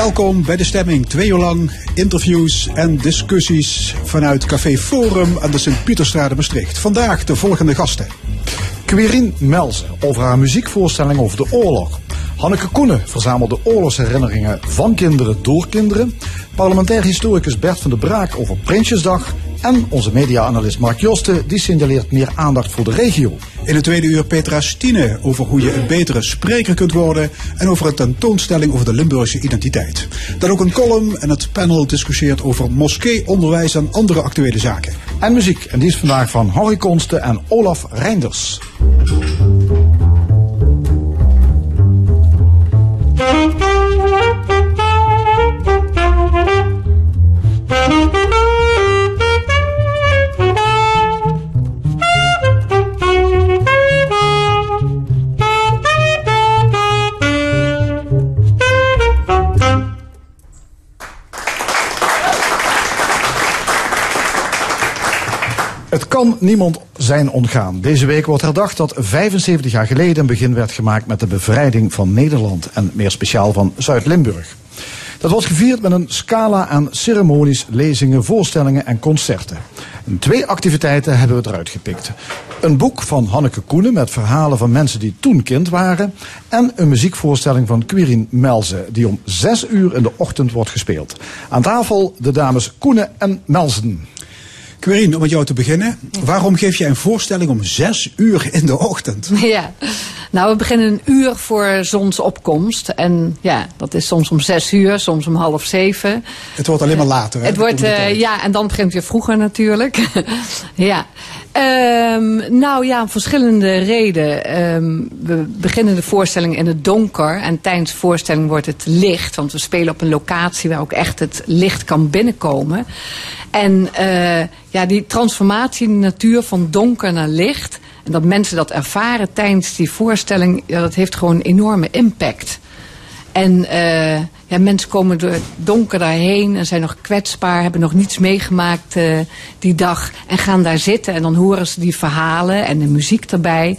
Welkom bij de stemming. Twee uur lang interviews en discussies vanuit Café Forum aan de Sint-Pieterstrade Maastricht. Vandaag de volgende gasten. Quirine Melzen over haar muziekvoorstelling over de oorlog. Hanneke Koenen verzamelde oorlogsherinneringen van kinderen door kinderen. Parlementair historicus Bert van der Braak over Prinsjesdag. En onze media-analyst Mark Josten die signaleert meer aandacht voor de regio. In het tweede uur Petra Stine over hoe je een betere spreker kunt worden. En over een tentoonstelling over de Limburgse identiteit. Dan ook een column en het panel discussieert over moskee, onderwijs en andere actuele zaken. En muziek. En die is vandaag van Harry Konsten en Olaf Reinders. Música Het kan niemand zijn ontgaan. Deze week wordt herdacht dat 75 jaar geleden een begin werd gemaakt met de bevrijding van Nederland en meer speciaal van Zuid-Limburg. Dat wordt gevierd met een scala aan ceremonies, lezingen, voorstellingen en concerten. En twee activiteiten hebben we eruit gepikt. Een boek van Hanneke Koenen met verhalen van mensen die toen kind waren. En een muziekvoorstelling van Quirin Melzen die om zes uur in de ochtend wordt gespeeld. Aan tafel de dames Koenen en Melzen. Querine, om met jou te beginnen. Waarom geef jij een voorstelling om zes uur in de ochtend? Ja, nou we beginnen een uur voor zonsopkomst. En ja, dat is soms om zes uur, soms om half zeven. Het wordt alleen maar later. Hè, het wordt, uh, ja, en dan begint het weer vroeger natuurlijk. ja. Um, nou ja, om verschillende redenen. Um, we beginnen de voorstelling in het donker. En tijdens de voorstelling wordt het licht. Want we spelen op een locatie waar ook echt het licht kan binnenkomen. En uh, ja, die transformatie in de natuur van donker naar licht. En dat mensen dat ervaren tijdens die voorstelling. Ja, dat heeft gewoon een enorme impact. En uh, ja, mensen komen door het donker daarheen en zijn nog kwetsbaar, hebben nog niets meegemaakt uh, die dag. En gaan daar zitten en dan horen ze die verhalen en de muziek erbij.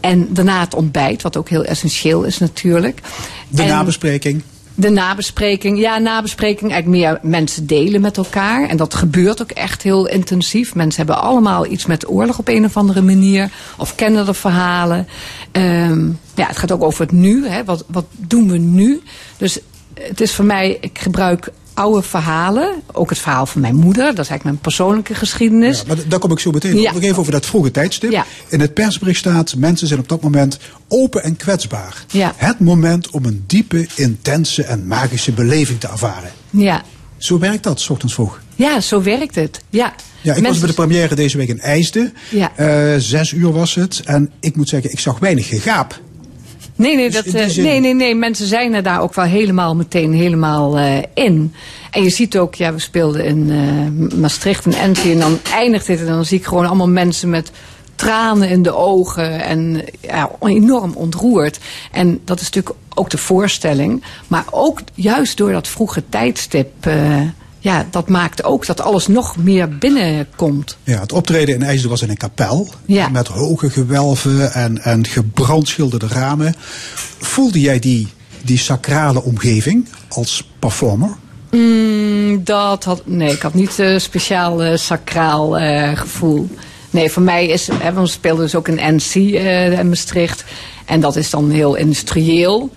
En daarna het ontbijt, wat ook heel essentieel is natuurlijk. De en nabespreking. De nabespreking, ja, nabespreking. Eigenlijk meer mensen delen met elkaar. En dat gebeurt ook echt heel intensief. Mensen hebben allemaal iets met oorlog op een of andere manier. Of kennen de verhalen. Um, ja, het gaat ook over het nu. Hè. Wat, wat doen we nu? Dus het is voor mij, ik gebruik oude verhalen. Ook het verhaal van mijn moeder. Dat is eigenlijk mijn persoonlijke geschiedenis. Ja, maar daar kom ik zo meteen ja. Nog even over dat vroege tijdstip. Ja. In het persbericht staat, mensen zijn op dat moment open en kwetsbaar. Het moment om een diepe, intense en magische beleving te ervaren. Ja. Zo werkt dat, s ochtends vroeg. Ja, zo werkt het. Ja. Ja, ik was bij de première deze week in IJsden. Ja. Uh, zes uur was het. En ik moet zeggen, ik zag weinig gegaap. Nee, nee, dat, uh, nee, nee, nee, mensen zijn er daar ook wel helemaal meteen helemaal uh, in. En je ziet ook, ja, we speelden in uh, Maastricht en Enschede en dan eindigt het en dan zie ik gewoon allemaal mensen met tranen in de ogen en ja, enorm ontroerd. En dat is natuurlijk ook de voorstelling, maar ook juist door dat vroege tijdstip ja, dat maakt ook dat alles nog meer binnenkomt. Ja, het optreden in IJsden was in een kapel. Ja. Met hoge gewelven en, en gebrandschilderde ramen. Voelde jij die, die sacrale omgeving als performer? Mm, dat had, nee, ik had niet een uh, speciaal uh, sacraal uh, gevoel. Nee, voor mij is, hè, we speelden dus ook in NC in Maastricht. En dat is dan heel industrieel.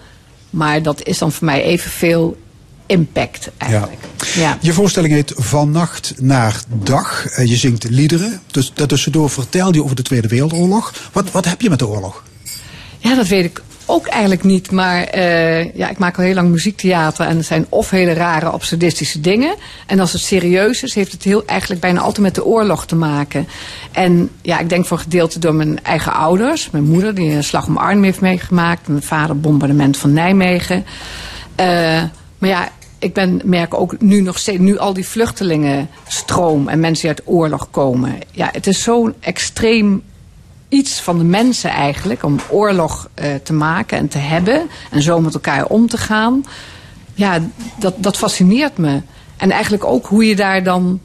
Maar dat is dan voor mij evenveel impact eigenlijk. Ja. ja. Je voorstelling heet Van Nacht naar Dag. Je zingt liederen. Dus daartussendoor vertel je over de Tweede Wereldoorlog. Wat, wat heb je met de oorlog? Ja, dat weet ik ook eigenlijk niet. Maar uh, ja, ik maak al heel lang muziektheater. En er zijn of hele rare absurdistische dingen. En als het serieus is, heeft het heel, eigenlijk bijna altijd met de oorlog te maken. En ja, ik denk voor een gedeelte door mijn eigen ouders. Mijn moeder, die een slag om Arnhem heeft meegemaakt. Mijn vader, bombardement van Nijmegen. Uh, maar ja, ik ben, merk ook nu nog steeds, nu al die vluchtelingenstroom en mensen die uit oorlog komen. Ja, het is zo'n extreem iets van de mensen eigenlijk om oorlog uh, te maken en te hebben en zo met elkaar om te gaan. Ja, dat, dat fascineert me. En eigenlijk ook hoe je daar dan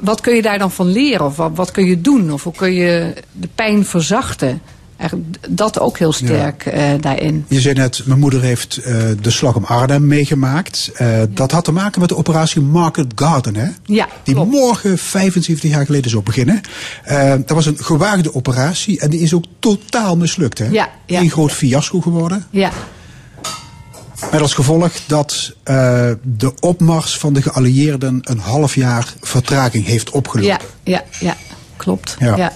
wat kun je daar dan van leren? Of wat, wat kun je doen? Of hoe kun je de pijn verzachten? Eigenlijk dat ook heel sterk uh, daarin. Je zei net, mijn moeder heeft uh, de slag om Arnhem meegemaakt. Uh, ja. Dat had te maken met de operatie Market Garden, hè? Ja, Die klopt. morgen 75 jaar geleden zou beginnen. dat was een gewaagde operatie en die is ook totaal mislukt, hè? Ja, ja. Een groot fiasco geworden. Ja. Met als gevolg dat de opmars van de geallieerden een half jaar vertraging heeft opgelopen. Ja, ja, ja. klopt. Ja.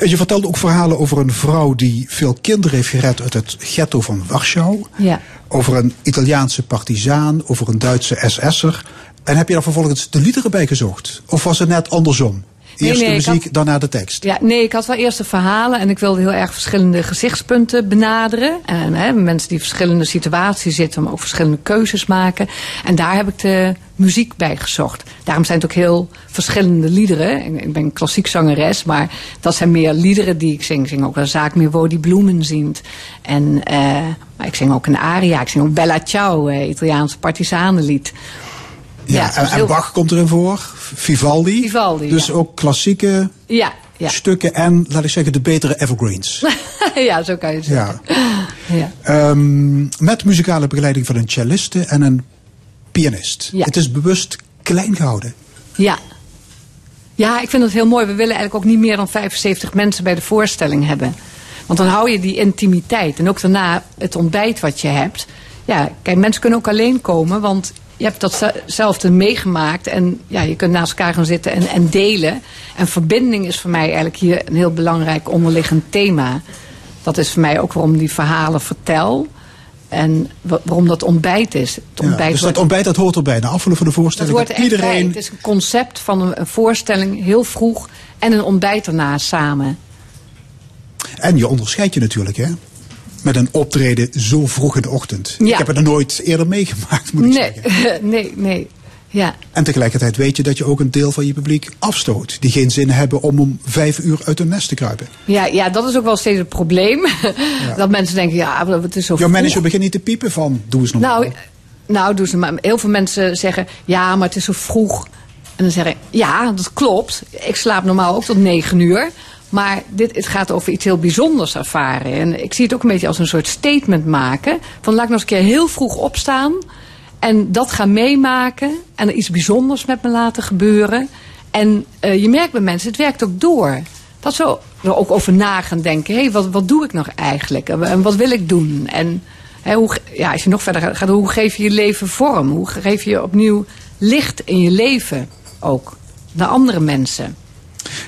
Je vertelt ook verhalen over een vrouw die veel kinderen heeft gered uit het ghetto van Warschau. Ja. Over een Italiaanse partizaan, over een Duitse SS'er. En heb je daar vervolgens de liederen bij gezocht? Of was het net andersom? Eerst nee, de muziek, had, daarna de tekst. Ja, nee, ik had wel eerst de verhalen en ik wilde heel erg verschillende gezichtspunten benaderen. En hè, mensen die in verschillende situaties zitten, maar ook verschillende keuzes maken. En daar heb ik de muziek bij gezocht. Daarom zijn het ook heel verschillende liederen. Ik ben klassiek zangeres, maar dat zijn meer liederen die ik zing. Ik zing ook een zaak meer wo die bloemen ziet. En uh, maar ik zing ook een aria. Ik zing ook Bella Ciao, uh, Italiaans partisanenlied. Ja, en, en, Bach komt erin voor, Vivaldi. Vivaldi dus ja. ook klassieke ja, ja. stukken en, laat ik zeggen, de betere evergreens. ja, zo kan je het zeggen. Ja. ja. Um, met muzikale begeleiding van een celliste en een pianist. Het is bewust klein gehouden. Ja. Ja, ik vind het heel mooi. We willen eigenlijk ook niet meer dan 75 mensen bij de voorstelling hebben. Want dan hou je die intimiteit. En ook daarna het ontbijt wat je hebt. Ja, kijk, mensen kunnen ook alleen komen, want je hebt datzelfde meegemaakt en ja, je kunt naast elkaar gaan zitten en, en delen. En verbinding is voor mij eigenlijk hier een heel belangrijk onderliggend thema. Dat is voor mij ook waarom die verhalen vertel. En waarom dat ontbijt is. Het ontbijt ja, dus dat ontbijt dat hoort erbij, na afvullen van de voorstelling. Dat hoort er iedereen... Bij. Het is een concept van een, een voorstelling heel vroeg en een ontbijt daarna samen. En je onderscheidt je natuurlijk, hè? Met een optreden zo vroeg in de ochtend. Ja. Ik heb het er nooit eerder meegemaakt, moet ik nee. zeggen. nee, nee. Ja. En tegelijkertijd weet je dat je ook een deel van je publiek afstoot. Die geen zin hebben om om vijf uur uit hun nest te kruipen. Ja, ja dat is ook wel steeds het probleem. Ja. Dat mensen denken, ja, het is zo Jouw manager begint niet te piepen van, doe eens normaal. Nou, nou doe ze maar. Heel veel mensen zeggen, ja, maar het is zo vroeg. En dan zeg ik, ja, dat klopt. Ik slaap normaal ook tot negen uur. Maar dit, het gaat over iets heel bijzonders ervaren. En ik zie het ook een beetje als een soort statement maken. Van laat ik nog eens een keer heel vroeg opstaan. En dat gaan meemaken. En er iets bijzonders met me laten gebeuren. En uh, je merkt bij mensen, het werkt ook door. Dat ze er ook over na gaan denken. Hé, hey, wat, wat doe ik nog eigenlijk? En wat wil ik doen? En hoe, ja, als je nog verder gaat, hoe geef je je leven vorm? Hoe geef je opnieuw licht in je leven ook? Naar andere mensen.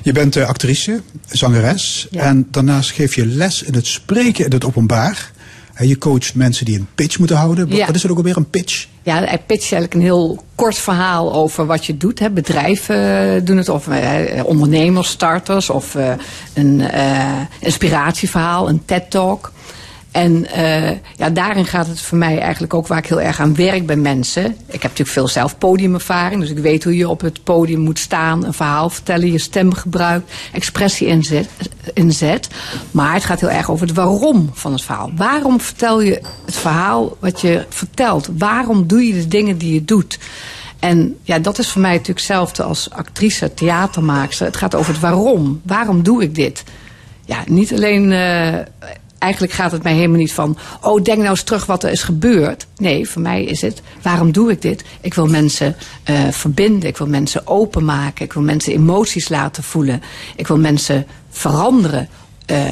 Je bent uh, actrice, zangeres. Ja. En daarnaast geef je les in het spreken in het openbaar. En je coacht mensen die een pitch moeten houden. Ja. Wat is er ook alweer een pitch? Ja, hij pitcht eigenlijk een heel kort verhaal over wat je doet. Hè. Bedrijven doen het, of eh, ondernemers, starters, of eh, een uh, inspiratieverhaal, een TED-talk. En uh, ja, daarin gaat het voor mij eigenlijk ook waar ik heel erg aan werk bij mensen. Ik heb natuurlijk veel zelf podiumervaring, dus ik weet hoe je op het podium moet staan, een verhaal vertellen, je stem gebruikt, expressie inzet. inzet. Maar het gaat heel erg over het waarom van het verhaal. Waarom vertel je het verhaal wat je vertelt? Waarom doe je de dingen die je doet? En ja, dat is voor mij natuurlijk hetzelfde als actrice, theatermaakster. Het gaat over het waarom. Waarom doe ik dit? Ja, niet alleen... Uh, eigenlijk gaat het mij helemaal niet van, oh, denk nou eens terug wat er is gebeurd. Nee, voor mij is het, waarom doe ik dit? Ik wil mensen uh, verbinden, ik wil mensen openmaken, ik wil mensen emoties laten voelen. Ik wil mensen veranderen, uh,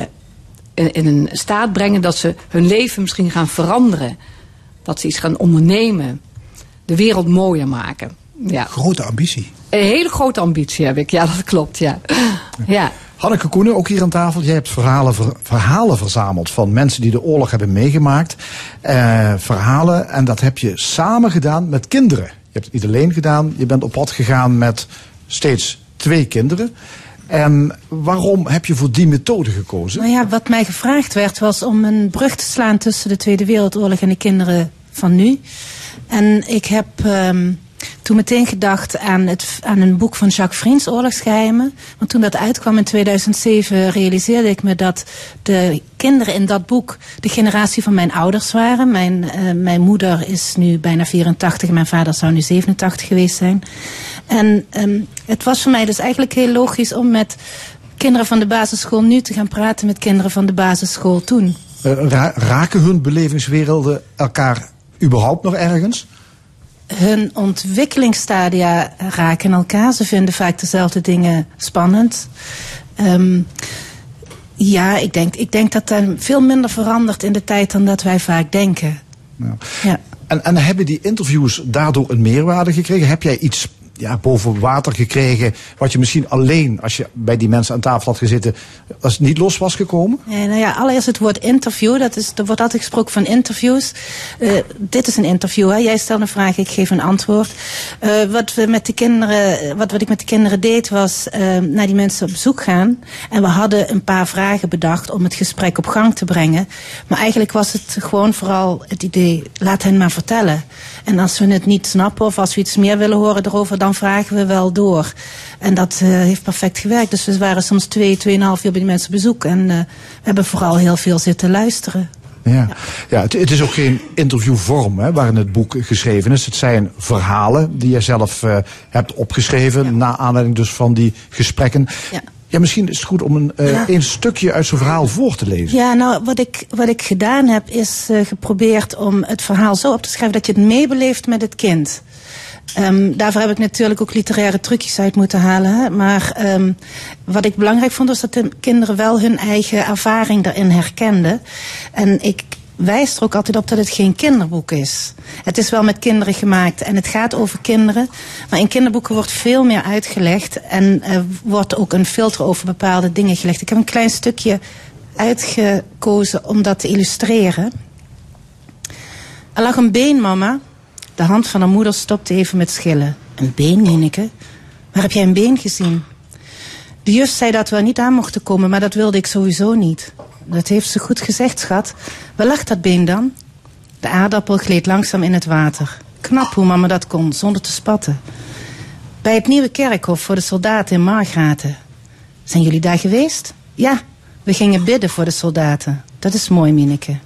in, in een staat brengen dat ze hun leven misschien gaan veranderen. Dat ze iets gaan ondernemen, de wereld mooier maken. Ja. Grote ambitie. Een hele grote ambitie heb ik, ja, dat klopt, ja. ja. Hanneke Koenen, ook hier aan tafel. Jij hebt verhalen, ver, verhalen verzameld van mensen die de oorlog hebben meegemaakt. Uh, verhalen, en dat heb je samen gedaan met kinderen. Je hebt het niet alleen gedaan, je bent op pad gegaan met steeds twee kinderen. En waarom heb je voor die methode gekozen? Nou ja, wat mij gevraagd werd was om een brug te slaan tussen de Tweede Wereldoorlog en de kinderen van nu. En ik heb... Um, toen meteen gedacht aan, het, aan een boek van Jacques Vriends, Oorlogsgeheimen. Want toen dat uitkwam in 2007 realiseerde ik me dat de kinderen in dat boek de generatie van mijn ouders waren. Mijn, uh, mijn moeder is nu bijna 84 en mijn vader zou nu 87 geweest zijn. En um, het was voor mij dus eigenlijk heel logisch om met kinderen van de basisschool nu te gaan praten met kinderen van de basisschool toen. Ra raken hun belevingswerelden elkaar überhaupt nog ergens? Hun ontwikkelingsstadia raken elkaar. Ze vinden vaak dezelfde dingen spannend. Um, ja, ik denk, ik denk dat er veel minder verandert in de tijd dan dat wij vaak denken. Ja. ja. En, en hebben die interviews daardoor een meerwaarde gekregen? Heb jij iets ja, boven water gekregen. Wat je misschien alleen, als je bij die mensen aan tafel had gezeten, als het niet los was gekomen? Nee, nou ja, allereerst het woord interview. Dat is, er wordt altijd gesproken van interviews. Uh, dit is een interview. Hè. Jij stelt een vraag, ik geef een antwoord. Uh, wat, we met de kinderen, wat, wat ik met de kinderen deed, was uh, naar die mensen op bezoek gaan. En we hadden een paar vragen bedacht om het gesprek op gang te brengen. Maar eigenlijk was het gewoon vooral het idee, laat hen maar vertellen. En als we het niet snappen of als we iets meer willen horen erover, dan vragen we wel door. En dat uh, heeft perfect gewerkt. Dus we waren soms twee, tweeënhalf uur bij die mensen bezoek. En uh, we hebben vooral heel veel zitten luisteren. Ja, ja het, het, is ook geen interviewvorm hè, waarin het boek geschreven is. Het zijn verhalen die je zelf uh, hebt opgeschreven. Ja. Na aanleiding dus van die gesprekken. Ja. Ja, misschien is het goed om een, uh, ja. een stukje uit zo'n verhaal voor te lezen. Ja, nou, wat ik, wat ik gedaan heb, is uh, geprobeerd om het verhaal zo op te schrijven dat je het meebeleeft met het kind. Um, daarvoor heb ik natuurlijk ook literaire trucjes uit moeten halen. Maar um, wat ik belangrijk vond, was dat de kinderen wel hun eigen ervaring daarin herkenden. En ik wijst er ook altijd op dat het geen kinderboek is. Het is wel met kinderen gemaakt en het gaat over kinderen. Maar in kinderboeken wordt veel meer uitgelegd en er wordt ook een filter over bepaalde dingen gelegd. Ik heb een klein stukje uitgekozen om dat te illustreren. Er lag een been, mama. De hand van haar moeder stopte even met schillen. Een been, Nieneke? Waar heb jij een been gezien? De juf zei dat we er niet aan mochten komen, maar dat wilde ik sowieso niet. Dat heeft ze goed gezegd, schat. Waar lag dat been dan? De aardappel gleed langzaam in het water. Knap hoe mama dat kon, zonder te spatten. Bij het nieuwe kerkhof voor de soldaten in Margraten. Zijn jullie daar geweest? Ja, we gingen bidden voor de soldaten. Dat is mooi, Mineke.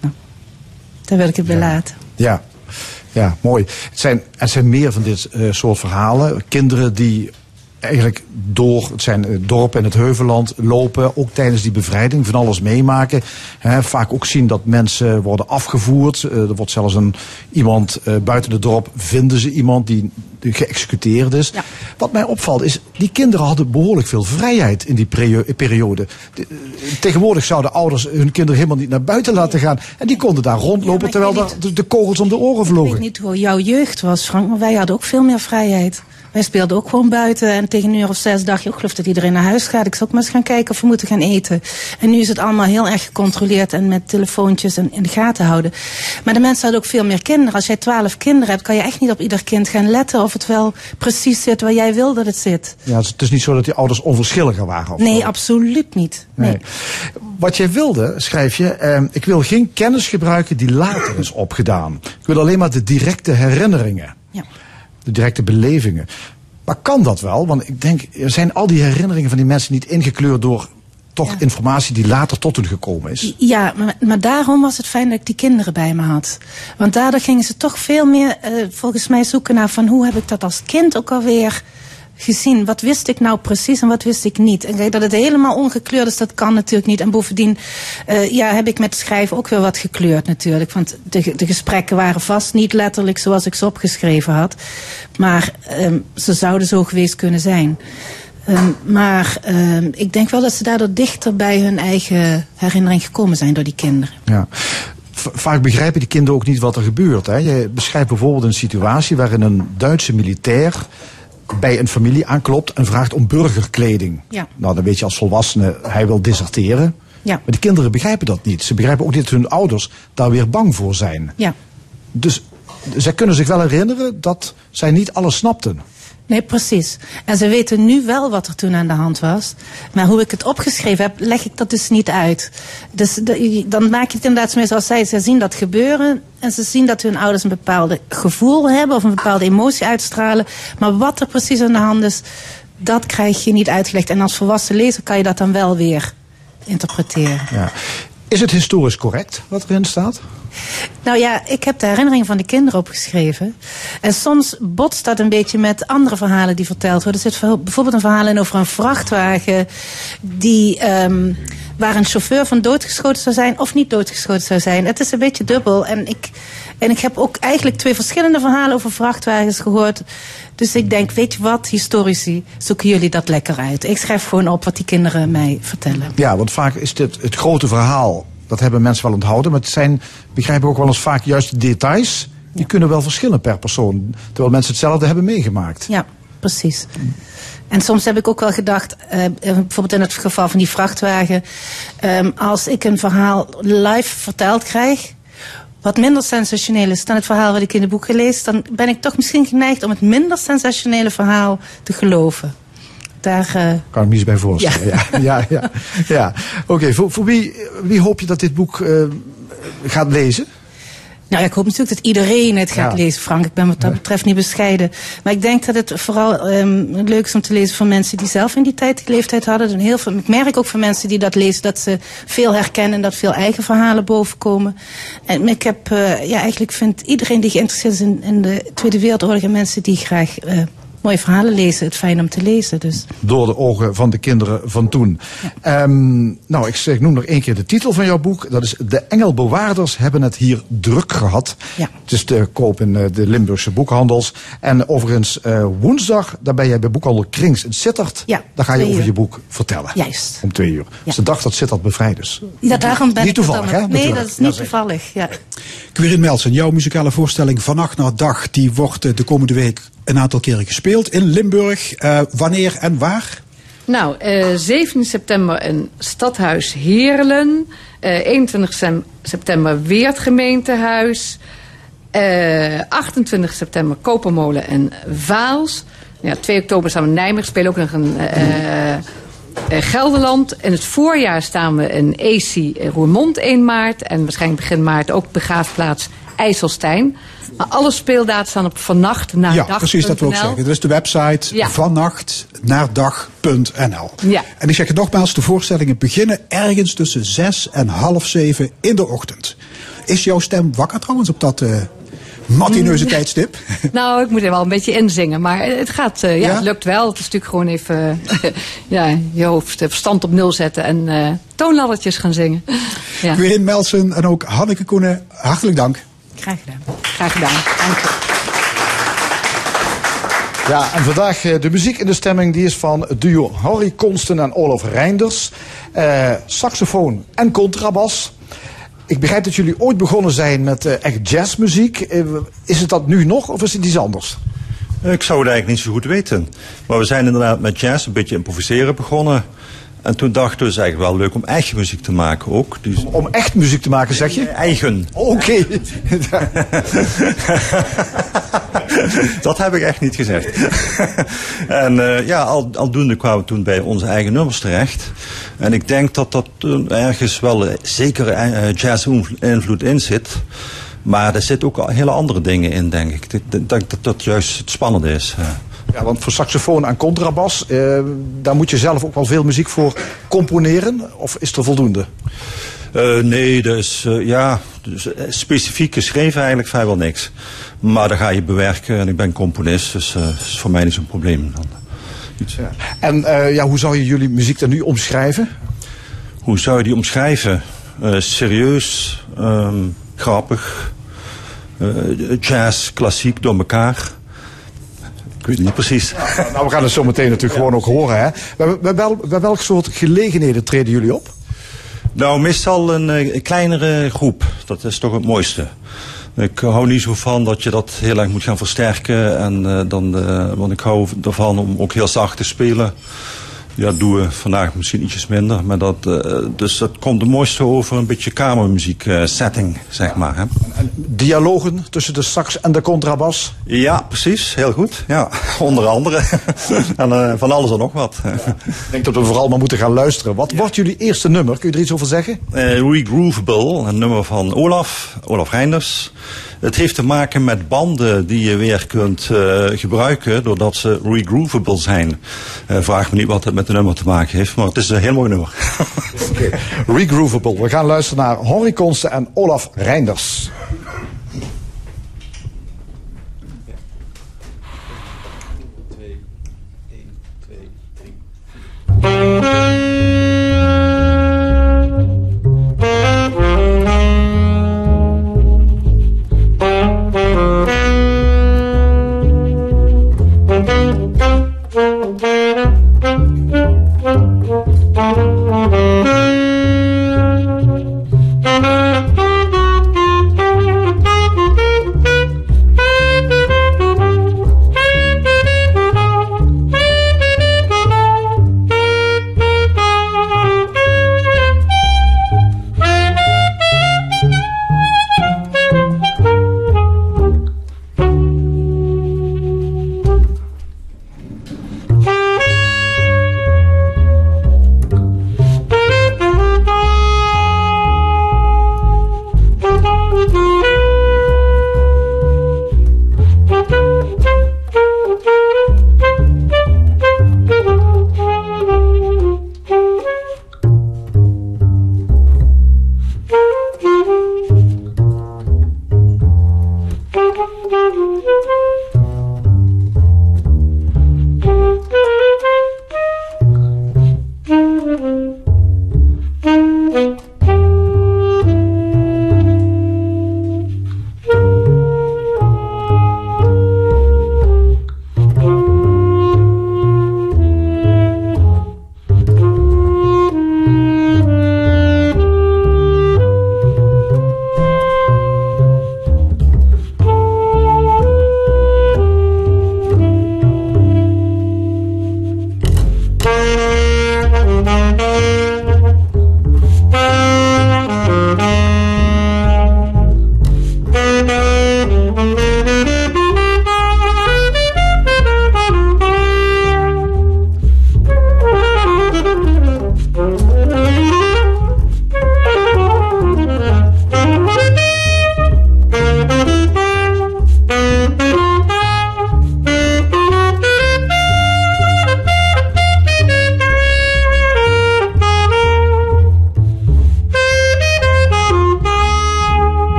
Nou, daar wil ik het bij laten. Ja, ja, mooi. Het zijn, er zijn meer van dit uh, soort verhalen. Kinderen die eigenlijk door het zijn eh, dorpen en het heuvelland lopen, ook tijdens die bevrijding van alles meemaken. He, vaak ook zien dat mensen worden afgevoerd. Uh, er wordt zelfs een iemand uh, buiten het dorp vinden ze iemand die geëxecuteerd is. Ja. Wat mij opvalt is, die kinderen hadden behoorlijk veel vrijheid in die periode. De, tegenwoordig zouden ouders hun kinderen helemaal niet naar buiten laten gaan. En die konden daar rondlopen ja, terwijl de, de, kogels om de oren vlogen. Ik weet niet hoe jouw jeugd was, Frank, maar wij hadden ook veel meer vrijheid. Wij speelden ook gewoon buiten en tegen een uur of zes dacht je, ik geloof dat iedereen naar huis gaat. Ik zal ook maar eens gaan kijken of we moeten gaan eten. En nu is het allemaal heel erg gecontroleerd en met telefoontjes en in de gaten houden. Maar de mensen hadden ook veel meer kinderen. Als jij twaalf kinderen hebt, kan je echt niet op ieder kind gaan letten of het wel precies zit waar jij wil dat het zit. Ja, het is niet zo dat die ouders onverschilliger waren. Of nee, absoluut niet. Nee. nee. Wat jij wilde, schrijf je, eh, ik wil geen kennis gebruiken die later is opgedaan. Ik wil alleen maar de directe herinneringen. Ja de directe belevingen. Maar kan dat wel? Want ik denk, er zijn al die herinneringen van die mensen niet ingekleurd door toch ja. informatie die later tot hun gekomen is. Ja, maar, maar, daarom was het fijn dat ik die kinderen bij me had. Want daardoor gingen ze toch veel meer, uh, volgens mij, zoeken naar van hoe heb ik dat als kind ook alweer gezien. Wat wist ik nou precies en wat wist ik niet? En dat het helemaal ongekleurd is, dat kan natuurlijk niet. En bovendien uh, ja, heb ik met schrijven ook weer wat gekleurd natuurlijk. Want de, de gesprekken waren vast niet letterlijk zoals ik ze opgeschreven had. Maar um, ze zouden zo geweest kunnen zijn. Um, maar um, ik denk wel dat ze daardoor dichter bij hun eigen herinnering gekomen zijn door die kinderen. Ja vaak begrijpen die kinderen ook niet wat er gebeurt. Hè? Je beschrijft bijvoorbeeld een situatie waarin een Duitse militair bij een familie aanklopt en vraagt om burgerkleding. Ja. Nou, dan weet je als volwassene, hij wil deserteren. Ja. Maar de kinderen begrijpen dat niet. Ze begrijpen ook niet dat hun ouders daar weer bang voor zijn. Ja. Dus zij kunnen zich wel herinneren dat zij niet alles snapten. Nee, precies. En ze weten nu wel wat er toen aan de hand was. Maar hoe ik het opgeschreven heb, leg ik dat dus niet uit. Dus dan maak je het inderdaad zo zoals zij. Ze zien dat gebeuren en ze zien dat hun ouders een bepaald gevoel hebben of een bepaalde emotie uitstralen. Maar wat er precies aan de hand is, dat krijg je niet uitgelegd. En als volwassen lezer kan je dat dan wel weer interpreteren. Ja. Is het historisch correct wat erin staat? Nou ja, ik heb de herinneringen van de kinderen opgeschreven. En soms botst dat een beetje met andere verhalen die verteld worden. Er zit bijvoorbeeld een verhaal in over een vrachtwagen die, um, waar een chauffeur van doodgeschoten zou zijn of niet doodgeschoten zou zijn. Het is een beetje dubbel. En ik, en ik heb ook eigenlijk twee verschillende verhalen over vrachtwagens gehoord. Dus ik denk, weet je wat, historici, zoeken jullie dat lekker uit. Ik schrijf gewoon op wat die kinderen mij vertellen. Ja, want vaak is dit het grote verhaal dat hebben mensen wel onthouden. Maar het zijn, begrijpen ook wel eens vaak juist de details. Die kunnen wel verschillen per persoon. Terwijl mensen hetzelfde hebben meegemaakt. Ja, precies. En soms heb ik ook wel gedacht, uh, bijvoorbeeld in het geval van die vrachtwagen. Um, als ik een verhaal live verteld krijg, wat minder sensationeel is dan het verhaal wat ik in de boek gelezen, dan ben ik toch misschien geneigd om het minder sensationele verhaal te geloven daar... Uh... Kan ik me eens bij voorstellen. Ja, ja, ja. ja, ja. Oké, voor, voor wie, wie hoop je dat dit boek uh, gaat lezen? Nou, ik hoop natuurlijk dat iedereen het gaat lezen, Frank. Ik ben wat dat betreft niet bescheiden. Maar ik denk dat het vooral um, leuk is om te lezen voor mensen die zelf in die tijd die leeftijd hadden. En heel veel, ik merk ook van mensen die dat lezen dat ze veel herkennen en dat veel eigen verhalen bovenkomen. En ik heb, uh, ja, eigenlijk vind iedereen die geïnteresseerd is in, in de Tweede Wereldoorlog en mensen die graag uh, mooie verhalen lezen, het fijn om te lezen. Dus. Door de ogen van de kinderen van toen. Ja. Um, nou, ik, zeg, noem nog één keer de titel van jouw boek. Dat is De Engelbewaarders hebben het hier druk gehad. Ja. Het is te koop in uh, de Limburgse boekhandels. En overigens, uh, woensdag, daar ben jij bij boekhandel Krings in Sittard. Ja, daar ga je over uur. je boek vertellen. Juist. Om twee uur. Ja. Dus de dag dat Sittard bevrijd is. Ja, daarom ben niet toevallig, hè? Nee, dat is niet toevallig. Ja. Quirin Melsen, jouw muzikale voorstelling Vannacht naar Dag, die wordt uh, de komende week een aantal keren gespeeld in Limburg. Uh, wanneer en waar? Nou, uh, 17 september in Stadhuis Heerlen. Uh, 21 september Weert gemeentehuis. 28 september Kopermolen en Vaals. Ja, 2 oktober staan we in Nijmegen. Spelen ook nog een... Gelderland. In het voorjaar staan we in AC Roermond 1 maart. En waarschijnlijk begin maart ook begraafplaats IJsselstein. Maar alle speeldata staan op vannacht naar ja, dag. Precies, dat wil ik zeggen. Dat is de website ja. vannacht naar dag.nl. Ja. En ik zeg het nogmaals, de voorstellingen beginnen ergens tussen zes en half zeven in de ochtend. Is jouw stem wakker trouwens op dat uh, matineuze tijdstip? Nou, ik moet er wel een beetje inzingen, maar het gaat, uh, ja, ja, het lukt wel. Het is natuurlijk gewoon even, uh, ja, je hoofd verstand op nul zetten en uh, toonladdertjes gaan zingen. ja. Quirijn Melsen en ook Hanneke Koenen, hartelijk dank. Graag gedaan. Graag gedaan. Dank je. Ja, en vandaag de muziek in de stemming die is van het duo Harry Konsten en Olaf Reinders. Uh, saxofoon en contrabas. Ik begrijp dat jullie ooit begonnen zijn met uh, echt jazzmuziek. Uh, is het dat nu nog of is het iets anders? Ik zou het eigenlijk niet zo goed weten. Maar we zijn inderdaad met jazz een beetje improviseren begonnen. En toen dachten we, het is eigenlijk wel leuk om eigen muziek te maken ook. Dus... Om echt muziek te maken, zeg je? Eigen. Oké. Okay. dat heb ik echt niet gezegd. en uh, ja, al, aldoende kwamen we toen bij onze eigen nummers terecht. En ik denk dat dat ergens wel zeker uh, jazz-invloed in zit. Maar er zitten ook hele andere dingen in, denk ik. Ik denk dat dat juist het spannende is. Ja, want voor saxofoon en contrabas, eh, daar moet je zelf ook wel veel muziek voor componeren. Of is er voldoende? Uh, nee, dus uh, ja, dus, uh, specifiek geschreven eigenlijk vrijwel niks. Maar dan ga je bewerken en ik ben componist, dus dat is voor mij niet zo'n probleem. Dan. Iets. Ja. En ja, hoe zou je jullie muziek dan nu omschrijven? Hoe zou je die omschrijven? serieus, um, grappig, jazz, klassiek door elkaar. Ik weet het niet precies. nou, we gaan het zo meteen natuurlijk gewoon ook horen. Hè? Bij, bij, wel, bij welk soort gelegenheden treden jullie op? Nou, meestal een, eh, een, kleinere groep. Dat is toch het mooiste. Ik hou niet zo van dat je dat heel erg moet gaan versterken. En, uh, dan, uh, want ik hou ervan om ook heel zacht te spelen. Ja, doen we vandaag misschien ietsjes minder. Maar dat, uh, dus dat komt het mooiste over een beetje kamermuziek uh, setting, zeg maar. Hè. Dialogen tussen de sax en de contrabas? Ja, precies. Heel goed. Ja, onder andere. en uh, van alles en nog wat. ik denk dat we vooral maar moeten gaan luisteren. Wat ja. wordt jullie eerste nummer? Kun je er iets over zeggen? Regroovable, een nummer van Olaf, Olaf Reinders. Het heeft te maken met banden die je weer kunt eh, gebruiken doordat ze regroovable zijn. Eh, vraag me niet wat het met de nummer te maken heeft, maar het is een heel mooi nummer. okay. Regroovable. We gaan luisteren naar Henri en Olaf Reinders. Thank.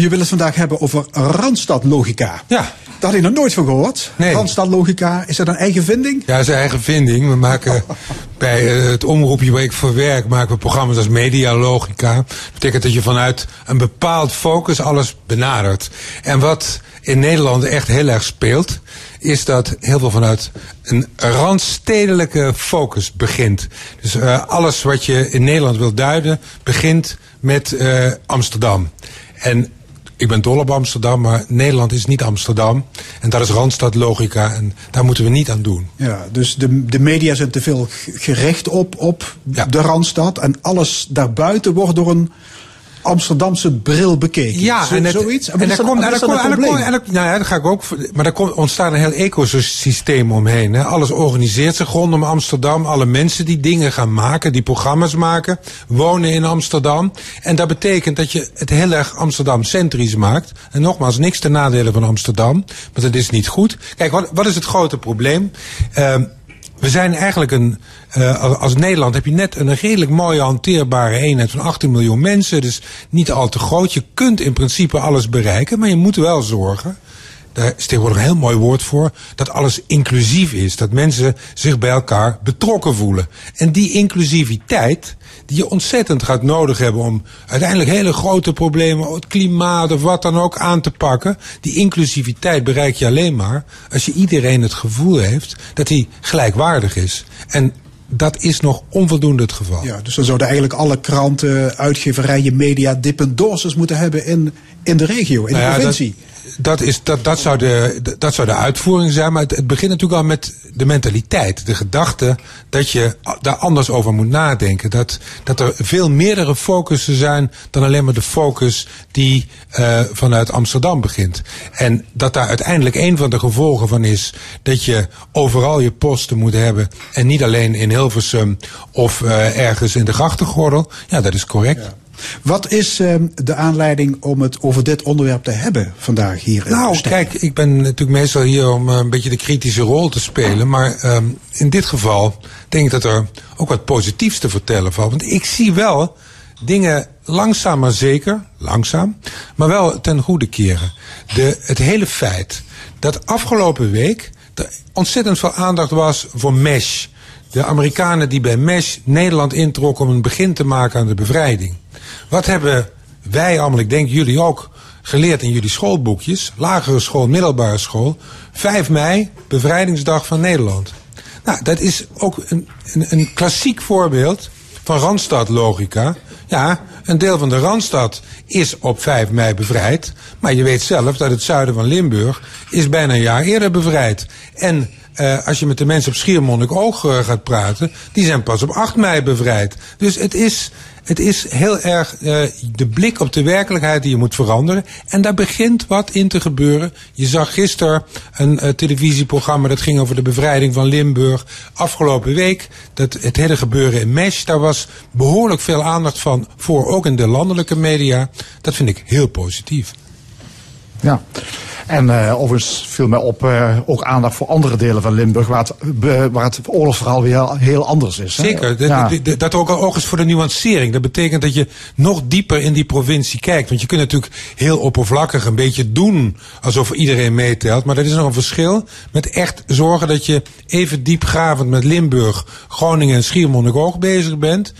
Je wil het vandaag hebben over Randstadlogica. Ja. Daar had ik nog nooit van gehoord. Nee. Randstadlogica, is dat een eigen vinding? Ja, zijn eigen vinding. We maken bij eh, het omroepje waar ik voor werk, maken we programma's als Medialogica. Dat betekent dat je vanuit een bepaald focus alles benadert. En wat in Nederland echt heel erg speelt, is dat heel veel vanuit een randstedelijke focus begint. Dus eh, alles wat je in Nederland wil duiden, begint met eh, Amsterdam. En ik ben dol op Amsterdam, maar Nederland is niet Amsterdam. En dat is Randstadlogica en daar moeten we niet aan doen. Ja, dus de, de media zijn te veel gericht op, op Ja. de Randstad. En alles daarbuiten wordt door een Amsterdamse bril bekeken. Ja, Zo- en het, zoiets. En daar komt, en daar komt, en nou ja, daar ga ik ook, maar daar komt, ontstaat een heel ecosysteem omheen. Hè. Alles organiseert zich rondom Amsterdam. Alle mensen die dingen gaan maken, die programma's maken, wonen in Amsterdam. En dat betekent dat je het heel erg Amsterdam centrisch maakt. En nogmaals, niks ten nadele van Amsterdam, maar dat is niet goed. Kijk, wat, wat is het grote probleem? Ehm, we zijn eigenlijk een, eh, als- als Nederland heb je net een redelijk mooie hanteerbare eenheid van 18 miljoen mensen. Dus niet al te groot. Je kunt in principe alles bereiken, maar je moet wel zorgen. Daar is tegenwoordig een heel mooi woord voor. Dat alles inclusief is. Dat mensen zich bij elkaar betrokken voelen. En die inclusiviteit, die je ontzettend gaat nodig hebben om uiteindelijk hele grote problemen, het klimaat of wat dan ook aan te pakken. Die inclusiviteit bereik je alleen maar als je iedereen het gevoel heeft dat hij gelijkwaardig is. En dat is nog onvoldoende het geval. Ja, dus dan zouden eigenlijk alle kranten, uitgeverijen, media dipendorses moeten hebben in, in de regio, in Nou de ja, provincie. Dat, dat, is, dat, dat, zou de, dat zou de uitvoering zijn, maar het, begint natuurlijk al met de mentaliteit. De gedachte dat je daar anders over moet nadenken. Dat, dat er veel meerdere focussen zijn dan alleen maar de focus die uh, vanuit Amsterdam begint. En dat daar uiteindelijk een van de gevolgen van is dat je overal je posten moet hebben en niet alleen in Hilversum of uh, ergens in de grachtengordel. Ja, dat is correct. Wat is uh, de aanleiding om het over dit onderwerp te hebben vandaag hier? In nou, kijk, ik ben natuurlijk meestal hier om uh, een beetje de kritische rol te spelen. Maar um, in dit geval denk ik dat er ook wat positiefs te vertellen valt. Want ik zie wel dingen langzaam maar zeker, langzaam, maar wel ten goede keren. De, het hele feit dat afgelopen week er ontzettend veel aandacht was voor MESH. De Amerikanen die bij MESH Nederland introkken om een begin te maken aan de bevrijding. Wat hebben wij allemaal, ik denk jullie ook, geleerd in jullie schoolboekjes, lagere school, middelbare school, 5 mei, bevrijdingsdag van Nederland. Nou, dat is ook een, een, een klassiek voorbeeld van Randstadlogica. Ja, een deel van de Randstad is op 5 mei bevrijd. Maar je weet zelf dat het zuiden van Limburg is bijna een jaar eerder bevrijd. En eh, als je met de mensen op Schiermonnikoog uh, gaat praten, die zijn pas op 8 mei bevrijd. Dus het is, het is heel erg uh, de blik op de werkelijkheid die je moet veranderen. En daar begint wat in te gebeuren. Je zag gisteren een uh, televisieprogramma dat ging over de bevrijding van Limburg. Afgelopen week, dat, het hele gebeuren in Mesh, daar was behoorlijk veel aandacht van voor, ook in de landelijke media. Dat vind ik heel positief. Ja. En uh, overigens viel mij op uh, ook aandacht voor andere delen van Limburg, waar het, uh, waar het oorlogsverhaal weer heel anders is. Hè? Zeker, de, ja. de, de, dat ook al eens voor de nuancering. Dat betekent dat je nog dieper in die provincie kijkt. Want je kunt natuurlijk heel oppervlakkig een beetje doen alsof iedereen meetelt. Maar er is nog een verschil met echt zorgen dat je even diepgravend met Limburg, Groningen en Schiermonnikoog bezig bent.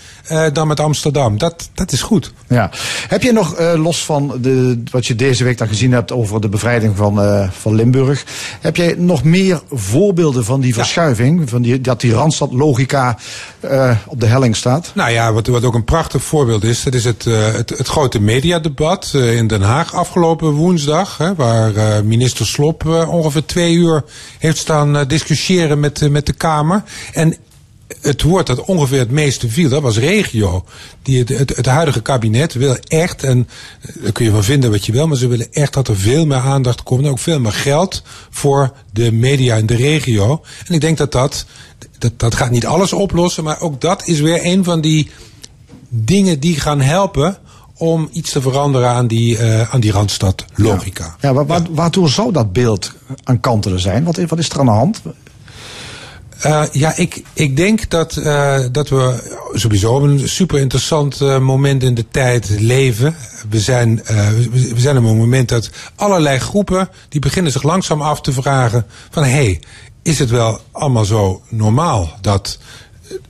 dan met Amsterdam. Dat, dat is goed. Ja. Heb je nog, los van de, wat je deze week dan gezien hebt over de bevrijding van, uh, van Limburg. Heb jij nog meer voorbeelden van die verschuiving? Ja. Van die, dat die Randstad-logica uh, op de helling staat? Nou ja, wat, wat ook een prachtig voorbeeld is, dat is het, uh, het, het grote mediadebat in Den Haag afgelopen woensdag. Hè, waar minister Slop ongeveer twee uur heeft staan discussiëren met, met de Kamer. En het woord dat ongeveer het meeste viel, dat was regio. Die het, het, het, huidige kabinet wil echt, en daar kun je van vinden wat je wil, maar ze willen echt dat er veel meer aandacht komt. En ook veel meer geld voor de media in de regio. En ik denk dat dat, dat, dat gaat niet alles oplossen, maar ook dat is weer een van die dingen die gaan helpen om iets te veranderen aan die, uh, aan die randstad logica. Ja, ja, waar, waar, waartoe zou dat beeld aan kantelen zijn? Wat, wat is er aan de hand? Uh, ja, ik, ik denk dat, uh, dat we sowieso op een super interessant uh, moment in de tijd leven. We zijn, we zijn op een moment dat allerlei groepen die beginnen zich langzaam af te vragen van hé, hey, is het wel allemaal zo normaal dat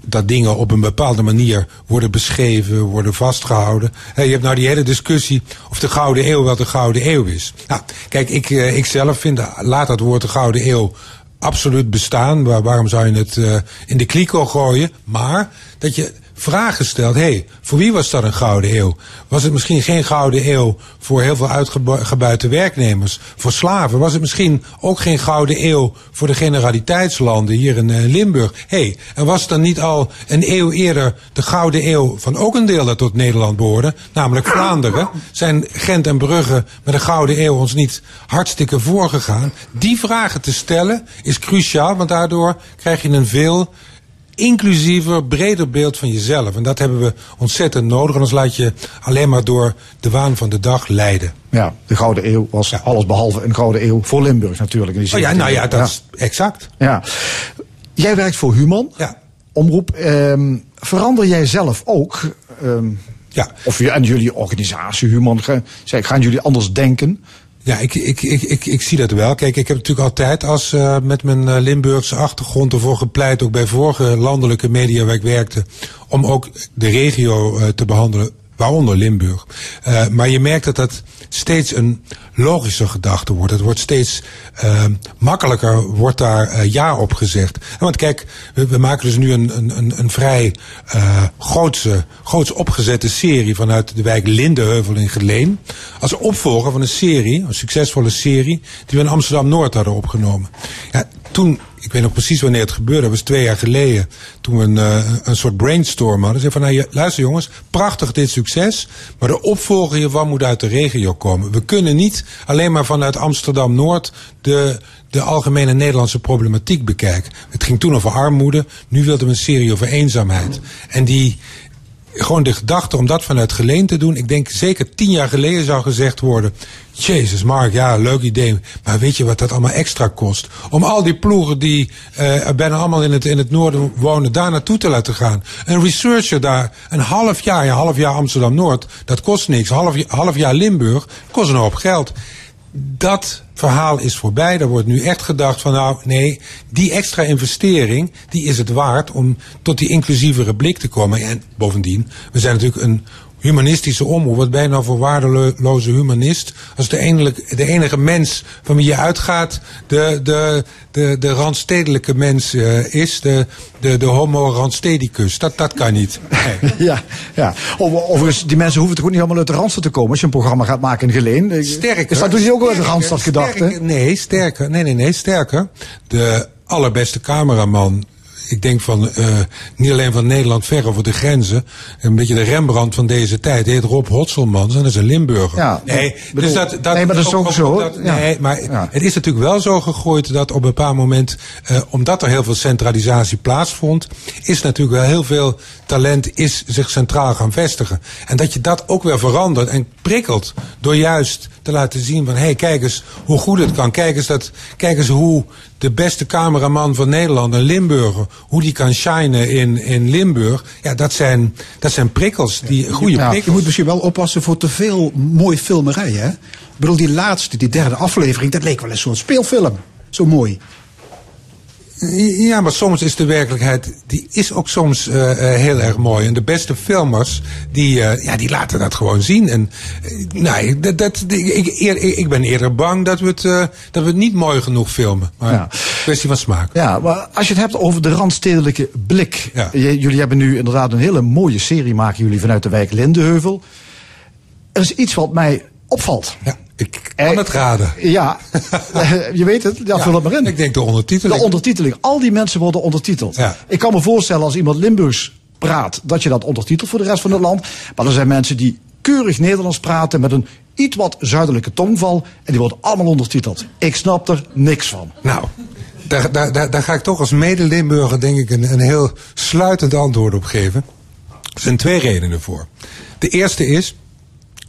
dat dingen op een bepaalde manier worden beschreven, worden vastgehouden. je hebt nou die hele discussie of de Gouden Eeuw wel de Gouden Eeuw is. Nou, kijk, ik, ik zelf vind, laat dat woord de Gouden Eeuw absoluut bestaan. Waar, waarom zou je het uh, in de kliko gooien? Maar dat je vragen stelt. Hé, hey, voor wie was dat een gouden eeuw? Was het misschien geen gouden eeuw voor heel veel uitgebuite werknemers? Voor slaven? Was het misschien ook geen gouden eeuw voor de generaliteitslanden hier in uh, Limburg? Hey, en was het dan niet al een eeuw eerder de gouden eeuw van ook een deel dat tot Nederland behoorde? Namelijk Vlaanderen. Zijn Gent en Brugge met de gouden eeuw ons niet hartstikke voorgegaan? Die vragen te stellen is cruciaal, want daardoor krijg je een veel inclusiever, breder beeld van jezelf. En dat hebben we ontzettend nodig. Anders laat je alleen maar door de waan van de dag leiden. Ja, de Gouden Eeuw was ja. alles behalve een Gouden Eeuw voor Limburg natuurlijk. In die oh ja, nou ja, dat ja. is exact. Ja. Jij werkt voor Human. Ja. Omroep. Um, verander jij zelf ook? Um, ja. Of je en jullie organisatie Human, gaan jullie anders denken? Ja, ik, ik, ik, ik, ik zie dat wel. Kijk, ik heb natuurlijk altijd als uh, met mijn uh, Limburgse achtergrond ervoor gepleit, ook bij vorige landelijke media waar ik werkte, om ook de regio uh, te behandelen, waaronder Limburg. maar je merkt dat dat steeds een logische gedachte wordt. Het wordt steeds uh, makkelijker, wordt daar uh, ja op gezegd. Want kijk, we, maken dus nu een, een, een vrij grootse, groots opgezette serie vanuit de wijk Lindenheuvel in Geleen. Als opvolger van een serie, een succesvolle serie, die we in Amsterdam-Noord hadden opgenomen. Ja, toen ik weet nog precies wanneer het gebeurde. Dat was twee jaar geleden. Toen we een, uh, een soort brainstorm hadden. Zei van, nou, luister jongens, prachtig dit succes. Maar de opvolger hiervan moet uit de regio komen. We kunnen niet alleen maar vanuit Amsterdam-Noord de, de algemene Nederlandse problematiek bekijken. Het ging toen over armoede. Nu wilden we een serie over eenzaamheid. En die, gewoon de gedachte om dat vanuit Geleen te doen. Ik denk zeker tien jaar geleden zou gezegd worden. Jezus, Mark, ja, leuk idee. Maar weet je wat dat allemaal extra kost? Om al die ploegen die uh, bijna allemaal in het, in het noorden wonen, daar naartoe te laten gaan. Een researcher daar, een half jaar, een half jaar Amsterdam-Noord, dat kost niks. Half, half jaar Limburg, kost een hoop geld. Dat verhaal is voorbij. Er wordt nu echt gedacht van nou nee, die extra investering die is het waard om tot die inclusievere blik te komen. En bovendien, we zijn natuurlijk een humanistische omroep. Wat ben je nou voor waardeloze humanist? Als de enige, de enige mens van wie je uitgaat de, de, de, de randstedelijke mens uh, is, de, de, de homo randstedicus. Dat, dat kan niet. Nee. ja, ja. Overigens, die mensen hoeven toch ook niet allemaal uit de Randstad te komen als je een programma gaat maken in Geleen. Sterker. Dus dat doe je ook wel uit de Randstad gedacht, Nee, sterker. Nee, nee, nee, sterker. De allerbeste cameraman ik denk van uh, niet alleen van Nederland ver over de grenzen. Een beetje de Rembrandt van deze tijd. Hij heet Rob Hotselmans en dat is een Limburger. Ja, nee, bedoel, dus dat, dat, nee, maar dat is ook- ook zo. dat- ja. Nee, maar Ja. het is natuurlijk wel zo gegroeid dat op een bepaald moment, eh, omdat er heel veel centralisatie plaatsvond, is natuurlijk wel heel veel talent is zich centraal gaan vestigen. En dat je dat ook weer verandert en prikkelt door juist te laten zien van, hé, hey, kijk eens hoe goed het kan. Kijk eens, dat, kijk eens hoe de beste cameraman van Nederland, een Limburger, hoe die kan shinen in, in Limburg. Ja, dat zijn, dat zijn prikkels, die goede Ja, Je prikkels. moet misschien wel oppassen voor te veel mooi filmerij, hè? Ik bedoel, die laatste, die derde aflevering, dat leek wel eens zo'n speelfilm. Zo mooi. Ja, maar soms is de werkelijkheid, die is ook soms eh, eh, heel erg mooi. En de beste filmers, die, eh, ja, die laten dat gewoon zien. En nee, dat, dat, ik, ik, ben eerder bang dat we, het, dat we het niet mooi genoeg filmen. Maar Ja. kwestie van smaak. Ja, maar als je het hebt over de randstedelijke blik. Ja. Jullie hebben nu inderdaad een hele mooie serie maken jullie vanuit de wijk Lindeheuvel. Er is iets wat mij opvalt. Ja, ik kan het raden. Ja, je weet het. Ja, vul het maar in. Ik denk de ondertiteling. De ondertiteling. Al die mensen worden ondertiteld. Ja. Ik kan me voorstellen als iemand Limburgs praat, dat je dat ondertitelt voor de rest van het land. Maar er zijn mensen die keurig Nederlands praten met een iets wat zuidelijke tongval. En die worden allemaal ondertiteld. Ik snap er niks van. Nou, daar, daar, daar, daar ga ik toch als mede-Limburger denk ik een, een heel sluitend antwoord op geven. Er zijn twee redenen voor. De eerste is,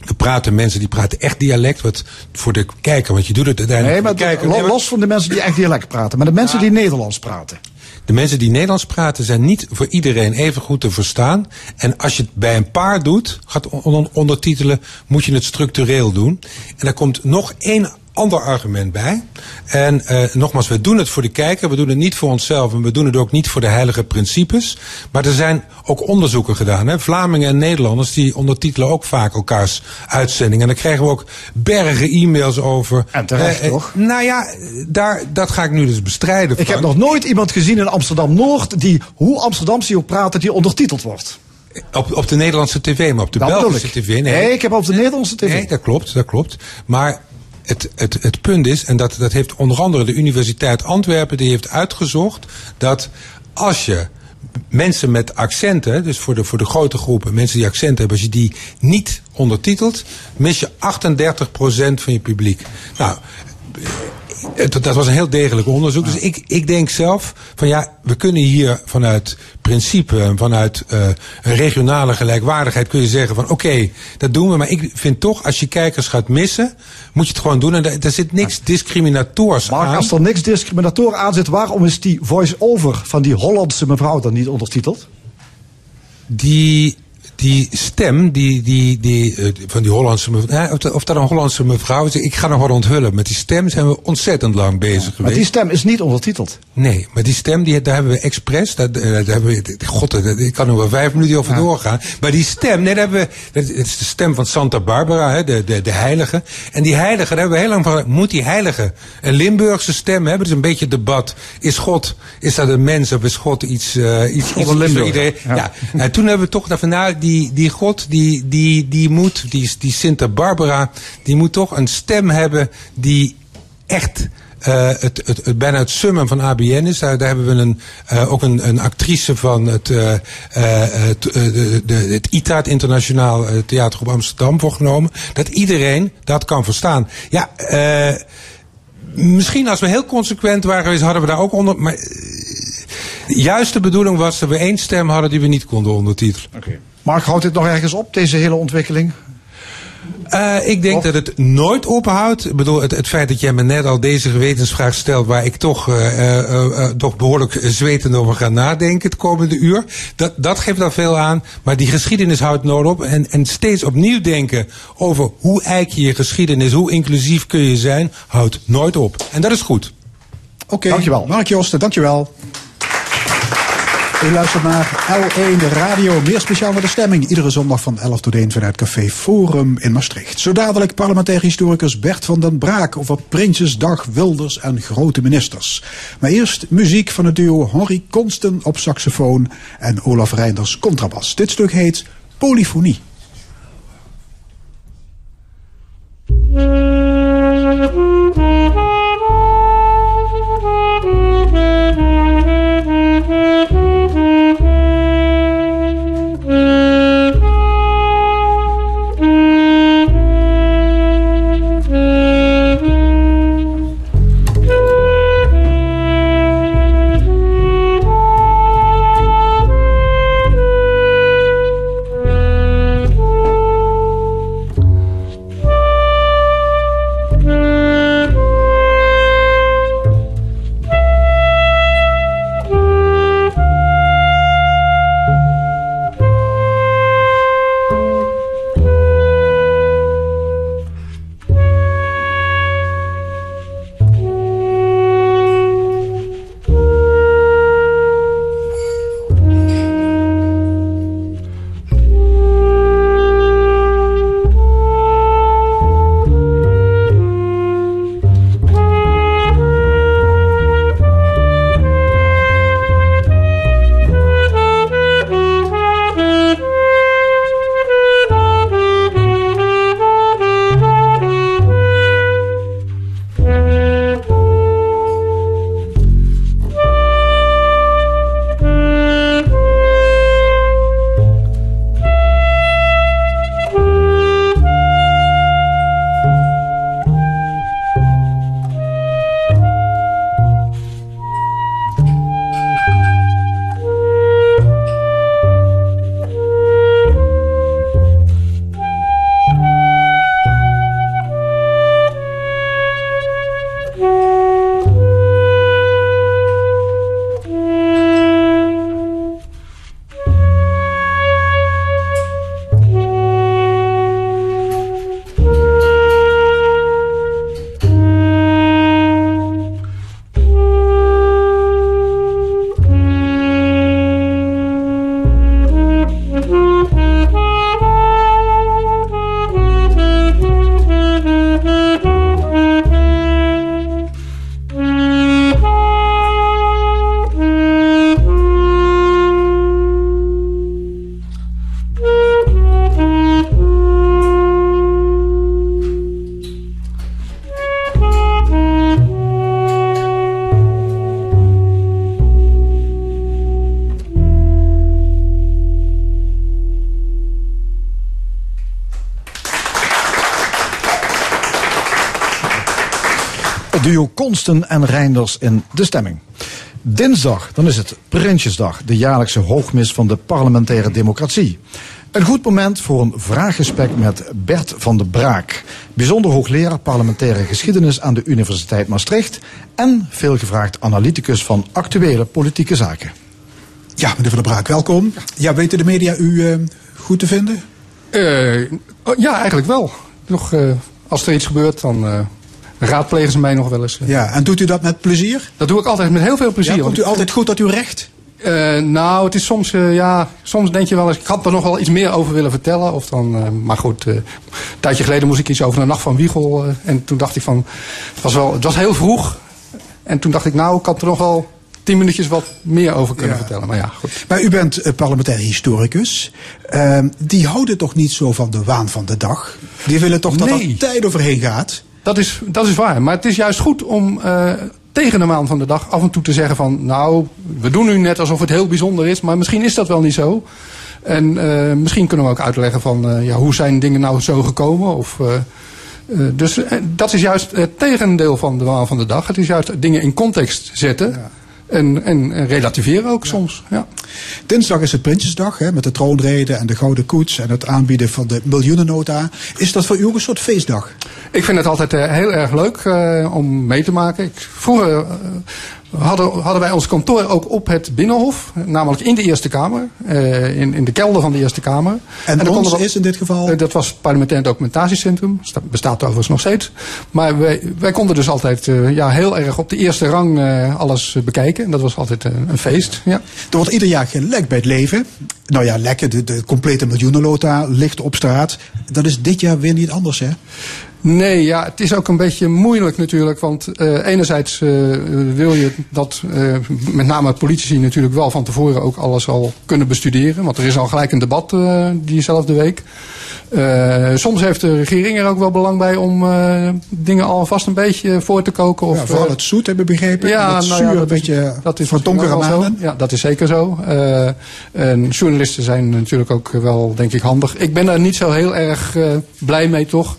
we praten mensen die praten echt dialect, wat voor de kijker, want je doet het uiteindelijk Nee, maar de kijker. los van de mensen die echt dialect praten. Maar de mensen die Nederlands praten. De mensen die Nederlands praten zijn niet voor iedereen even goed te verstaan. En als je het bij een paar doet, gaat on- ondertitelen, moet je het structureel doen. En daar komt nog één ander argument bij. En eh, nogmaals, we doen het voor de kijker, we doen het niet voor onszelf en we doen het ook niet voor de heilige principes. Maar er zijn ook onderzoeken gedaan. Hè? Vlamingen en Nederlanders die ondertitelen ook vaak elkaars uitzendingen. En dan krijgen we ook bergen e-mails over. En terecht, Eh, eh, toch? Nou ja, daar, dat ga ik nu dus bestrijden. Ik heb nog nooit iemand gezien in Amsterdam-Noord die, hoe Amsterdamse die ook praten, die ondertiteld wordt. Op, op de Nederlandse tv, maar op de Dat Belgische tv. Nee, Nee, ik heb op de Nederlandse tv. Nee, dat klopt, dat klopt. Maar het, het, het punt is, en dat, dat heeft onder andere de Universiteit Antwerpen, die heeft uitgezocht dat als je mensen met accenten, dus voor de, voor de grote groepen mensen die accenten hebben, als je die niet ondertitelt, mis je 38% van je publiek. Nou, het- dat was een heel degelijk onderzoek. Dus ik, ik denk zelf van ja, we kunnen hier vanuit principe, vanuit eh, regionale gelijkwaardigheid kun je zeggen van oké, dat doen we. Maar ik vind toch, als je kijkers gaat missen, moet je het gewoon doen. En daar, daar zit niks discriminatoors Maar aan. als er niks discriminator aan zit, waarom is die voice-over van die Hollandse mevrouw dan niet ondertiteld? Die, die stem, die, die, die, eh, van die Hollandse mevrouw, eh, of, dat- een Hollandse mevrouw is, ik ga nog wat onthullen. Met die stem zijn we ontzettend lang bezig Maar geweest. die stem is niet ondertiteld. Nee, maar die stem, die, daar hebben we expres. Daar, daar hebben we, god, daar- ik kan er wel vijf minuten over doorgaan. Maar die stem, nee, daar hebben we. Dat is de stem van Santa Barbara, hè, de, de, de heilige. En die heilige, daar hebben we heel lang van. Moet die heilige een Limburgse stem hebben? Dat is een beetje debat. Is God, is dat een mens of is God iets. eh iets, iets, een iets voor Limburger, iedereen? ja. Ja. En toen hebben we toch gedacht van, nou, die, die God, die, die, die moet, die, die Santa Barbara, die moet toch een stem hebben die echt. eh, het, het, het, bijna het summum van ABN is. Daar, hebben we een, eh, ook een, een actrice van het, eh, de, de, het ITA, Internationaal eh, Theatergroep Amsterdam, voor genomen. Dat iedereen dat kan verstaan. Ja, misschien als we heel consequent waren geweest, hadden we daar ook onder. Maar eh, de juiste bedoeling was dat we één stem hadden die we niet konden ondertitelen. Mark, houdt dit nog ergens op, deze hele ontwikkeling? Eh, ik denk Of- dat het nooit ophoudt. Ik bedoel, het, het feit dat jij me net al deze gewetensvraag stelt, waar ik toch, eh, eh, toch behoorlijk zwetend over ga nadenken het komende uur, dat, dat geeft al veel aan. Maar die geschiedenis houdt nooit op. En, en steeds opnieuw denken over hoe eik je je geschiedenis, hoe inclusief kun je zijn, houdt nooit op. En dat is goed. Oké, Dankjewel. Mark Josten, dankjewel. U luistert naar L1 Radio, meer speciaal naar de stemming. Iedere zondag van 11 tot 1 vanuit Café Forum in Maastricht. Zo dadelijk parlementair historicus Bert van den Braak over Prinsjesdag, Wilders en grote ministers. Maar eerst muziek van het duo Henry Konsten op saxofoon en Olaf Reinders contrabas. Dit stuk heet Polyfonie. duo Konsten en Reinders in de stemming. Dinsdag, dan is het Prinsjesdag, de jaarlijkse hoogmis van de parlementaire democratie. Een goed moment voor een vraaggesprek met Bert van de Braak, bijzonder hoogleraar parlementaire geschiedenis aan de Universiteit Maastricht en veelgevraagd analyticus van actuele politieke zaken. Ja, meneer Van der Braak, welkom. Ja, weten de media u eh, goed te vinden? Uh, ja, eigenlijk wel. Nog, uh, als er iets gebeurt, dan uh, raadplegen ze mij nog wel eens. Ja, en doet u dat met plezier? Dat doe ik altijd met heel veel plezier. Ja, komt u altijd goed tot uw recht? nou, het is soms, ja, soms denk je wel eens, ik had er nog wel iets meer over willen vertellen. Of dan, maar goed, een tijdje geleden moest ik iets over de nacht van Wiegel. en toen dacht ik van, het was, wel, het was heel vroeg. En toen dacht ik, nou, ik had er nog wel tien minuutjes wat meer over kunnen vertellen. Maar ja, goed. Maar u bent parlementair historicus. Uh, die houden toch niet zo van de waan van de dag? Die willen toch dat er tijd overheen gaat? Dat is, dat is waar. Maar het is juist goed om uh, tegen de maan van de dag af en toe te zeggen van... nou, we doen nu net alsof het heel bijzonder is, maar misschien is dat wel niet zo. En uh, misschien kunnen we ook uitleggen van ja, hoe zijn dingen nou zo gekomen of... Dus dat is juist het tegendeel van de waan van de dag. Het is juist dingen in context zetten. Ja. En, en, en, relativeren ook ja. soms. Ja. Dinsdag is het Prinsjesdag hè, met de troonrede en de Gouden Koets en het aanbieden van de miljoenennota. Is dat voor u ook een soort feestdag? Ik vind het altijd uh, heel erg leuk uh, om mee te maken. Ik, vroeger uh, hadden, hadden wij ons kantoor ook op het Binnenhof, namelijk in de Eerste Kamer, in, in de kelder van de Eerste Kamer. En, en ons is in dit geval? dat was het Parlementair Documentatiecentrum, bestaat overigens nog steeds. Maar wij, wij konden dus altijd ja, heel erg op de eerste rang alles bekijken. En dat was altijd een feest. Ja. Er wordt ieder jaar gelekt bij het leven. Nou ja, lekker, de, de complete miljoenenlota ligt op straat. Dat is dit jaar weer niet anders, hè? Nee, ja, het is ook een beetje moeilijk natuurlijk. Want uh, enerzijds uh, wil je dat uh, met name politici natuurlijk wel van tevoren ook alles al kunnen bestuderen. Want er is al gelijk een debat diezelfde week. soms heeft de regering er ook wel belang bij om dingen alvast een beetje voor te koken. Of, ja, vooral het zoet hebben begrepen. Ja, dat nou zuur ja, een beetje dat is voor donkere maanden. Ja, dat is zeker zo. en journalisten zijn natuurlijk ook wel, denk ik, handig. Ik ben daar niet zo heel erg blij mee, toch?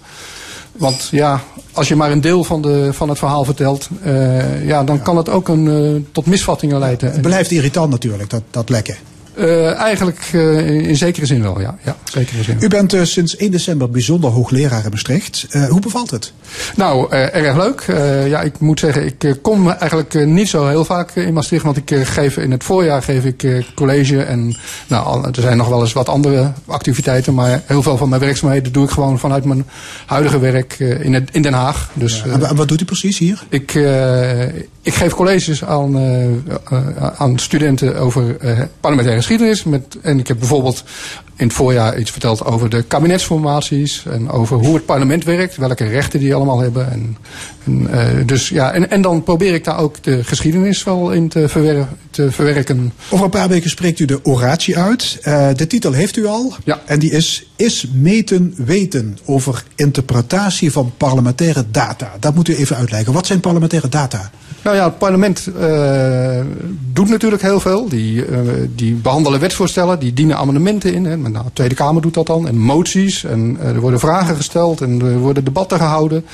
Want ja, als je maar een deel van, de, van het verhaal vertelt, uh, ja, dan ja. kan het ook een, uh, tot misvattingen leiden. Het blijft irritant natuurlijk, dat, dat lekken. Uh, eigenlijk uh, in zekere zin wel, ja. ja zekere zin. U bent uh, sinds 1 december bijzonder hoogleraar in Maastricht. hoe bevalt het? Nou, erg leuk. ja, ik moet zeggen, ik kom eigenlijk niet zo heel vaak in Maastricht. Want ik geef in het voorjaar geef ik college. En nou, er zijn nog wel eens wat andere activiteiten. Maar heel veel van mijn werkzaamheden doe ik gewoon vanuit mijn huidige werk in, het, in Den Haag. Dus, ja, en wat doet u precies hier? Ik, ik geef colleges aan, aan studenten over parlementaire geschiedenis. Met, en ik heb bijvoorbeeld in het voorjaar iets verteld over de kabinetsformaties. En over hoe het parlement werkt. Welke rechten die allemaal hebben. En, en, uh, dus, ja, en, en dan probeer ik daar ook de geschiedenis wel in te, verwer te verwerken. Over een paar weken spreekt u de oratie uit. Uh, de titel heeft u al. Ja. En die is Is meten weten over interpretatie van parlementaire data. Dat moet u even uitleggen. Wat zijn parlementaire data? Nou ja, het parlement uh, doet natuurlijk heel veel. Die, uh, die behandelen wetsvoorstellen, die dienen amendementen in. Hè. Nou, de Tweede Kamer doet dat dan. En moties. En uh, er worden vragen gesteld. En er worden debatten gehouden.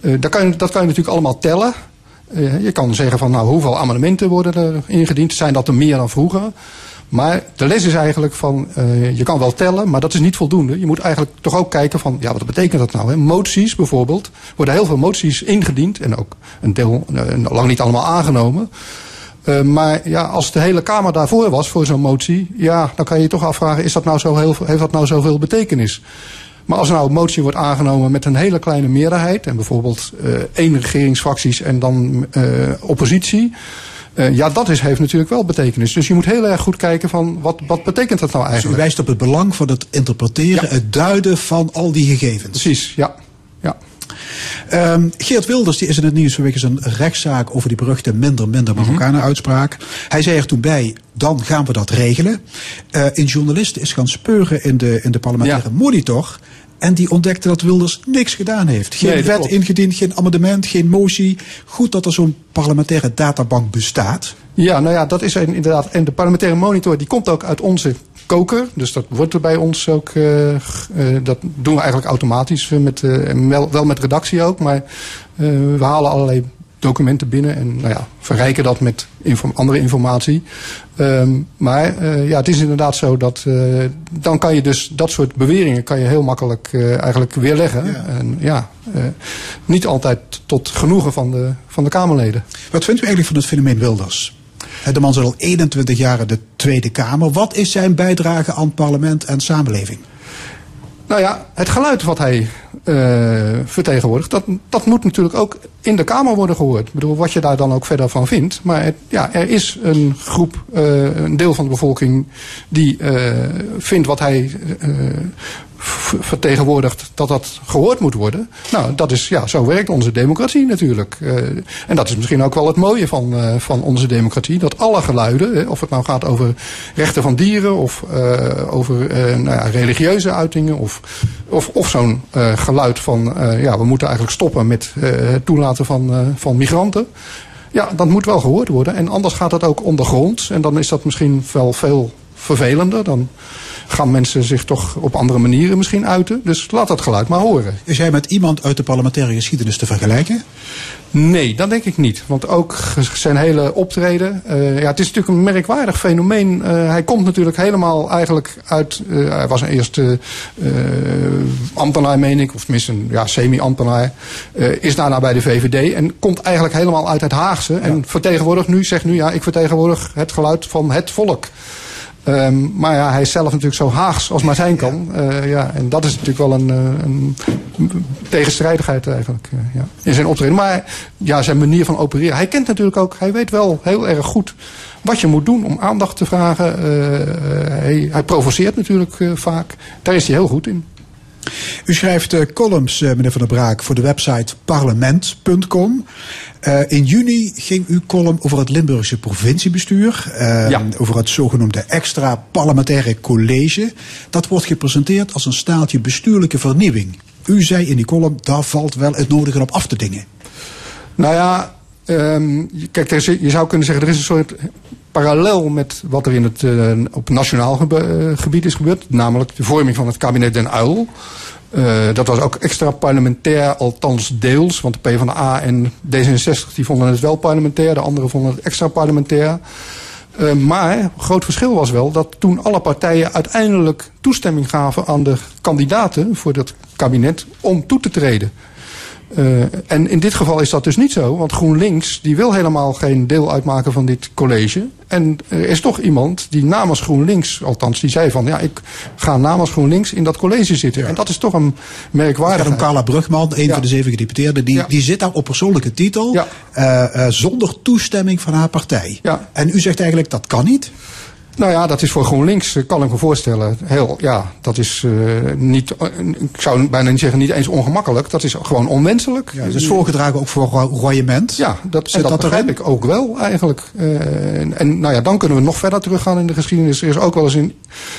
dat, kan je, dat kan je natuurlijk allemaal tellen. je kan zeggen van nou, hoeveel amendementen worden er ingediend. Zijn dat er meer dan vroeger? Maar de les is eigenlijk van, uh, je kan wel tellen, maar dat is niet voldoende. Je moet eigenlijk toch ook kijken van, ja, wat betekent dat nou? Hè? Moties bijvoorbeeld, worden heel veel moties ingediend en ook een deel, uh, lang niet allemaal aangenomen. Uh, maar ja, als de hele Kamer daarvoor was, voor zo'n motie, ja, dan kan je je toch afvragen, is dat nou zo heel, heeft dat nou zoveel betekenis? Maar als nou een motie wordt aangenomen met een hele kleine meerderheid, en bijvoorbeeld één regeringsfracties en dan oppositie, uh, ja, dat is, heeft natuurlijk wel betekenis. Dus je moet heel erg goed kijken van wat, wat betekent dat nou eigenlijk. Dus u wijst op het belang van het interpreteren, ja. het duiden van al die gegevens. Precies, ja. ja. Um, Geert Wilders die is in het nieuws vanwege zijn rechtszaak over die beruchte minder minder Marokkanen mm -hmm. uitspraak. Hij zei er toen bij, dan gaan we dat regelen. Uh, een journalist is gaan speuren in de, in de parlementaire ja. monitor. En die ontdekte dat Wilders niks gedaan heeft. Geen Nee, wet klopt. ingediend, geen amendement, geen motie. Goed dat er zo'n parlementaire databank bestaat. Ja, nou ja, dat is een- inderdaad. En de parlementaire monitor die komt ook uit onze koker. Dus dat wordt er bij ons ook. eh, eh, dat doen we eigenlijk automatisch. eh, Met, wel, wel met redactie ook. Maar we halen allerlei documenten binnen en nou ja, verrijken dat met inform andere informatie. Ehm, maar uh, ja, het is inderdaad zo dat uh, dan kan je dus dat soort beweringen kan je heel makkelijk uh, eigenlijk weerleggen. Ja. En ja, niet altijd tot genoegen van de, van de Kamerleden. Wat vindt u eigenlijk van het fenomeen Wilders? De man zit al 21 jaar in de Tweede Kamer. Wat is zijn bijdrage aan parlement en samenleving? Nou ja, het geluid wat hij uh, vertegenwoordigt, dat, dat moet natuurlijk ook in de Kamer worden gehoord. Ik bedoel, wat je daar dan ook verder van vindt. Maar ja, er is een groep, uh, een deel van de bevolking, die uh, vindt wat hij vertegenwoordigt dat dat gehoord moet worden. Nou, dat is, ja, zo werkt onze democratie natuurlijk. Uh, en dat is misschien ook wel het mooie van, uh, van onze democratie. Dat alle geluiden, of het nou gaat over rechten van dieren of over nou ja, religieuze uitingen of, of, of zo'n geluid van ja, we moeten eigenlijk stoppen met het toelaten van, van migranten. Ja, dat moet wel gehoord worden. En anders gaat dat ook ondergronds. En dan is dat misschien wel veel vervelender. Dan gaan mensen zich toch op andere manieren misschien uiten. Dus laat dat geluid maar horen. Is jij met iemand uit de parlementaire geschiedenis te vergelijken? Nee, dat denk ik niet. Want ook zijn hele optreden. Uh, ja, het is natuurlijk een merkwaardig fenomeen. Uh, hij komt natuurlijk helemaal eigenlijk uit. Uh, hij was een eerste ambtenaar, meen ik. Of tenminste een ja, semi-ambtenaar. is daarna bij de VVD. En komt eigenlijk helemaal uit het Haagse. Ja. En vertegenwoordigt nu, zegt nu ja, ik vertegenwoordig het geluid van het volk. Um, maar ja, hij is zelf natuurlijk zo haags als maar zijn kan. Uh, ja, en dat is natuurlijk wel een, uh, een tegenstrijdigheid eigenlijk uh, ja, in zijn optreden. Maar ja, zijn manier van opereren. Hij kent natuurlijk ook, hij weet wel heel erg goed wat je moet doen om aandacht te vragen. hij, hij provoceert natuurlijk vaak. Daar is hij heel goed in. U schrijft uh, columns, uh, meneer Van der Braak, voor de website parlement.com. Uh, in juni ging uw column over het Limburgse provinciebestuur. Ja. Over het zogenoemde extra parlementaire college. Dat wordt gepresenteerd als een staaltje bestuurlijke vernieuwing. U zei in die column, daar valt wel het nodige op af te dingen. Nou ja, um, kijk, is, je zou kunnen zeggen, er is een soort parallel met wat er in het, uh, op nationaal gebied is gebeurd. Namelijk de vorming van het kabinet Den Uil. Uh, dat was ook extra parlementair, althans deels. Want de PvdA en D66 die vonden het wel parlementair. De anderen vonden het extra parlementair. Uh, maar groot verschil was wel dat toen alle partijen uiteindelijk toestemming gaven aan de kandidaten voor dat kabinet om toe te treden. Uh, en in dit geval is dat dus niet zo, want GroenLinks die wil helemaal geen deel uitmaken van dit college. En er is toch iemand die namens GroenLinks, althans die zei van ja, ik ga namens GroenLinks in dat college zitten. Ja. En dat is toch een merkwaardig. om Carla Brugman, een ja. van de zeven gedeputeerden, die, ja. die zit daar op persoonlijke titel uh, uh, zonder toestemming van haar partij. En u zegt eigenlijk dat kan niet? Nou ja, dat is voor GroenLinks, kan ik me voorstellen, heel, ja, dat is uh, niet, ik zou bijna niet zeggen niet eens ongemakkelijk, dat is gewoon onwenselijk. Ja, dus voorgedragen ook voor royement? Ja, dat, dat, dat begrijp ik ook wel eigenlijk. Uh, en, en nou ja, dan kunnen we nog verder teruggaan in de geschiedenis. Er is ook wel eens een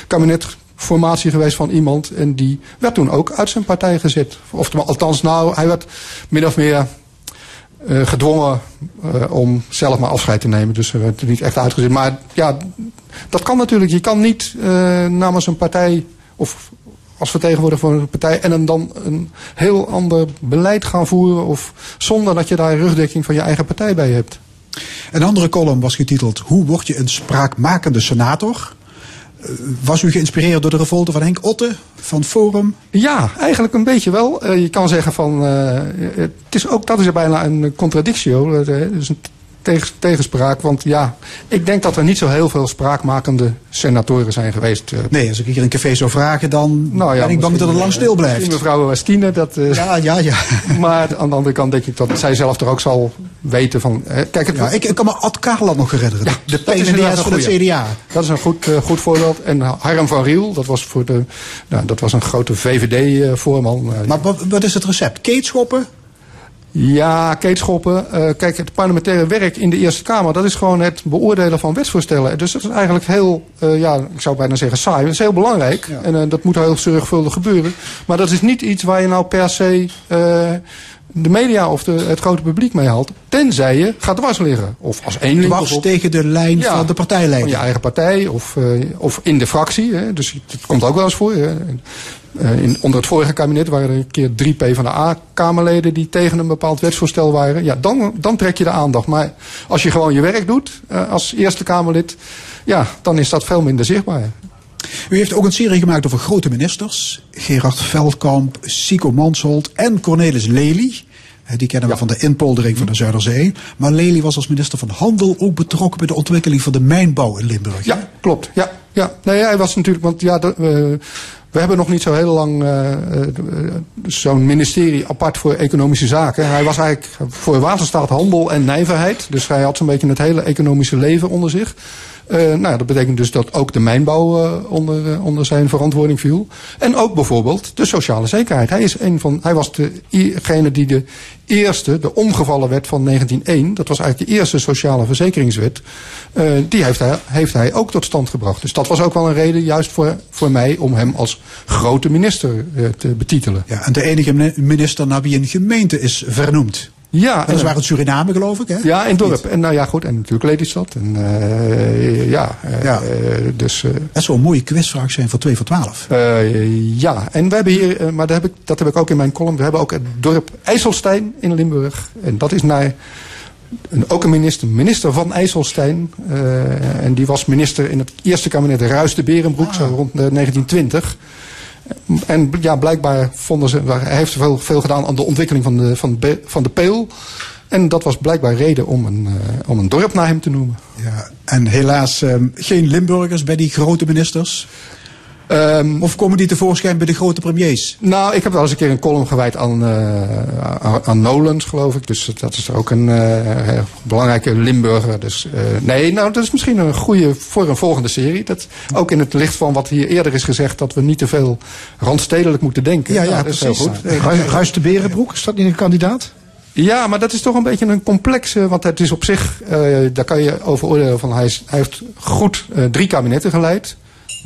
kabinetformatie geweest van iemand en die werd toen ook uit zijn partij gezet. Of althans, nou, hij werd min of meer gedwongen uh, om zelf maar afscheid te nemen. Dus er werd niet echt uitgezet. Maar ja, dat kan natuurlijk. Je kan niet uh, namens een partij of als vertegenwoordiger van een partij en dan een heel ander beleid gaan voeren. Of zonder dat je daar rugdekking van je eigen partij bij hebt. Een andere column was getiteld Hoe word je een spraakmakende senator? Was u geïnspireerd door de revolte van Henk Otte van Forum? Ja, eigenlijk een beetje wel. Uh, je kan zeggen van, uh, het is ook, dat is bijna een contradictio. Dus een tegen, tegenspraak. Want ja, ik denk dat er niet zo heel veel spraakmakende senatoren zijn geweest. Uh. Nee, als ik hier een café zou vragen, dan nou ja, ben ik bang dat het lang stil blijft. Mevrouw Westine, dat... Uh, ja, ja, ja. maar aan de andere kant denk ik dat zij zelf er ook zal weten van... Kijk, het, ja, ik, ik, kan me Ad nog herinneren. Ja, de PNDS van het CDA. Dat is een goed, goed voorbeeld. En Harm van Riel, dat was, voor de, nou, dat was een grote VVD-voorman. maar wat, wat is het recept? Keetschoppen? Ja, keetschoppen. Uh, kijk, het parlementaire werk in de Eerste Kamer... dat is gewoon het beoordelen van wetsvoorstellen. Dus dat is eigenlijk heel, uh, ja, ik zou bijna zeggen saai. Dat is heel belangrijk. Ja. En uh, dat moet heel zorgvuldig gebeuren. Maar dat is niet iets waar je nou per se de media of de, het grote publiek mee haalt. Tenzij je gaat dwars liggen. Of als één Dwars tegen de lijn ja, van de partijlijn. Van je eigen partij of, of in de fractie. Hè. Dus dat komt ook wel eens voor. Hè. Eh, in, onder het vorige kabinet waren er een keer drie PvdA-kamerleden die tegen een bepaald wetsvoorstel waren. Ja, dan, dan trek je de aandacht. Maar als je gewoon je werk doet eh, als Eerste Kamerlid, ja, dan is dat veel minder zichtbaar. U heeft ook een serie gemaakt over grote ministers. Gerard Veldkamp, Sico Mansholt en Cornelis Lely. Eh, Die kennen we van de inpoldering van de Zuiderzee. Maar Lely was als minister van Handel ook betrokken bij de ontwikkeling van de mijnbouw in Limburg. Ja, klopt. Ja, ja. Nee, hij was natuurlijk, want ja, de, we, we hebben nog niet zo heel lang eh, eh, zo'n ministerie apart voor economische zaken. Hij was eigenlijk voor waterstaat, handel en nijverheid. Dus hij had zo'n beetje het hele economische leven onder zich. Eh, nou, dat betekent dus dat ook de mijnbouw eh, onder, eh, onder zijn verantwoording viel. En ook bijvoorbeeld de sociale zekerheid. Hij, is een van, hij was degene die de eerste, de omgevallen wet van 1901, dat was eigenlijk de eerste sociale verzekeringswet, die heeft hij, heeft hij ook tot stand gebracht. Dus dat was ook wel een reden, juist voor, voor mij, om hem als grote minister te betitelen. Ja, en de enige mini- minister naar wie een gemeente is vernoemd. Ja, Dat is eh, waar het Suriname, geloof ik, hè? Ja, in dorp. En nou ja, goed. En natuurlijk Lelystad. En eh, ja, eh, Ja. eh, dus Dat zou een mooie quizvraag zijn voor 2 voor 12. eh, ja. En we hebben hier, maar dat heb, ik, dat heb ik ook in mijn column. We hebben ook het dorp IJsselstein in Limburg. En dat is naar een, ook een minister, minister van IJsselstein. en die was minister in het eerste kabinet Ruis de Berenbroek, zo rond eh, 1920. En ja, blijkbaar vonden ze, hij heeft veel, veel gedaan aan de ontwikkeling van de, van, de, van de peel. En dat was blijkbaar reden om een, eh, om een dorp naar hem te noemen. Ja, en helaas ehm, geen Limburgers bij die grote ministers. Ehm, Of komen die tevoorschijn bij de grote premiers? nou, ik heb wel eens een keer een column gewijd aan, eh, aan, Nolens, geloof ik. Dus dat is ook een eh, belangrijke Limburger. Dus, eh, nee, nou, dat is misschien een goede voor een volgende serie. Dat, ook in het licht van wat hier eerder is gezegd, dat we niet te veel randstedelijk moeten denken. Ja, ja, Nou, dat is heel precies. goed. Ruis, Ruis de Berenbroek, is dat niet een kandidaat? Ja, maar dat is toch een beetje een complexe. Want het is op zich, daar kan je over oordelen van hij, is, hij heeft goed drie kabinetten geleid.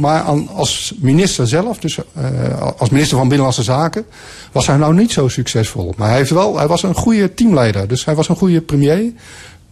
Maar aan, als minister zelf, dus eh, als minister van Binnenlandse Zaken, was hij nou niet zo succesvol. Maar hij, heeft wel, hij was een goede teamleider. Dus hij was een goede premier.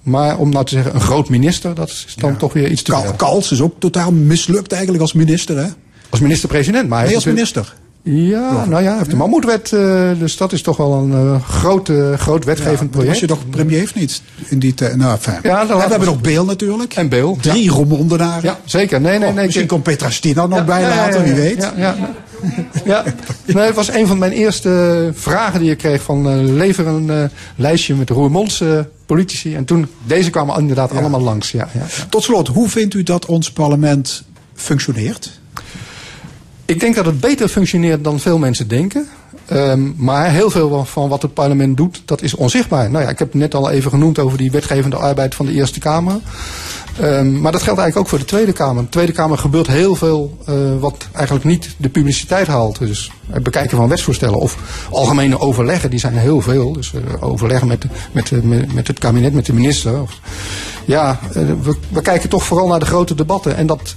Maar om nou te zeggen, een groot minister, dat is dan toch weer iets te veel. Kals is ook totaal mislukt eigenlijk als minister, hè? Als minister-president. Maar hij Nee, als minister. Ja, nou ja, heeft de mammoetwet. eh, dus dat is toch wel een eh, groot, eh, groot wetgevend Was project. je toch premier of niet? In die tijd. Nou, fijn. Ja, we hebben we- nog Beel natuurlijk. En Beel. Drie Romondenaren. Ja, zeker. Nee, nee, Oh, nee. misschien ik- komt Petra Stina nog Ja, bij ja, ja, later, ja, wie ja. weet. Ja, ja. ja. Nee, het was een van mijn eerste vragen die ik kreeg van eh, lever een eh, lijstje met Roermondse politici. En toen, deze kwamen inderdaad allemaal langs. Ja, ja, ja. Tot slot, hoe vindt u dat ons parlement functioneert? Ik denk dat het beter functioneert dan veel mensen denken. Ehm, maar heel veel van wat het parlement doet, dat is onzichtbaar. Nou ja, ik heb het net al even genoemd over die wetgevende arbeid van de Eerste Kamer. Ehm, maar dat geldt eigenlijk ook voor de Tweede Kamer. De Tweede Kamer gebeurt heel veel eh, wat eigenlijk niet de publiciteit haalt. Dus het bekijken van wetsvoorstellen of algemene overleggen, die zijn heel veel. Dus eh, overleggen met, met, met, het kabinet, met de minister. Ja, eh, we, kijken toch vooral naar de grote debatten. En dat,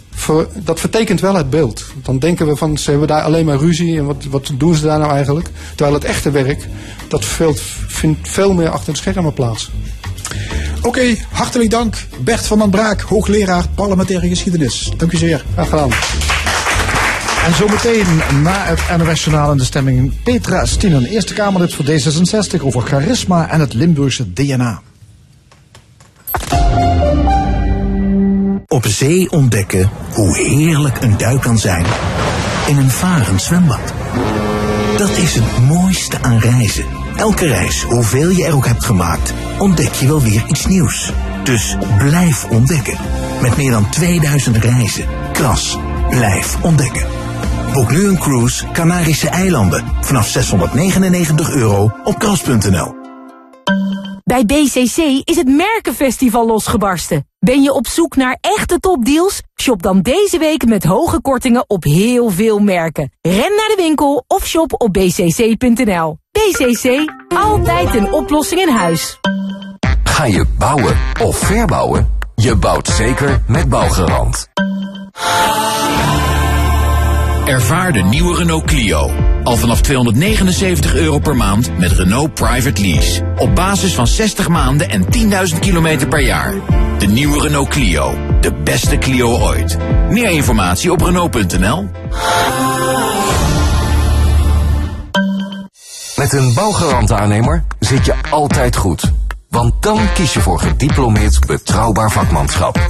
dat vertekent wel het beeld. Dan denken we van, ze hebben daar alleen maar ruzie. En wat, wat doen ze daar nou eigenlijk? Terwijl het echte werk, dat vindt veel meer achter de schermen plaats. Oké, hartelijk dank. Bert van den Braak, hoogleraar parlementaire geschiedenis. Dank u zeer. Graag gedaan. En zometeen na het NOS in de stemming Petra Stienen, Eerste Kamerlid voor D66 over charisma en het Limburgse DNA. Op zee ontdekken hoe heerlijk een duik kan zijn in een varend zwembad. Dat is het mooiste aan reizen. Elke reis, hoeveel je er ook hebt gemaakt, ontdek je wel weer iets nieuws. Dus blijf ontdekken. Met meer dan 2000 reizen. Kras, blijf ontdekken. Boek nu een cruise Canarische eilanden vanaf 699 euro op kras.nl. Bij BCC is het Merkenfestival losgebarsten. Ben je op zoek naar echte topdeals? Shop dan deze week met hoge kortingen op heel veel merken. Ren naar de winkel of shop op bcc.nl. BCC, altijd een oplossing in huis. Ga je bouwen of verbouwen? Je bouwt zeker met Bouwgarant. Ervaar de nieuwe Renault Clio. Al vanaf 279 euro per maand met Renault Private Lease. Op basis van 60 maanden en 10.000 kilometer per jaar. De nieuwe Renault Clio. De beste Clio ooit. Meer informatie op Renault.nl. Met een bouwgarantaannemer zit je altijd goed. Want dan kies je voor gediplomeerd betrouwbaar vakmanschap.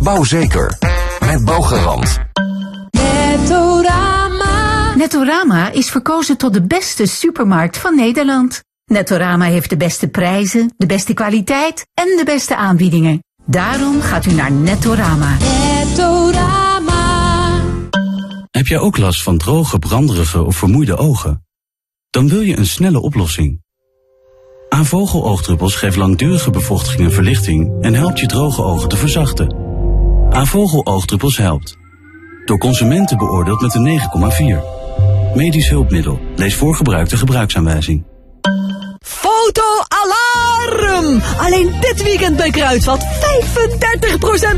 Bouw zeker. Met Bouwgarant. Nettorama. Nettorama is verkozen tot de beste supermarkt van Nederland. Nettorama heeft de beste prijzen, de beste kwaliteit en de beste aanbiedingen. Daarom gaat u naar Nettorama. Nettorama. Heb jij ook last van droge, branderige of vermoeide ogen? Dan wil je een snelle oplossing. Aan vogeloogdruppels geeft langdurige bevochtiging en verlichting en helpt je droge ogen te verzachten. Aan vogeloogdruppels helpt. Door consumenten beoordeeld met een 9,4. Medisch hulpmiddel. Lees voor gebruik de gebruiksaanwijzing. Fotoalarm! Alleen dit weekend bij Kruidvat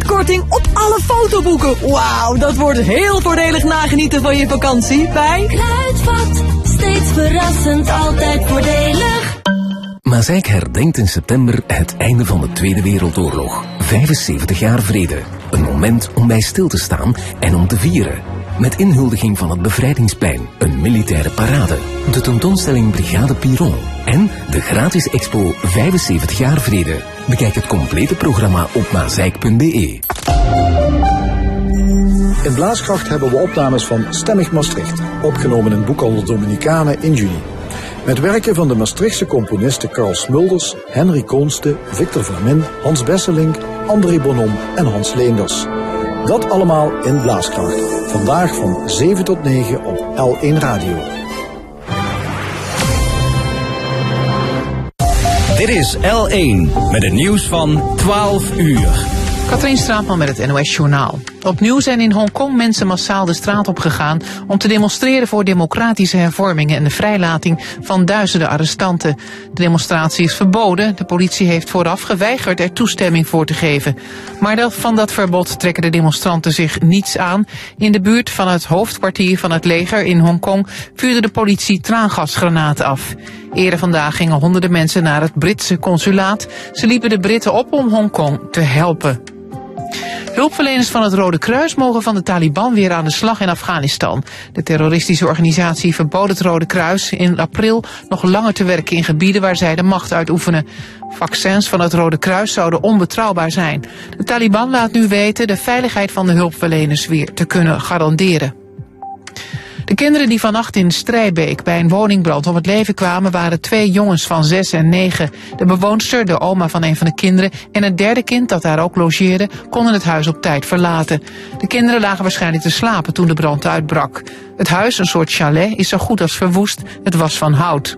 35% korting op alle fotoboeken. Wauw, dat wordt heel voordelig nagenieten van je vakantie bij Kruidvat. Steeds verrassend, altijd voordelig. Mazeik herdenkt in september het einde van de Tweede Wereldoorlog. 75 jaar vrede. Een moment om bij stil te staan en om te vieren. Met inhuldiging van het Bevrijdingsplein, een militaire parade, de tentoonstelling Brigade Piron en de gratis expo 75 jaar vrede. Bekijk het complete programma op mazeik.be. In Blaaskracht hebben we opnames van Stemmig Maastricht, opgenomen in boekhandel Dominicanen in juni. Met werken van de Maastrichtse componisten Carl Smulders, Henry Koonste, Victor Vermin, Hans Besselink, André Bonom en Hans Leenders. Dat allemaal in Blaaskracht. Vandaag van 7 tot 9 op L1 Radio. Dit is L1 met het nieuws van 12 uur. Katrien Straatman met het NOS Journaal. Opnieuw zijn in Hongkong mensen massaal de straat op gegaan om te demonstreren voor democratische hervormingen en de vrijlating van duizenden arrestanten. De demonstratie is verboden. De politie heeft vooraf geweigerd er toestemming voor te geven. Maar van dat verbod trekken de demonstranten zich niets aan. In de buurt van het hoofdkwartier van het leger in Hongkong vuurde de politie traangasgranaten af. Eerder vandaag gingen honderden mensen naar het Britse consulaat. Ze liepen de Britten op om Hongkong te helpen. Hulpverleners van het Rode Kruis mogen van de Taliban weer aan de slag in Afghanistan. De terroristische organisatie verbood het Rode Kruis in april nog langer te werken in gebieden waar zij de macht uitoefenen. Vaccins van het Rode Kruis zouden onbetrouwbaar zijn. De Taliban laat nu weten de veiligheid van de hulpverleners weer te kunnen garanderen. De kinderen die vannacht in Strijbeek bij een woningbrand om het leven kwamen waren twee jongens van zes en negen. De bewoonster, de oma van een van de kinderen en het derde kind dat daar ook logeerde konden het huis op tijd verlaten. De kinderen lagen waarschijnlijk te slapen toen de brand uitbrak. Het huis, een soort chalet, is zo goed als verwoest. Het was van hout.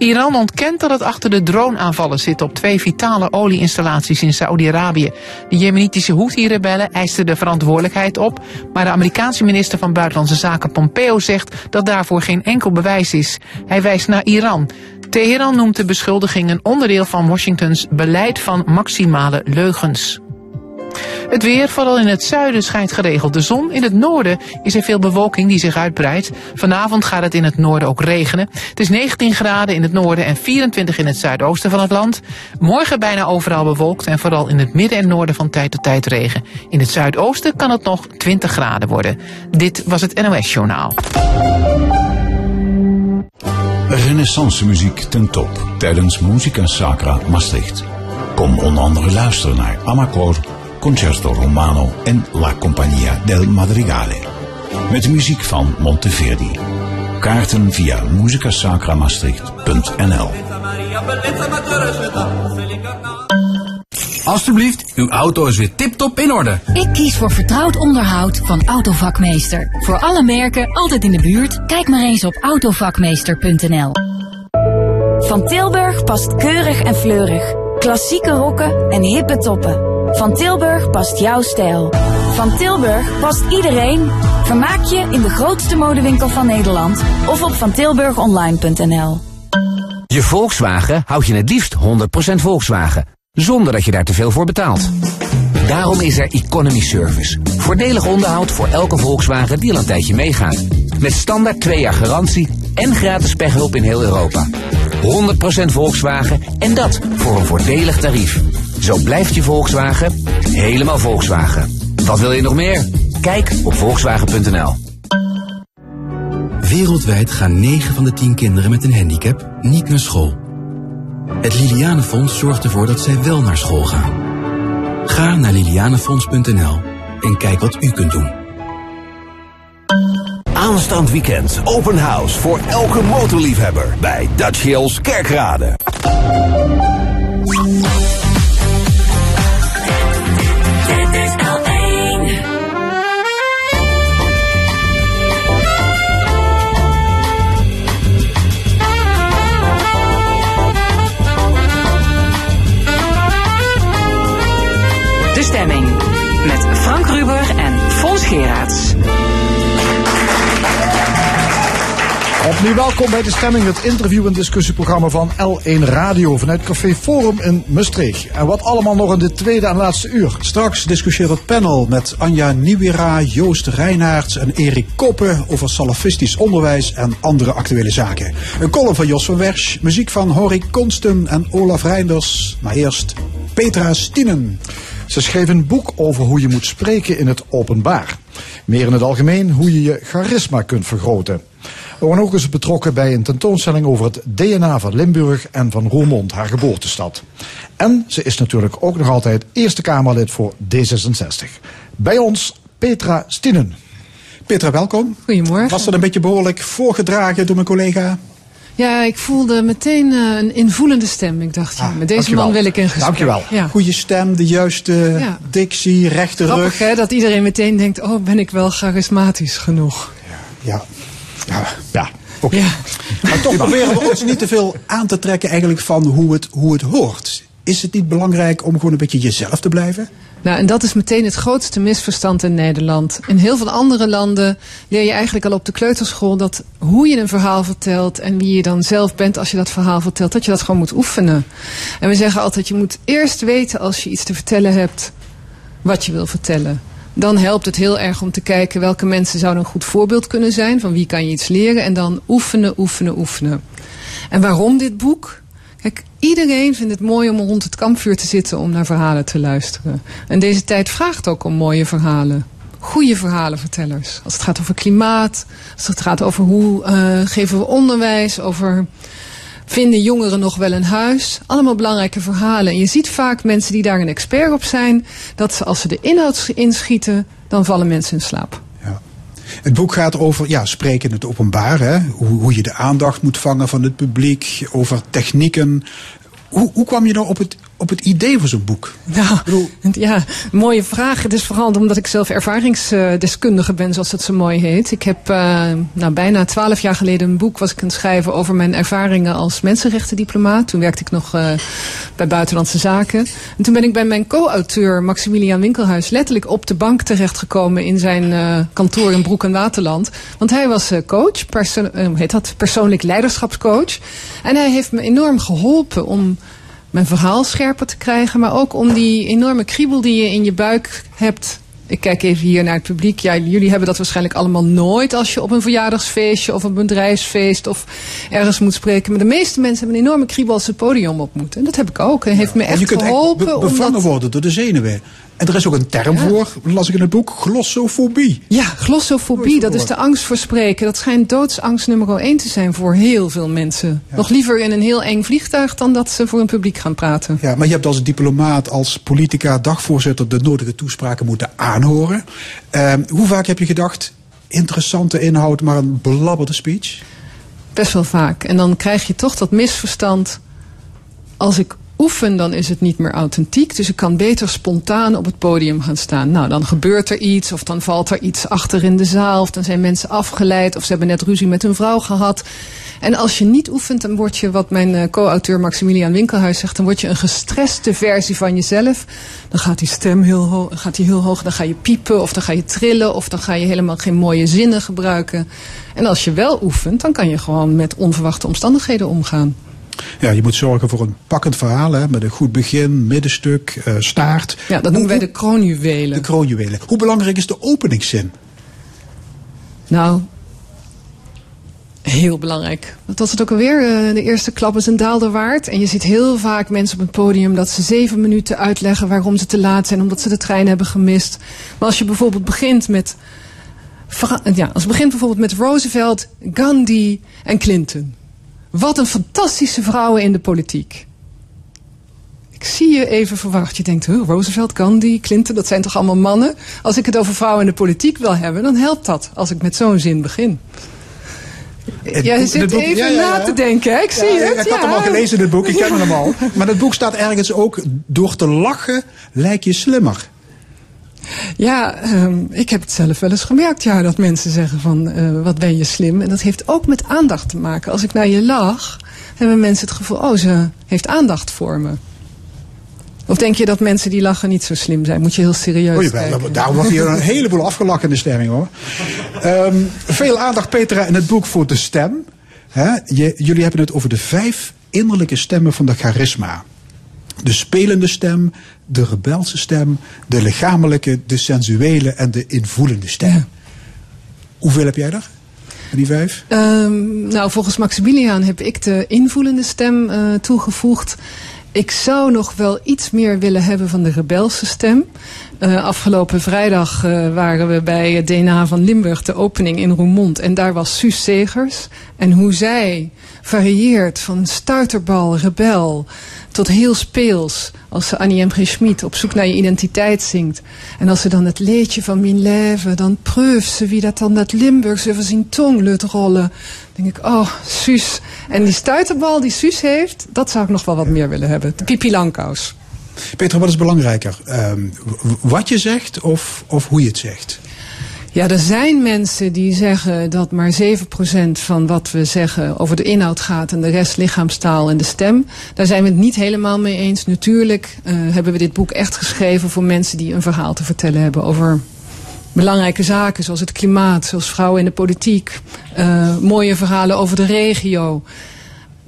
Iran ontkent dat het achter de droneaanvallen zit op twee vitale olieinstallaties in Saoedi-Arabië. De jemenitische Houthi-rebellen eisten de verantwoordelijkheid op, maar de Amerikaanse minister van Buitenlandse Zaken Pompeo zegt dat daarvoor geen enkel bewijs is. Hij wijst naar Iran. Teheran noemt de beschuldiging een onderdeel van Washingtons beleid van maximale leugens. Het weer, vooral in het zuiden, schijnt geregeld de zon. In het noorden is er veel bewolking die zich uitbreidt. Vanavond gaat het in het noorden ook regenen. Het is 19 graden in het noorden en 24 in het zuidoosten van het land. Morgen bijna overal bewolkt en vooral in het midden en noorden van tijd tot tijd regen. In het zuidoosten kan het nog 20 graden worden. Dit was het NOS Journaal. Renaissance muziek ten top tijdens Musica Sacra Maastricht. Kom onder andere luisteren naar Amacor, Concerto Romano en La Compagnia del Madrigale. Met muziek van Monteverdi. Kaarten via musicasacramaastricht.nl Alsjeblieft, uw auto is weer tip-top in orde. Ik kies voor vertrouwd onderhoud van Autovakmeester. Voor alle merken, altijd in de buurt. Kijk maar eens op autovakmeester.nl. Van Tilburg past keurig en fleurig. Klassieke rokken en hippe toppen. Van Tilburg past jouw stijl. Van Tilburg past iedereen. Vermaak je in de grootste modewinkel van Nederland of op vantilburgonline.nl. Je Volkswagen houdt je het liefst 100% Volkswagen, zonder dat je daar te veel voor betaalt. Daarom is er Economy Service. Voordelig onderhoud voor elke Volkswagen die al een tijdje meegaat. Met standaard 2 jaar garantie en gratis pechhulp in heel Europa. 100% Volkswagen en dat voor een voordelig tarief. Zo blijft je Volkswagen helemaal Volkswagen. Wat wil je nog meer? Kijk op volkswagen.nl. Wereldwijd gaan 9 van de 10 kinderen met een handicap niet naar school. Het Lilianenfonds zorgt ervoor dat zij wel naar school gaan. Ga naar lilianenfonds.nl en kijk wat u kunt doen. Aanstaand weekend open house voor elke motorliefhebber bij Dutch Hills Kerkrade. Opnieuw welkom bij De Stemming, het interview- en discussieprogramma van L1 Radio vanuit Café Forum in Maastricht. En wat allemaal nog in de tweede en laatste uur. Straks discussieert het panel met Anja Nieuwera, Joost Reinaerts en Erik Koppen over salafistisch onderwijs en andere actuele zaken. Een column van Jos van Wersch, muziek van Horik Konsten en Olaf Reinders. Maar eerst Petra Stienen. Ze schreef een boek over hoe je moet spreken in het openbaar. Meer in het algemeen hoe je je charisma kunt vergroten. We waren ook eens betrokken bij een tentoonstelling over het DNA van Limburg en van Roermond, haar geboortestad. En ze is natuurlijk ook nog altijd Eerste Kamerlid voor D66. Bij ons Petra Stienen. Petra, welkom. Goedemorgen. Was dat een beetje behoorlijk voorgedragen door mijn collega? Ja, ik voelde meteen eh, een invoelende stem. Ik dacht, ja, met deze dankjewel. man wil ik in gesprek. Dankjewel. Ja. Goede stem, de juiste Ja. dictie, rechte Grappig rug. hè, dat iedereen meteen denkt, oh, ben ik wel charismatisch genoeg? Ja. Ja. ja. Ja. Maar toch proberen we ons niet te veel aan te trekken eigenlijk van hoe het, hoe het hoort. Is het niet belangrijk om gewoon een beetje jezelf te blijven? Nou, en dat is meteen het grootste misverstand in Nederland. In heel veel andere landen leer je eigenlijk al op de kleuterschool dat hoe je een verhaal vertelt en wie je dan zelf bent als je dat verhaal vertelt, dat je dat gewoon moet oefenen. En we zeggen altijd, je moet eerst weten als je iets te vertellen hebt, wat je wil vertellen. Dan helpt het heel erg om te kijken welke mensen zouden een goed voorbeeld kunnen zijn, van wie kan je iets leren en dan oefenen, oefenen, oefenen. En waarom dit boek? Kijk, iedereen vindt het mooi om rond het kampvuur te zitten om naar verhalen te luisteren. En deze tijd vraagt ook om mooie verhalen. Goede verhalenvertellers. Als het gaat over klimaat, als het gaat over hoe eh, geven we onderwijs, over vinden jongeren nog wel een huis. Allemaal belangrijke verhalen. En je ziet vaak mensen die daar een expert op zijn, dat ze als ze de inhoud inschieten, dan vallen mensen in slaap. Het boek gaat over ja, spreken in het openbaar. Hè? Hoe, hoe je de aandacht moet vangen van het publiek. Over technieken. Hoe, hoe kwam je nou op het, op het idee voor zo'n boek? Nou, ja, mooie vraag. Het is vooral omdat ik zelf ervaringsdeskundige ben, zoals het zo mooi heet. Ik heb uh, nou, bijna twaalf jaar geleden een boek was ik aan het schrijven over mijn ervaringen als mensenrechtendiplomaat. Toen werkte ik nog uh, bij Buitenlandse Zaken. En toen ben ik bij mijn co-auteur Maximilian Winkelhuis letterlijk op de bank terechtgekomen in zijn uh, kantoor in Broek en Waterland. Want hij was coach, perso heet dat, persoonlijk leiderschapscoach. En hij heeft me enorm geholpen om mijn verhaal scherper te krijgen, maar ook om die enorme kriebel die je in je buik hebt. Ik kijk even hier naar het publiek. Ja, jullie hebben dat waarschijnlijk allemaal nooit als je op een verjaardagsfeestje of een bedrijfsfeest of ergens moet spreken. Maar de meeste mensen hebben een enorme kriebel als ze het podium op moeten. En dat heb ik ook. En heeft me echt je kunt geholpen. echt be bevangen omdat... worden door de zenuwen. En er is ook een term ja. voor, las ik in het boek, glossofobie. Ja, glossofobie, dat is de angst voor spreken. Dat schijnt doodsangst nummer 1 te zijn voor heel veel mensen. Ja. Nog liever in een heel eng vliegtuig dan dat ze voor een publiek gaan praten. Ja, maar je hebt als diplomaat, als politica, dagvoorzitter de nodige toespraken moeten aanhoren. Uh, hoe vaak heb je gedacht, interessante inhoud, maar een belabberde speech? Best wel vaak. En dan krijg je toch dat misverstand. Als ik oefen, dan is het niet meer authentiek. Dus ik kan beter spontaan op het podium gaan staan. Nou, dan gebeurt er iets, of dan valt er iets achter in de zaal, of dan zijn mensen afgeleid, of ze hebben net ruzie met hun vrouw gehad. En als je niet oefent, dan word je, wat mijn co-auteur Maximilian Winkelhuis zegt, dan word je een gestreste versie van jezelf. Dan gaat die stem heel hoog, gaat die heel hoog, dan ga je piepen, of dan ga je trillen, of dan ga je helemaal geen mooie zinnen gebruiken. En als je wel oefent, dan kan je gewoon met onverwachte omstandigheden omgaan. Ja, je moet zorgen voor een pakkend verhaal, hè, met een goed begin, middenstuk, uh, staart. Ja, dat noemen wij de kroonjuwelen. De kroonjuwelen. Hoe belangrijk is de openingszin? Nou, heel belangrijk. Wat was het ook alweer? Uh, de eerste klap is een daalder waard. En je ziet heel vaak mensen op het podium dat ze zeven minuten uitleggen waarom ze te laat zijn, omdat ze de trein hebben gemist. Maar als je bijvoorbeeld begint met ja, als het begint bijvoorbeeld met Roosevelt, Gandhi en Clinton. Wat een fantastische vrouwen in de politiek. Ik zie je even verwacht. Je denkt, huh, Roosevelt, Gandhi, Clinton, dat zijn toch allemaal mannen? Als ik het over vrouwen in de politiek wil hebben, dan helpt dat als ik met zo'n zin begin. Het Jij boek- zit boek- even ja, ja, ja. na te denken, ik zie het. Ik had hem al gelezen in het boek, ik ken hem al. Maar het boek staat ergens ook, door te lachen lijk je slimmer. Ja, ehm, ik heb het zelf wel eens gemerkt, ja, dat mensen zeggen van, eh, wat ben je slim. En dat heeft ook met aandacht te maken. Als ik naar je lach, hebben mensen het gevoel, oh, ze heeft aandacht voor me. Of denk je dat mensen die lachen niet zo slim zijn? Moet je heel serieus Oh, jawel, kijken. daar wordt hier een heleboel afgelachen in de stemming hoor. Ehm, veel aandacht, Petra, in het boek voor de stem. Je, jullie hebben het over de vijf innerlijke stemmen van de charisma. De spelende stem, de rebelse stem, de lichamelijke, de sensuele en de invoelende stem. Hoeveel heb jij? Van Die vijf? Ehm, nou, volgens Maximiliaan heb ik de invoelende stem eh, toegevoegd. Ik zou nog wel iets meer willen hebben van de rebelse stem. Eh, afgelopen vrijdag eh, waren we bij DNA van Limburg, de opening in Roermond. En daar was Suus Segers. En hoe zij varieert van stuiterbal, rebel, tot heel speels. Als ze Annie M. G. Schmid op zoek naar je identiteit zingt. En als ze dan het leedje van Min Leven, dan preuft ze wie dat dan dat Limburgs over zijn tong lut rollen. Dan denk ik, oh, Suus. En die stuiterbal die Suus heeft, dat zou ik nog wel wat meer willen hebben. De Pipi Langkous. Petra, wat is belangrijker? Ehm, wat je zegt of, of hoe je het zegt? Ja, er zijn mensen die zeggen dat maar 7% van wat we zeggen over de inhoud gaat en de rest lichaamstaal en de stem. Daar zijn we het niet helemaal mee eens. Natuurlijk eh, hebben we dit boek echt geschreven voor mensen die een verhaal te vertellen hebben over belangrijke zaken zoals het klimaat, zoals vrouwen in de politiek, eh, mooie verhalen over de regio.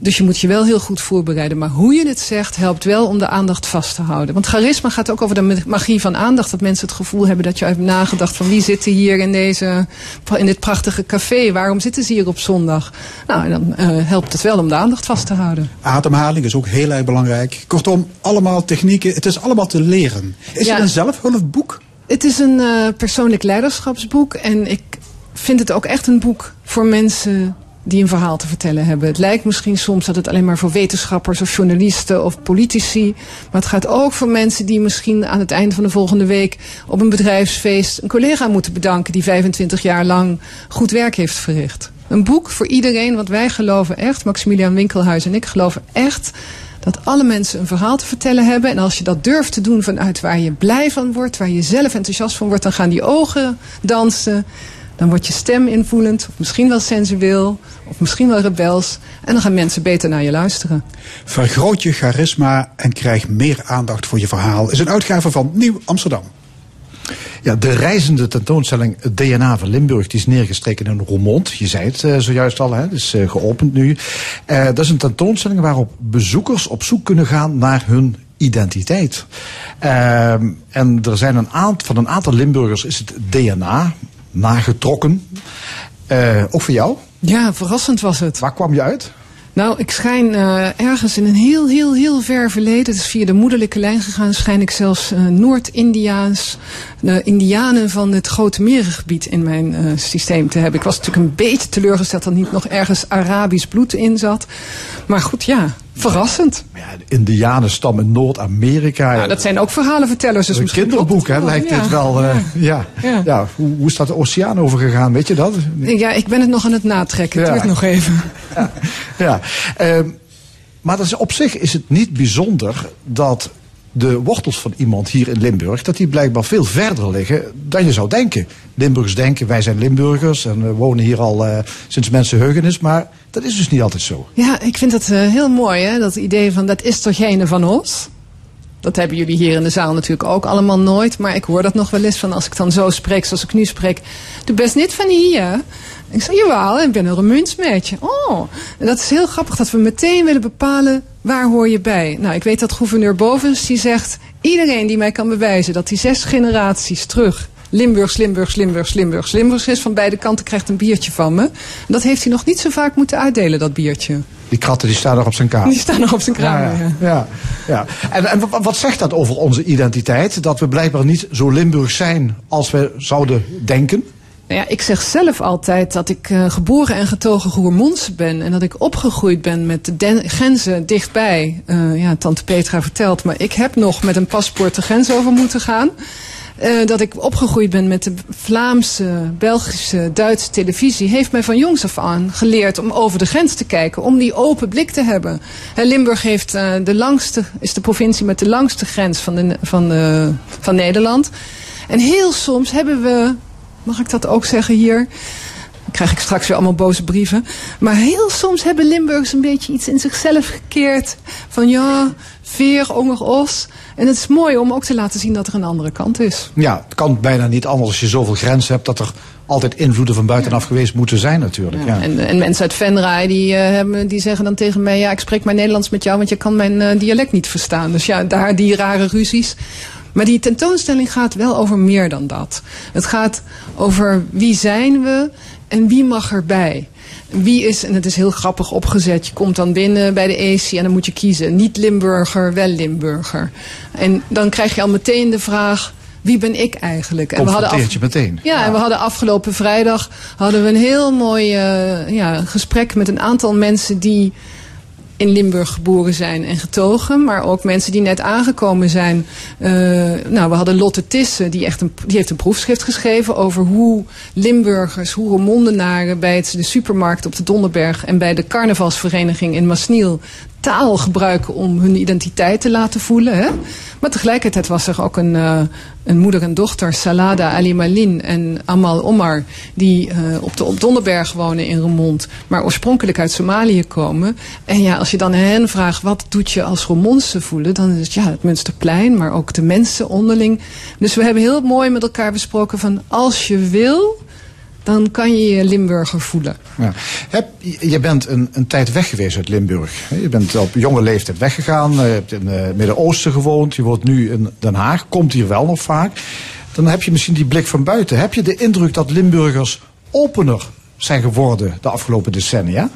Dus je moet je wel heel goed voorbereiden. Maar hoe je het zegt helpt wel om de aandacht vast te houden. Want charisma gaat ook over de magie van aandacht. Dat mensen het gevoel hebben dat je hebt nagedacht van wie zitten hier in, deze, in dit prachtige café. Waarom zitten ze hier op zondag? Nou, en dan eh, helpt het wel om de aandacht vast te houden. Ademhaling is ook heel erg belangrijk. Kortom, allemaal technieken. Het is allemaal te leren. Is Ja. het een zelfhulpboek? Het is een eh, persoonlijk leiderschapsboek. En ik vind het ook echt een boek voor mensen die een verhaal te vertellen hebben. Het lijkt misschien soms dat het alleen maar voor wetenschappers of journalisten of politici. Maar het gaat ook voor mensen die misschien aan het einde van de volgende week op een bedrijfsfeest een collega moeten bedanken die 25 jaar lang goed werk heeft verricht. Een boek voor iedereen, want wij geloven echt, Maximilian Winkelhuis en ik geloven echt dat alle mensen een verhaal te vertellen hebben. En als je dat durft te doen vanuit waar je blij van wordt, waar je zelf enthousiast van wordt, dan gaan die ogen dansen. Dan wordt je stem invoelend, of misschien wel sensueel, of misschien wel rebels. En dan gaan mensen beter naar je luisteren. Vergroot je charisma en krijg meer aandacht voor je verhaal. Is een uitgave van Nieuw Amsterdam. Ja, de reizende tentoonstelling Het DNA van Limburg die is neergestreken in Roermond. Je zei het eh, zojuist al, hè, het is eh, geopend nu. Eh, dat is een tentoonstelling waarop bezoekers op zoek kunnen gaan naar hun identiteit. Ehm, en er zijn een aantal, van een aantal Limburgers is het DNA nagetrokken. Eh, ook voor jou? Ja, verrassend was het. Waar kwam je uit? Nou, ik schijn eh, ergens in een heel, heel, heel ver verleden, het is via de moederlijke lijn gegaan, schijn ik zelfs eh, Noord-Indiaans, de Indianen van het Grote Merengebied in mijn systeem te hebben. Ik was natuurlijk een beetje teleurgesteld dat er niet nog ergens Arabisch bloed in zat. Maar goed, ja, verrassend. De Indianenstam in Noord-Amerika. Nou, dat zijn ook verhalenvertellers. Dus een kinderboek, hè, lijkt wel. dit wel. eh, ja. Ja. Ja. Hoe, hoe is dat de oceaan overgegaan, weet je dat? Ja, ik ben het nog aan het natrekken. Het Ja. duurt nog even. Ja, ehm, maar dat is, op zich is het niet bijzonder dat de wortels van iemand hier in Limburg, dat die blijkbaar veel verder liggen dan je zou denken. Limburgers denken, wij zijn Limburgers en we wonen hier al eh, sinds mensenheugenis, maar dat is dus niet altijd zo. Ja, ik vind dat eh, heel mooi, hè? dat idee van dat is toch geen van ons? Dat hebben jullie hier in de zaal natuurlijk ook allemaal nooit. Maar ik hoor dat nog wel eens van als ik dan zo spreek zoals ik nu spreek. Du best niet van hier. Ik zeg, jawel, ik ben een Remunsmeetje. Oh, en dat is heel grappig dat we meteen willen bepalen waar hoor je bij. Nou, ik weet dat gouverneur Bovens die zegt... iedereen die mij kan bewijzen dat die zes generaties terug... Limburgs, Limburgs, Limburgs, Limburgs, Limburgs is van beide kanten krijgt een biertje van me. En dat heeft hij nog niet zo vaak moeten uitdelen, dat biertje. Die kratten die staan nog op zijn kaart. Die staan nog op zijn kraam. Ja, ja. ja, ja, ja. En, en wa- wat zegt dat over onze identiteit? Dat we blijkbaar niet zo Limburgs zijn als we zouden denken? Nou ja, ik zeg zelf altijd dat ik eh, geboren en getogen Roermondse ben. En dat ik opgegroeid ben met de grenzen dichtbij. Eh, ja, tante Petra vertelt, maar ik heb nog met een paspoort de grens over moeten gaan. Eh, dat ik opgegroeid ben met de Vlaamse, Belgische, Duitse televisie... heeft mij van jongs af aan geleerd om over de grens te kijken. Om die open blik te hebben. Limburg heeft, de langste, is de provincie met de langste grens van, de, van, van Nederland. En heel soms hebben we, mag ik dat ook zeggen hier... Dan krijg ik straks weer allemaal boze brieven. Maar heel soms hebben Limburgers een beetje iets in zichzelf gekeerd. Van ja, veer, onger, os. En het is mooi om ook te laten zien dat er een andere kant is. Ja, het kan bijna niet anders als je zoveel grenzen hebt... dat er altijd invloeden van buitenaf geweest moeten zijn natuurlijk. Ja. En, en mensen uit Venray die, eh, hebben, die zeggen dan tegen mij... ja, ik spreek maar Nederlands met jou, want je kan mijn eh, dialect niet verstaan. Dus ja, daar die rare ruzies. Maar die tentoonstelling gaat wel over meer dan dat. Het gaat over wie zijn we en wie mag erbij. Wie is, en het is heel grappig opgezet, je komt dan binnen bij de ESI en dan moet je kiezen. Niet Limburger, wel Limburger. En dan krijg je al meteen de vraag, wie ben ik eigenlijk? En we hadden af- meteen. ja, en we hadden afgelopen vrijdag hadden we een heel mooi eh, ja, gesprek met een aantal mensen die in Limburg geboren zijn en getogen. Maar ook mensen die net aangekomen zijn. Eh, nou, we hadden Lotte Tissen, die, echt een, die heeft een proefschrift geschreven over hoe Limburgers, hoe Romondenaren bij het, de supermarkt op de Donderberg en bij de carnavalsvereniging in Masniel taal gebruiken om hun identiteit te laten voelen. Hè? Maar tegelijkertijd was er ook een, eh, een moeder en dochter, Salada Ali Malin en Amal Omar, die eh, op de op wonen in Remond, maar oorspronkelijk uit Somalië komen. En ja, als je dan hen vraagt, wat doet je als Remondse voelen, dan is het ja, het Münsterplein, maar ook de mensen onderling. Dus we hebben heel mooi met elkaar besproken van, als je wil, dan kan je je Limburger voelen. Ja. Heb, je bent een, een tijd weg geweest uit Limburg. Je bent op jonge leeftijd weggegaan. eh, Je hebt in eh, het Midden-Oosten gewoond. Je woont nu in Den Haag. Komt hier wel nog vaak. Dan heb je misschien die blik van buiten. Heb je de indruk dat Limburgers opener zijn geworden de afgelopen decennia?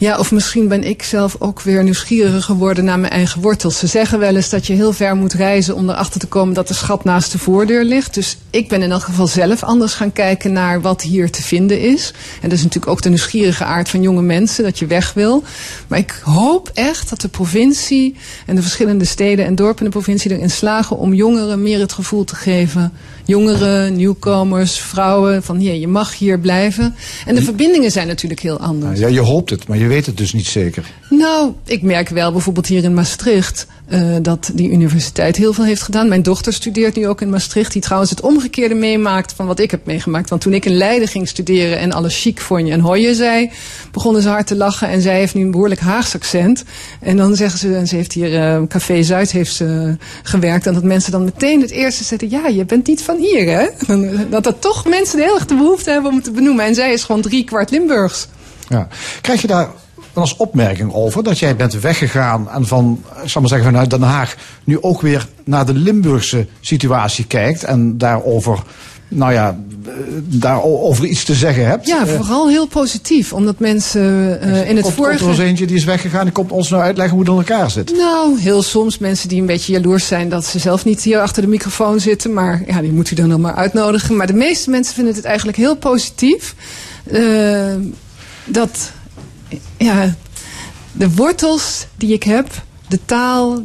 Ja, of misschien ben ik zelf ook weer nieuwsgieriger geworden naar mijn eigen wortels. Ze zeggen wel eens dat je heel ver moet reizen om erachter te komen dat de schat naast de voordeur ligt. Dus ik ben in elk geval zelf anders gaan kijken naar wat hier te vinden is. En dat is natuurlijk ook de nieuwsgierige aard van jonge mensen, dat je weg wil. Maar ik hoop echt dat de provincie en de verschillende steden en dorpen in de provincie erin slagen om jongeren meer het gevoel te geven. Jongeren, nieuwkomers, vrouwen, van hier, je mag hier blijven. En de verbindingen zijn natuurlijk heel anders. Ja, je hoopt het, maar je weet het dus niet zeker. Nou, ik merk wel bijvoorbeeld hier in Maastricht eh, dat die universiteit heel veel heeft gedaan. Mijn dochter studeert nu ook in Maastricht, die trouwens het omgekeerde meemaakt van wat ik heb meegemaakt. Want toen ik in Leiden ging studeren en alles chic vond je en hoje zei, begonnen ze hard te lachen en zij heeft nu een behoorlijk Haags accent. En dan zeggen ze, en ze heeft hier eh, Café Zuid heeft ze gewerkt, en dat mensen dan meteen het eerste zetten, ja, je bent niet van hier, hè? Dat dat toch mensen heel erg de behoefte hebben om het te benoemen. En zij is gewoon drie kwart Limburgs. Ja. Krijg je daar wel als opmerking over dat jij bent weggegaan en van, ik zal maar zeggen, vanuit Den Haag nu ook weer naar de Limburgse situatie kijkt en daarover, nou ja, eh, daarover iets te zeggen hebt? Ja, Eh, vooral heel positief, omdat mensen eh, in het komt, komt er vorige... eens eentje die is weggegaan en komt ons nou uitleggen hoe het in elkaar zit. Nou, heel soms mensen die een beetje jaloers zijn dat ze zelf niet hier achter de microfoon zitten. Maar ja, die moet u dan nog maar uitnodigen. Maar de meeste mensen vinden het eigenlijk heel positief. eh, dat ja, de wortels die ik heb, de taal,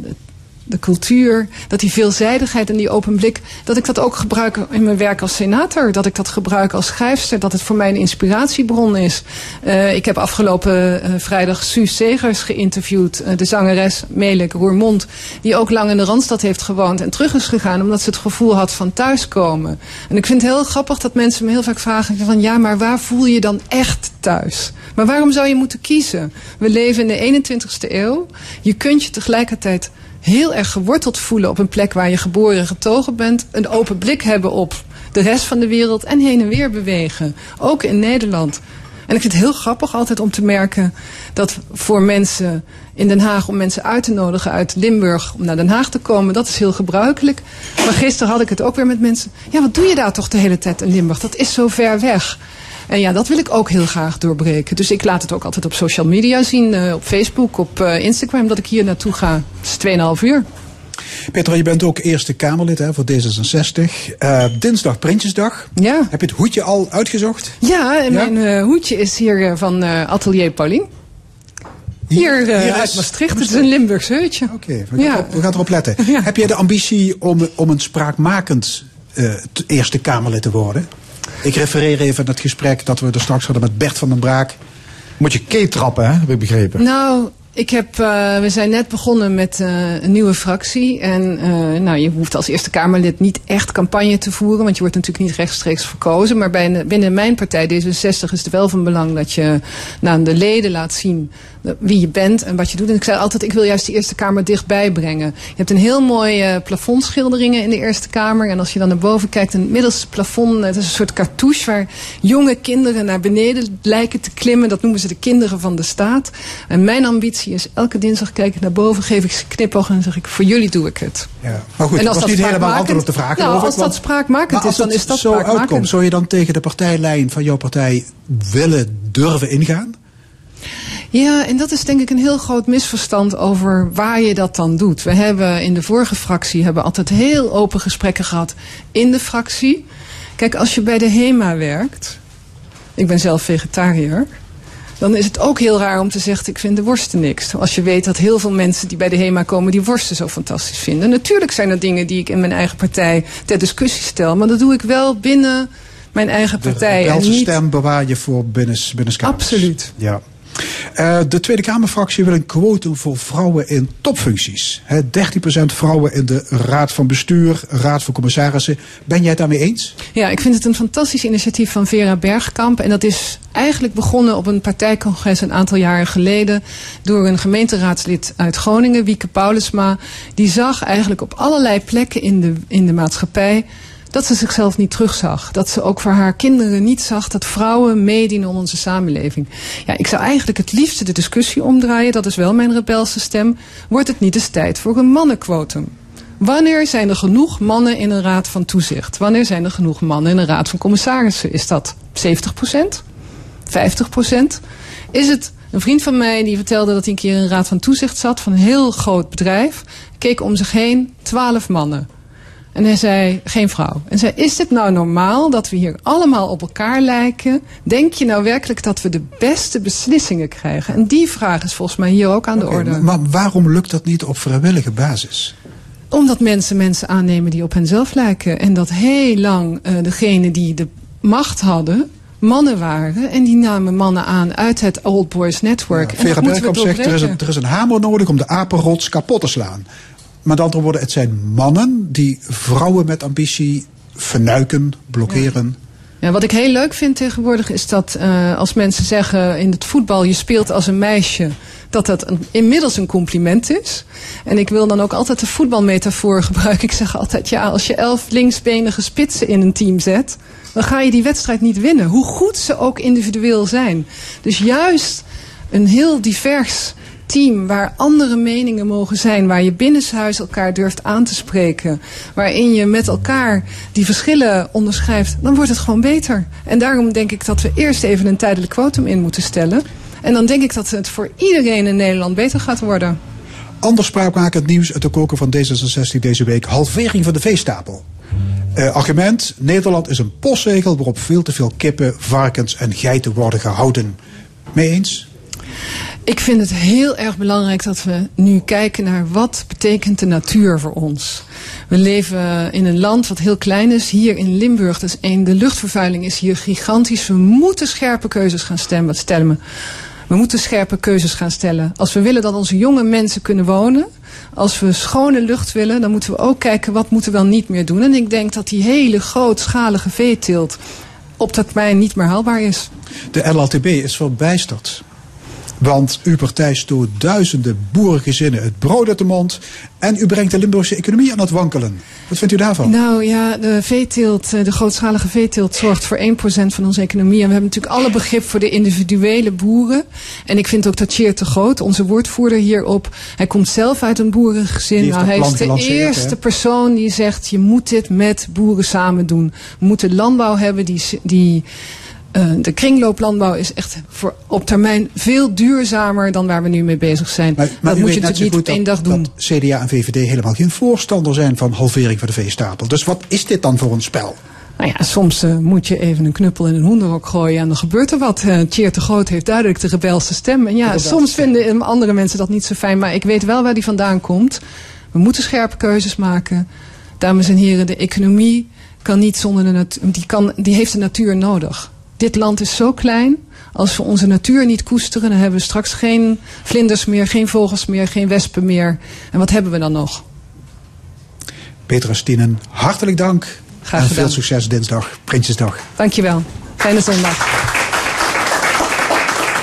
de cultuur, dat die veelzijdigheid en die open blik, dat ik dat ook gebruik in mijn werk als senator. Dat ik dat gebruik als schrijfster, dat het voor mij een inspiratiebron is. Eh, ik heb afgelopen eh, vrijdag Suus Segers geïnterviewd, eh, de zangeres Melik Roermond, die ook lang in de Randstad heeft gewoond en terug is gegaan omdat ze het gevoel had van thuiskomen. En ik vind het heel grappig dat mensen me heel vaak vragen van ja, maar waar voel je dan echt thuis? Maar waarom zou je moeten kiezen? We leven in de 21ste eeuw. Je kunt je tegelijkertijd heel erg geworteld voelen op een plek waar je geboren en getogen bent. Een open blik hebben op de rest van de wereld en heen en weer bewegen. Ook in Nederland. En ik vind het heel grappig altijd om te merken dat voor mensen in Den Haag, om mensen uit te nodigen uit Limburg om naar Den Haag te komen, dat is heel gebruikelijk. Maar gisteren had ik het ook weer met mensen. Ja, wat doe je daar toch de hele tijd in Limburg? Dat is zo ver weg. En ja, dat wil ik ook heel graag doorbreken. Dus ik laat het ook altijd op social media zien, eh, op Facebook, op eh, Instagram, dat ik hier naartoe ga. Het is 2,5 uur. Petra, je bent ook Eerste Kamerlid hè, voor D66. Eh, dinsdag Prinsjesdag. Ja. Heb je het hoedje al uitgezocht? Ja, en Ja? mijn hoedje is hier van Atelier Paulien. Hier, hier uit Maastricht. Het is een Limburgs heutje. Oké, we, gaan erop- we gaan erop letten. Heb jij de ambitie om, om een spraakmakend Eerste Kamerlid te worden? Ik refereer even aan het gesprek dat we er straks hadden met Bert van den Braak. Moet je keetrappen, hè? heb ik begrepen. Nou, ik heb, eh, we zijn net begonnen met eh, een nieuwe fractie. En eh, nou, je hoeft als Eerste Kamerlid niet echt campagne te voeren. Want je wordt natuurlijk niet rechtstreeks verkozen. Maar binnen mijn partij D66 is het wel van belang dat je nou, de leden laat zien wie je bent en wat je doet. En ik zei altijd, ik wil juist de Eerste Kamer dichtbij brengen. Je hebt een heel mooi eh, plafondschilderingen in de Eerste Kamer. En als je dan naar boven kijkt, het middelste plafond, het is een soort cartouche waar jonge kinderen naar beneden lijken te klimmen. Dat noemen ze de kinderen van de staat. En mijn ambitie is, elke dinsdag kijk ik naar boven, geef ik ze knipoog en zeg ik, voor jullie doe ik het. Ja. Maar goed, En als was dat niet helemaal antwoord op de vraag. Nou, als dat spraakmakend is, dan is dat zo spraakmakend. uitkomt, zou je dan tegen de partijlijn van jouw partij willen durven ingaan? Ja, en dat is denk ik een heel groot misverstand over waar je dat dan doet. We hebben in de vorige fractie hebben altijd heel open gesprekken gehad in de fractie. Kijk, als je bij de HEMA werkt, ik ben zelf vegetariër, dan is het ook heel raar om te zeggen, ik vind de worsten niks. Als je weet dat heel veel mensen die bij de HEMA komen die worsten zo fantastisch vinden. Natuurlijk zijn er dingen die ik in mijn eigen partij ter discussie stel, maar dat doe ik wel binnen mijn eigen partij. De en niet stem bewaar je voor binnen, binnen Absoluut. Ja. Eh, de Tweede Kamerfractie wil een quotum voor vrouwen in topfuncties. Hè, 13% vrouwen in de Raad van Bestuur, Raad van Commissarissen. Ben jij het daarmee eens? Ja, ik vind het een fantastisch initiatief van Vera Bergkamp. En dat is eigenlijk begonnen op een partijcongres een aantal jaren geleden. door een gemeenteraadslid uit Groningen, Wieke Paulusma. Die zag eigenlijk op allerlei plekken in de, in de maatschappij. Dat ze zichzelf niet terugzag. Dat ze ook voor haar kinderen niet zag dat vrouwen meedienen aan onze samenleving. Ja, ik zou eigenlijk het liefste de discussie omdraaien. Dat is wel mijn rebelse stem. Wordt het niet eens tijd voor een mannenquotum? Wanneer zijn er genoeg mannen in een raad van toezicht? Wanneer zijn er genoeg mannen in een raad van commissarissen? Is dat 70% 50% Is het een vriend van mij die vertelde dat hij een keer in een raad van toezicht zat van een heel groot bedrijf. Keek om zich heen, 12 mannen. En hij zei, geen vrouw. En zei, is dit nou normaal dat we hier allemaal op elkaar lijken? Denk je nou werkelijk dat we de beste beslissingen krijgen? En die vraag is volgens mij hier ook aan de orde. maar- waarom lukt dat niet op vrijwillige basis? Omdat mensen mensen aannemen die op henzelf lijken. En dat heel lang eh degene die de macht hadden, mannen waren. En die namen mannen aan uit het Old Boys Network. en Vera Bergkamp zegt, er is, een, er is een hamer nodig om de apenrots kapot te slaan. Met andere woorden, het zijn mannen die vrouwen met ambitie vernuiken, blokkeren. Ja, wat ik heel leuk vind tegenwoordig is dat eh, als mensen zeggen in het voetbal je speelt als een meisje, dat dat inmiddels een compliment is. En ik wil dan ook altijd de voetbalmetafoor gebruiken. Ik zeg altijd ja, als je elf linksbenige spitsen in een team zet, dan ga je die wedstrijd niet winnen. Hoe goed ze ook individueel zijn. Dus juist een heel divers team waar andere meningen mogen zijn, waar je binnenshuis elkaar durft aan te spreken, waarin je met elkaar die verschillen onderschrijft, dan wordt het gewoon beter. En daarom denk ik dat we eerst even een tijdelijk quotum in moeten stellen. En dan denk ik dat het voor iedereen in Nederland beter gaat worden. Ander spraakmakend nieuws uit de koker van D66 deze week. Halvering van de veestapel. Eh, argument, Nederland is een postzegel waarop veel te veel kippen, varkens en geiten worden gehouden. Mee eens? Ik vind het heel erg belangrijk dat we nu kijken naar wat betekent de natuur voor ons. We leven in een land wat heel klein is. Hier in Limburg, dat is één, de luchtvervuiling is hier gigantisch. We moeten scherpe keuzes gaan stemmen, stellen. We moeten scherpe keuzes gaan stellen. Als we willen dat onze jonge mensen kunnen wonen, als we schone lucht willen, dan moeten we ook kijken wat moeten we wel niet meer doen. En ik denk dat die hele grootschalige veeteelt op termijn niet meer haalbaar is. De LLTB is verbijsterd. Want uw partij stoot duizenden boerengezinnen het brood uit de mond. En u brengt de Limburgse economie aan het wankelen. Wat vindt u daarvan? Nou ja, de veeteelt, eh, de grootschalige veeteelt zorgt voor 1% van onze economie. En we hebben natuurlijk alle begrip voor de individuele boeren. En ik vind ook dat Cheer te groot, onze woordvoerder hierop. Hij komt zelf uit een boerengezin. Nou, hij is de eerste persoon die zegt, je moet dit met boeren samen doen. We moeten landbouw hebben die, die Eh, de kringlooplandbouw is echt voor op termijn veel duurzamer dan waar we nu mee bezig zijn. Maar dat moet je natuurlijk niet op één dag doen. dat CDA en VVD helemaal geen voorstander zijn van halvering van de veestapel. Dus wat is dit dan voor een spel? Nou ja, soms eh, moet je even een knuppel in een hoenderhok gooien en dan gebeurt er wat. Uh, Tjeer te Groot heeft duidelijk de rebelse stem. En ja, soms vinden andere mensen dat niet zo fijn, maar ik weet wel waar die vandaan komt. We moeten scherpe keuzes maken. Dames en heren, de economie kan niet zonder de natuur, die, kan, die heeft de natuur nodig. Dit land is zo klein. Als we onze natuur niet koesteren, dan hebben we straks geen vlinders meer, geen vogels meer, geen wespen meer. En wat hebben we dan nog? Petra Stienen, hartelijk dank. Graag en gedaan. veel succes dinsdag, Prinsjesdag. Dankjewel. Fijne zondag.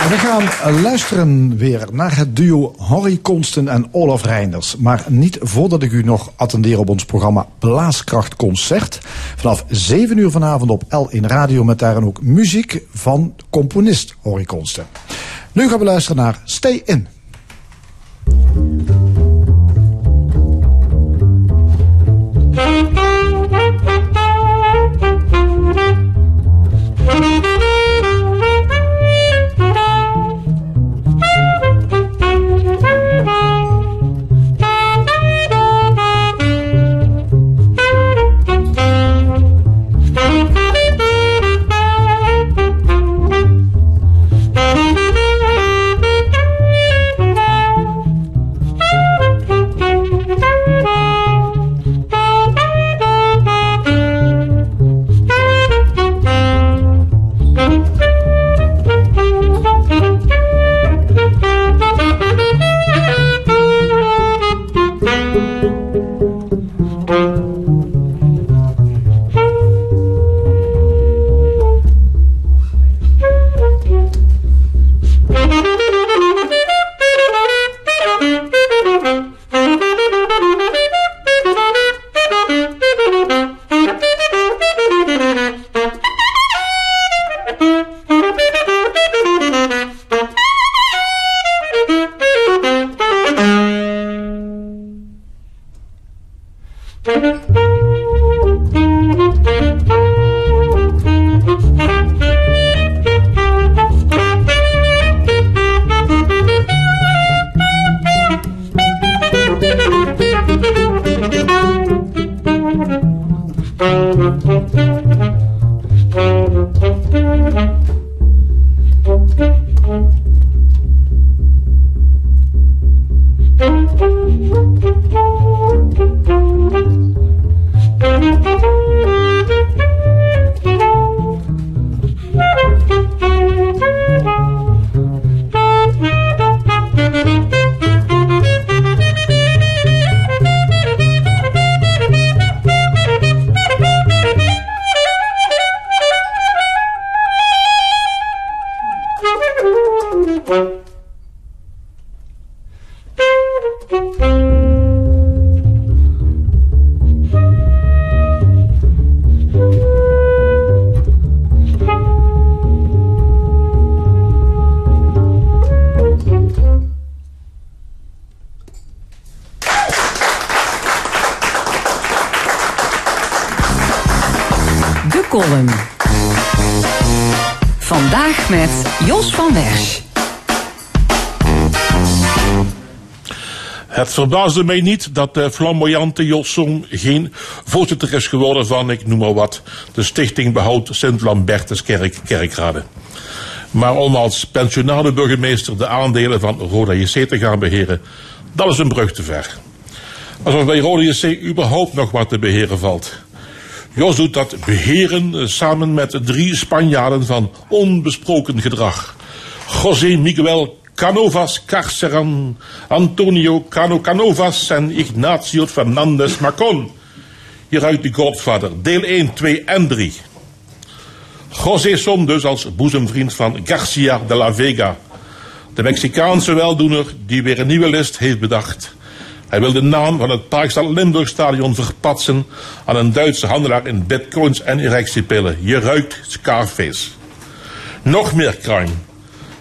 We gaan luisteren weer naar het duo Horry Konsten en Olaf Reinders. Maar niet voordat ik u nog attendeer op ons programma Blaaskracht Concert. Vanaf 7 uur vanavond op L1 Radio met daarin ook muziek van componist Horry Konsten. Nu gaan we luisteren naar Stay In. Het verbaasde mij niet dat de flamboyante Josson geen voorzitter is geworden van, ik noem maar wat, de Stichting Behoud Sint-Lambertuskerk Kerkrade. Maar om als pensionade burgemeester de aandelen van Roda JC te gaan beheren, dat is een brug te ver. Alsof bij Roda JC überhaupt nog wat te beheren valt. Jos doet dat beheren eh, samen met drie Spanjaarden van onbesproken gedrag. José Miguel Canovas Carceran, Antonio Cano Canovas en Ignacio Fernandez Macon. Hieruit de Godfather, deel 1, 2 en 3. José Som dus als boezemvriend van Garcia de la Vega. De Mexicaanse weldoener die weer een nieuwe list heeft bedacht. Hij wil de naam van het Parkstad Limburgstadion verpatsen aan een Duitse handelaar in bitcoins en erectiepillen. Je ruikt Scarface. Nog meer crime.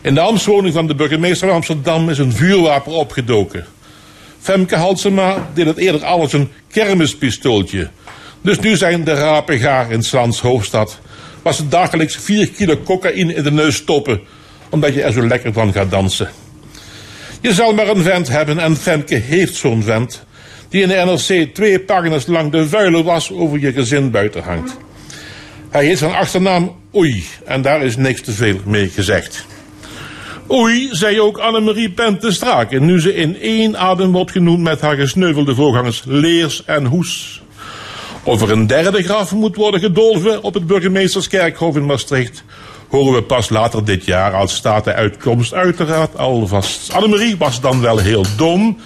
In de ambtswoning van de burgemeester van Amsterdam is een vuurwapen opgedoken. Femke Halsema deed het eerder alles een kermispistooltje. Dus nu zijn de rapen gaar in Slans hoofdstad was het dagelijks 4 kilo cocaïne in de neus stoppen, omdat je er zo lekker van gaat dansen. Je zal maar een vent hebben, en Femke heeft zo'n vent, die in de NRC twee pagina's lang de vuile was over je gezin buiten hangt. Hij heeft zijn achternaam Oei, en daar is niks te veel mee gezegd. Oei, zei ook Annemarie Pente Straken, nu ze in één adem wordt genoemd met haar gesneuvelde voorgangers Leers en Hoes. Of er een derde graf moet worden gedolven op het burgemeesterskerkhof in Maastricht, horen we pas later dit jaar als staat de uitkomst uiteraard al vast. Annemarie was dan wel heel dom,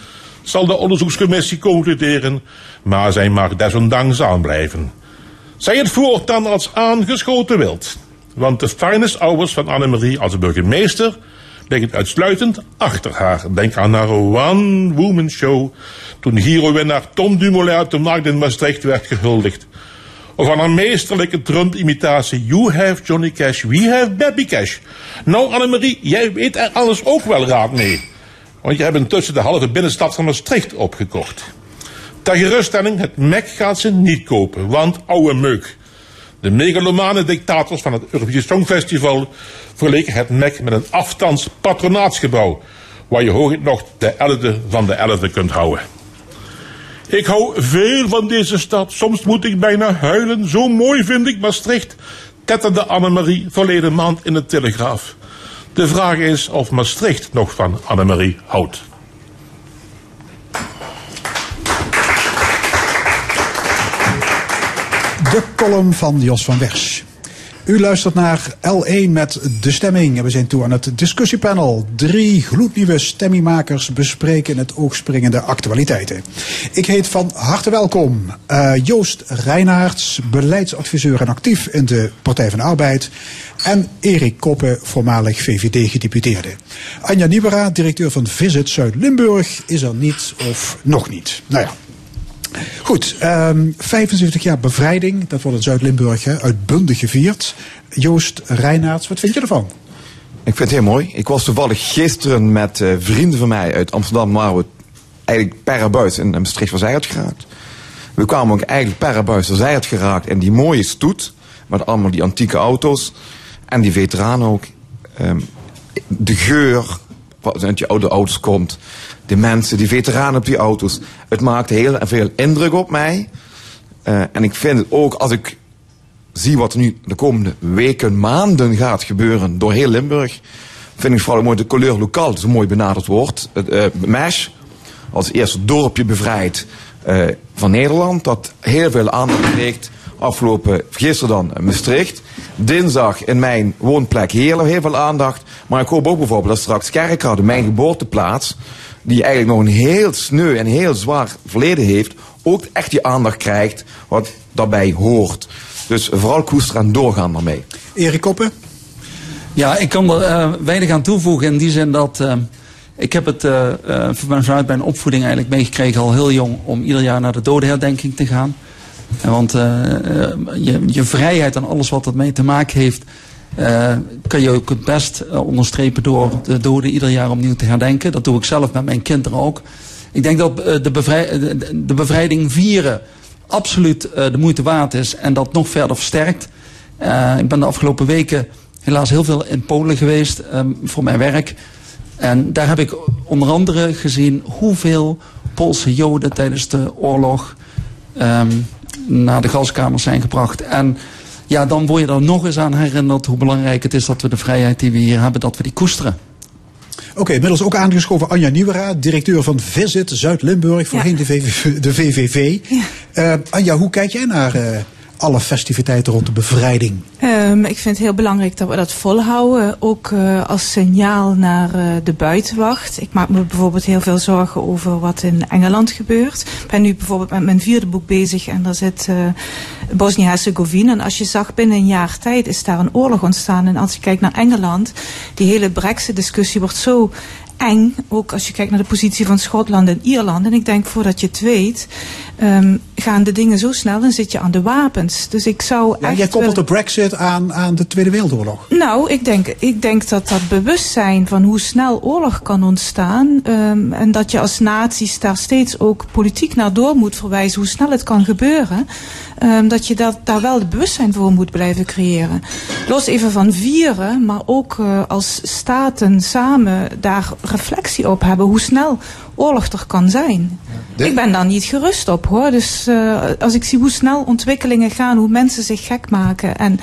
zal de onderzoekscommissie concluderen, maar zij mag desondanks aanblijven. Zij het voortaan als aangeschoten wild. Want de finest hours van Annemarie als burgemeester liggen uitsluitend achter haar. Denk aan haar one-woman show toen Giro-winnaar Tom Dumoulin uit de markt in Maastricht werd gehuldigd. Of aan haar meesterlijke Trump-imitatie You have Johnny Cash, we have Baby Cash. Nou Annemarie, jij weet er alles ook wel raad mee. Want je hebt intussen de halve binnenstad van Maastricht opgekocht. Ter geruststelling, het MEC gaat ze niet kopen, want oude meuk. De megalomane dictators van het Eurovisie Songfestival verleken het MEC met een afstands patronaatsgebouw, waar je hooguit nog de 11e van de 11e kunt houden. Ik hou veel van deze stad. Soms moet ik bijna huilen. Zo mooi vind ik Maastricht, tetterde Annemarie verleden maand in de Telegraaf. De vraag is of Maastricht nog van Annemarie houdt. De column van Jos van Wers. U luistert naar L1 met De Stemming. We zijn toe aan het discussiepanel. Drie gloednieuwe stemmingmakers bespreken het oogspringende actualiteiten. Ik heet van harte welkom uh, Joost Reinaerts, beleidsadviseur en actief in de Partij van de Arbeid. En Erik Koppen, voormalig VVD-gedeputeerde. Anja Niebera, directeur van Visit Zuid-Limburg, is er niet of nog niet. Nou ja, Goed, um, 75 jaar bevrijding, dat wordt in Zuid-Limburg uitbundig gevierd. Joost Reinaerts, wat vind je ervan? Ik vind het heel mooi. Ik was toevallig gisteren met uh, vrienden van mij uit Amsterdam, waar we eigenlijk per buis in Maastricht van Zijert geraakt. We kwamen ook eigenlijk per buis Zijert geraakt en die mooie stoet, met allemaal die antieke auto's en die veteranen ook. Um, de geur, wat uit je oude auto's komt de mensen, die veteranen op die auto's. Het maakt heel veel indruk op mij. Uh, en ik vind het ook, als ik zie wat er nu de komende weken, maanden gaat gebeuren door heel Limburg, vind ik vooral mooi de couleur lokaal, een mooi benaderd woord. Het uh, MESH, als eerste dorpje bevrijd uh, van Nederland, dat heel veel aandacht kreeg. Afgelopen gisteren dan Maastricht. Dinsdag in mijn woonplek Heerlen heel veel aandacht. Maar ik hoop ook bijvoorbeeld dat straks Kerkrade, mijn geboorteplaats, die eigenlijk nog een heel sneu en heel zwaar verleden heeft, ook echt die aandacht krijgt wat daarbij hoort. Dus vooral koesteren en doorgaan daarmee. Erik Koppen? Ja, ik kan er uh, weinig aan toevoegen in die zin dat... Uh, ik heb het uh, vanuit mijn opvoeding eigenlijk meegekregen al heel jong om ieder jaar naar de dodenherdenking te gaan. Want je, je vrijheid en alles wat ermee te maken heeft, uh, kan je ook het best uh, onderstrepen door de doden ieder jaar opnieuw te herdenken. Dat doe ik zelf met mijn kinderen ook. Ik denk dat de, de, bevrijding vieren absoluut de moeite waard is en dat nog verder versterkt. ik ben de afgelopen weken helaas heel veel in Polen geweest um, voor mijn werk. En daar heb ik onder andere gezien hoeveel Poolse Joden tijdens de oorlog um, naar de gaskamers zijn gebracht. En ja, dan word je er nog eens aan herinnerd hoe belangrijk het is dat we de vrijheid die we hier hebben, dat we die koesteren. Oké, okay, inmiddels ook aangeschoven Anja Nieuwera, directeur van Visit Zuid-Limburg, voorheen ja. de, VVV. De VVV. Ja. Uh, Anja, hoe kijk jij naar uh, alle festiviteiten rond de bevrijding? Um, ik vind het heel belangrijk dat we dat volhouden. Ook uh, als signaal naar uh, de buitenwacht. Ik maak me bijvoorbeeld heel veel zorgen over wat in Engeland gebeurt. Ik ben nu bijvoorbeeld met mijn vierde boek bezig en daar zit uh, Bosnië-Herzegovina. En als je zag binnen een jaar tijd is daar een oorlog ontstaan. En als je kijkt naar Engeland, die hele brexit discussie wordt zo eng. Ook als je kijkt naar de positie van Schotland en Ierland. En ik denk voordat je het weet, ehm, gaan de dingen zo snel en zit je aan de wapens. Dus ik zou Ja, echt jij koppelt de brexit aan, aan de Tweede Wereldoorlog. nou, ik denk, ik denk dat dat bewustzijn van hoe snel oorlog kan ontstaan. ehm, en dat je als naties daar steeds ook politiek naar door moet verwijzen hoe snel het kan gebeuren. Ehm, dat je dat, daar wel het bewustzijn voor moet blijven creëren. Los even van vieren, maar ook eh, als staten samen daar reflectie op hebben hoe snel oorlog er kan zijn. Ik ben daar niet gerust op hoor. Dus eh, als ik zie hoe snel ontwikkelingen gaan, hoe mensen zich gek maken en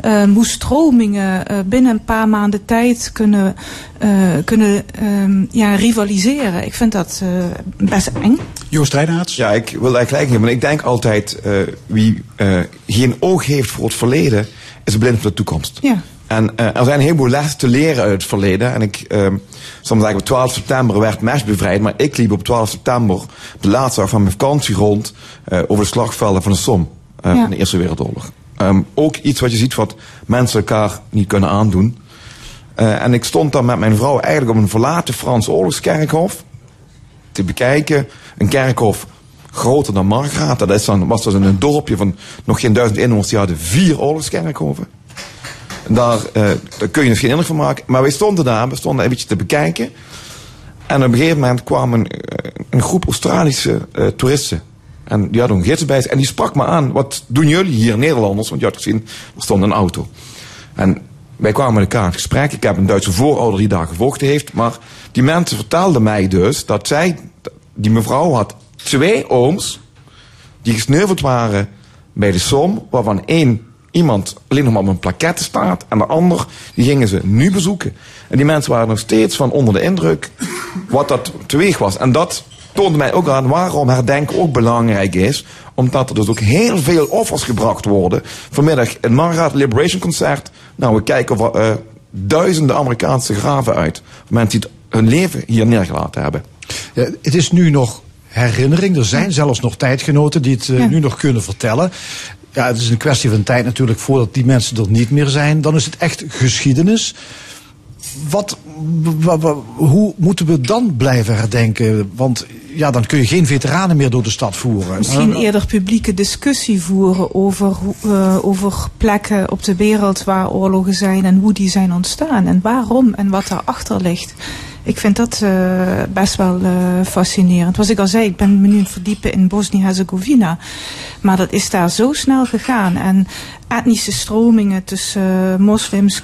ehm, hoe stromingen eh, binnen een paar maanden tijd kunnen, eh, kunnen ehm, ja, rivaliseren. Ik vind dat eh, best eng. Joost Reinaerts? Ja, ik wil daar gelijk in. Maar ik denk altijd, eh, wie eh, geen oog heeft voor het verleden, is blind voor de toekomst. Ja. En eh, er zijn een heleboel lessen te leren uit het verleden. En ik, eh, soms zeggen op 12 september werd Mes bevrijd. Maar ik liep op 12 september, de laatste dag van mijn vakantie, rond eh, over de slagvelden van de Somme. eh, Ja. in de Eerste Wereldoorlog. Ehm, ook iets wat je ziet wat mensen elkaar niet kunnen aandoen. En ik stond dan met mijn vrouw eigenlijk op een verlaten Frans oorlogskerkhof te bekijken. Een kerkhof groter dan Margraat. Dat is dan, was dus een dorpje van nog geen duizend inwoners. Die hadden vier oorlogskerkhoven. En daar, eh, daar kun je dus geen indruk van maken. Maar wij stonden daar, we stonden een beetje te bekijken. En op een gegeven moment kwam een, eh, groep Australische eh, toeristen. En die hadden een gids bij zich. En die sprak me aan. Wat doen jullie hier, Nederlanders? Want je had gezien, er stond een auto. En wij kwamen met elkaar in gesprek. Ik heb een Duitse voorouder die daar gevochten heeft. Maar die mensen vertelden mij dus dat zij, die mevrouw had twee ooms die gesneuveld waren bij de som, waarvan één iemand alleen nog maar op een plaquette staat en de ander die gingen ze nu bezoeken. En die mensen waren nog steeds van onder de indruk wat dat teweeg was. En dat toonde mij ook aan waarom herdenken ook belangrijk is, omdat er dus ook heel veel offers gebracht worden. Vanmiddag een Margaret Liberation Concert. Nou, we kijken voor eh, duizenden Amerikaanse graven uit. Mensen die hun leven hier neergelaten hebben. Ja, het is nu nog herinnering. Er zijn zelfs nog tijdgenoten die het eh, nu nog kunnen vertellen. Ja, het is een kwestie van tijd natuurlijk voordat die mensen er niet meer zijn. Dan is het echt geschiedenis. Wat, wa- wa- hoe moeten we dan blijven herdenken? Want ja, dan kun je geen veteranen meer door de stad voeren. Misschien eerder publieke discussie voeren over, eh, over plekken op de wereld waar oorlogen zijn en hoe die zijn ontstaan en waarom en wat daarachter ligt. Ik vind dat eh, best wel eh, fascinerend. Wat ik al zei, ik ben me nu verdiepen in Bosnië-Herzegovina. Maar dat is daar zo snel gegaan. En etnische stromingen tussen eh, moslims,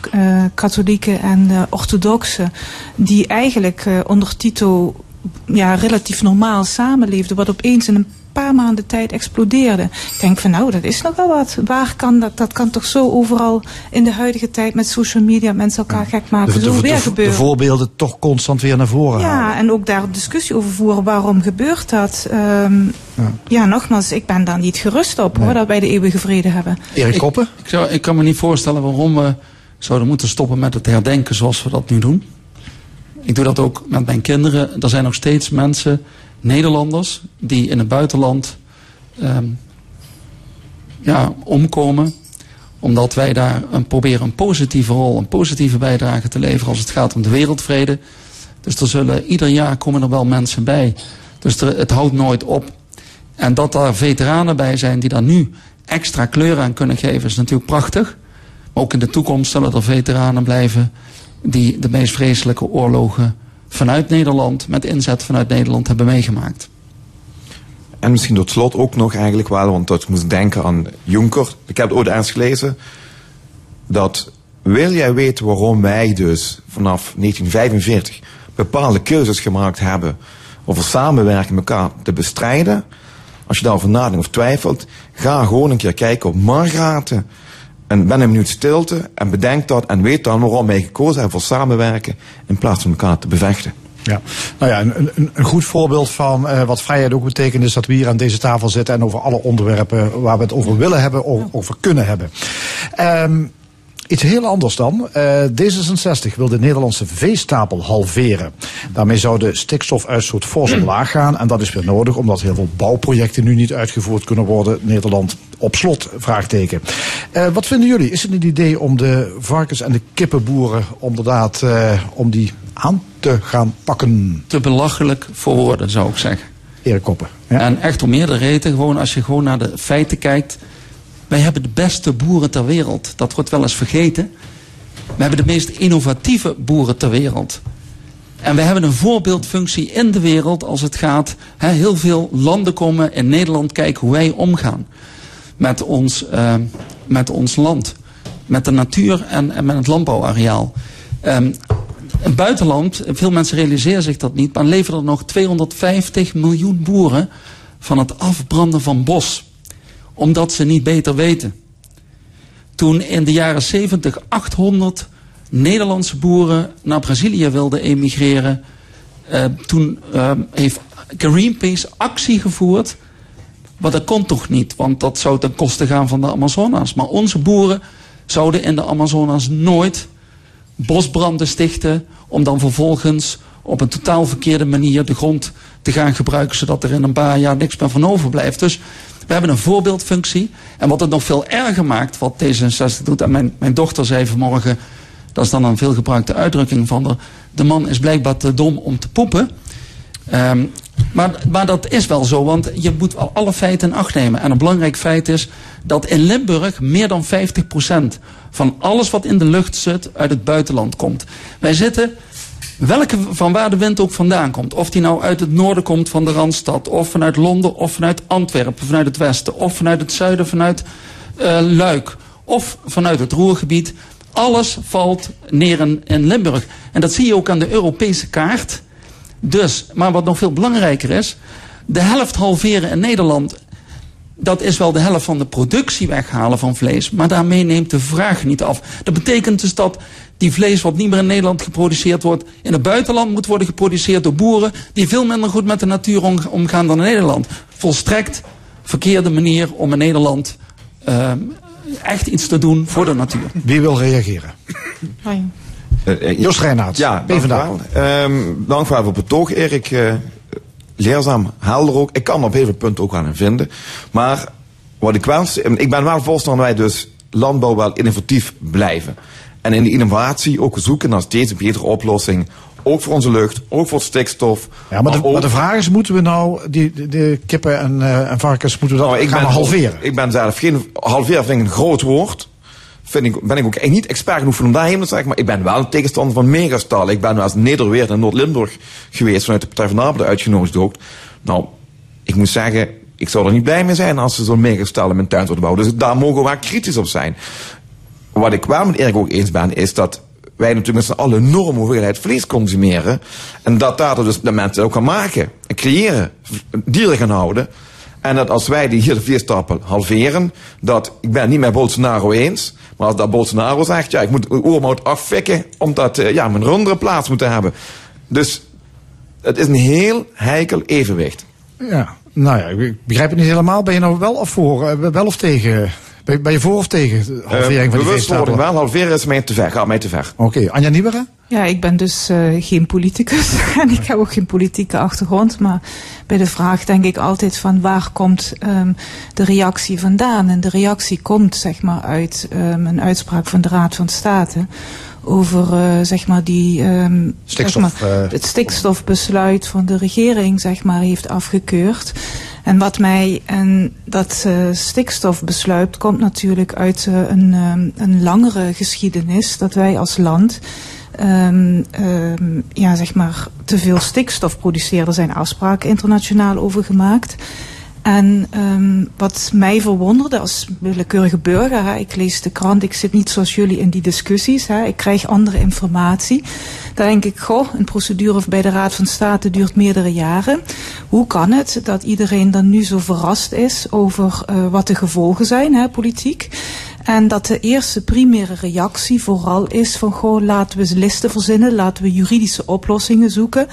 katholieken en orthodoxen, die eigenlijk onder Tito ja, relatief normaal samenleefden, wat opeens in een paar maanden tijd explodeerde. Ik denk van nou, dat is nogal wat. Waar kan dat? Dat kan toch zo overal in de huidige tijd met social media mensen elkaar gek maken. de, zo de- weer de- de voorbeelden toch constant weer naar voren halen. Ja, en ook daar discussie over voeren. Waarom gebeurt dat? Ehm, ja. nogmaals, ik ben daar niet gerust op hoor, dat wij de eeuwige vrede hebben. Erik Koppen? Ik, zou, ik kan me niet voorstellen waarom we zouden moeten stoppen met het herdenken zoals we dat nu doen. Ik doe dat ook met mijn kinderen. Er zijn nog steeds mensen, Nederlanders, die in het buitenland ehm, ja, omkomen. Omdat wij daar een, proberen een positieve rol, een positieve bijdrage te leveren als het gaat om de wereldvrede. Dus er zullen ieder jaar komen er wel mensen bij. Dus het houdt nooit op. En dat daar veteranen bij zijn die daar nu extra kleur aan kunnen geven, is natuurlijk prachtig. Maar ook in de toekomst zullen er veteranen blijven die de meest vreselijke oorlogen vanuit Nederland, met inzet vanuit Nederland, hebben meegemaakt. En misschien tot slot ook nog eigenlijk wel, want ik moest denken aan Juncker. Ik heb het ooit eens gelezen. Dat wil jij weten waarom wij dus vanaf 1945 bepaalde keuzes gemaakt hebben over samenwerken met elkaar te bestrijden. Als je daarover nadenkt of twijfelt, ga gewoon een keer kijken op Margraten. En ben een minuut stilte en bedenk dat en weet dan waarom wij gekozen hebben voor samenwerken in plaats van elkaar te bevechten. Ja, nou ja, een, een, een goed voorbeeld van eh, wat vrijheid ook betekent is dat we hier aan deze tafel zitten en over alle onderwerpen waar we het over willen hebben, o- over kunnen hebben. Ehm, iets heel anders dan. Eh, D66 wil de Nederlandse veestapel halveren. Daarmee zou de stikstofuitstoot fors omlaag gaan. En dat is weer nodig omdat heel veel bouwprojecten nu niet uitgevoerd kunnen worden. Nederland op slot, vraagteken. Eh, wat vinden jullie? Is het een idee om de varkens- en de kippenboeren inderdaad eh, om die aan te gaan pakken. Te belachelijk voor woorden, zou ik zeggen. Erik Koppen. En echt om meerdere redenen. Gewoon als je gewoon naar de feiten kijkt. Wij hebben de beste boeren ter wereld. Dat wordt wel eens vergeten. We hebben de meest innovatieve boeren ter wereld. En we hebben een voorbeeldfunctie in de wereld als het gaat. Heel veel landen komen in Nederland kijken hoe wij omgaan met ons, eh, met ons land. Met de natuur en, met het landbouwareaal. In het buitenland, veel mensen realiseren zich dat niet, maar leven er nog 250 miljoen boeren van het afbranden van bos. Omdat ze niet beter weten. Toen in de jaren 70 800 Nederlandse boeren naar Brazilië wilden emigreren, eh, toen eh, heeft Greenpeace actie gevoerd. Maar dat kon toch niet, want dat zou ten koste gaan van de Amazonas. Maar onze boeren zouden in de Amazonas nooit bosbranden stichten om dan vervolgens op een totaal verkeerde manier de grond te gaan gebruiken, zodat er in een paar jaar niks meer van overblijft. Dus we hebben een voorbeeldfunctie. En wat het nog veel erger maakt, wat D66 doet, en mijn, mijn dochter zei vanmorgen, dat is dan een veelgebruikte uitdrukking van de, de man is blijkbaar te dom om te poepen. Ehm, maar, maar dat is wel zo, want je moet alle feiten in acht nemen. En een belangrijk feit is dat in Limburg meer dan 50% van alles wat in de lucht zit uit het buitenland komt. Wij zitten, welke van waar de wind ook vandaan komt, of die nou uit het noorden komt van de Randstad, of vanuit Londen, of vanuit Antwerpen, vanuit het westen, of vanuit het zuiden, vanuit uh, Luik, of vanuit het Roergebied. Alles valt neer in Limburg. En dat zie je ook aan de Europese kaart. Dus, maar wat nog veel belangrijker is, de helft halveren in Nederland, dat is wel de helft van de productie weghalen van vlees, maar daarmee neemt de vraag niet af. Dat betekent dus dat die vlees wat niet meer in Nederland geproduceerd wordt, in het buitenland moet worden geproduceerd door boeren die veel minder goed met de natuur omgaan dan in Nederland. Volstrekt verkeerde manier om in Nederland uh, echt iets te doen voor de natuur. Wie wil reageren? Hoi. Uh, Jos Reinaert, ja, PvdA. Um, dank voor het betoog, Erik. Uh, leerzaam, helder ook. Ik kan op heel veel punten ook aan hem vinden. Maar wat ik wel, ik ben wel voorstander wij dus landbouw wel innovatief blijven. En in die innovatie ook zoeken naar steeds een betere oplossing. Ook voor onze lucht, ook voor stikstof. Ja, maar, de, maar de vraag is, moeten we nou die, de, de kippen en, uh, en varkens, moeten we dat nou, gaan ben, halveren? Ik ben zelf geen, halveren vind ik een groot woord vind ik, ben ik ook echt niet expert genoeg om daarheen te zeggen. Maar ik ben wel een tegenstander van megastallen. Ik ben wel eens Nederweert en Noord-Limburg geweest vanuit de Partij van de Arbeid uitgenodigd. Nou, ik moet zeggen, ik zou er niet blij mee zijn als ze zo'n megastal in mijn tuin zouden bouwen. Dus daar mogen we wel kritisch op zijn. Wat ik wel met Erik ook eens ben, is dat wij natuurlijk met z'n allen een enorme hoeveelheid vlees consumeren. En dat daar dus de mensen ook gaan maken en creëren, dieren gaan houden. En dat als wij die hier de vleestapel halveren, dat, ik ben het niet met Bolsonaro eens, maar als dat Bolsonaro zegt, ja, ik moet oermout afvikken, omdat, uh, ja, mijn runderen plaats moeten hebben. Dus, het is een heel heikel evenwicht. Ja, nou ja, ik begrijp het niet helemaal. Ben je nou wel of voor, uh, wel of tegen? Ben, je voor of tegen halvering uh, van die Bewustwording wel, halveren is mij te ver, gaat mij te ver. Oké, okay. Anja Nieuwere? Ja, ik ben dus uh, geen politicus en ik heb ook geen politieke achtergrond. Maar bij de vraag denk ik altijd van waar komt um, de reactie vandaan? En de reactie komt zeg maar uit um, een uitspraak van de Raad van State over uh, zeg maar die um, Stikstof, zeg maar, het stikstofbesluit van de regering zeg maar heeft afgekeurd. En wat mij en dat uh, stikstofbesluit komt natuurlijk uit uh, een, um, een langere geschiedenis dat wij als land um, um, ja, zeg maar te veel stikstof produceren. Er zijn afspraken internationaal over gemaakt. En um, wat mij verwonderde als willekeurige burger, hè, ik lees de krant, ik zit niet zoals jullie in die discussies, hè, ik krijg andere informatie. Dan denk ik, goh, een procedure bij de Raad van State duurt meerdere jaren. Hoe kan het dat iedereen dan nu zo verrast is over uh, wat de gevolgen zijn, hè, politiek? En dat de eerste primaire reactie vooral is van, goh, laten we listen verzinnen, laten we juridische oplossingen zoeken.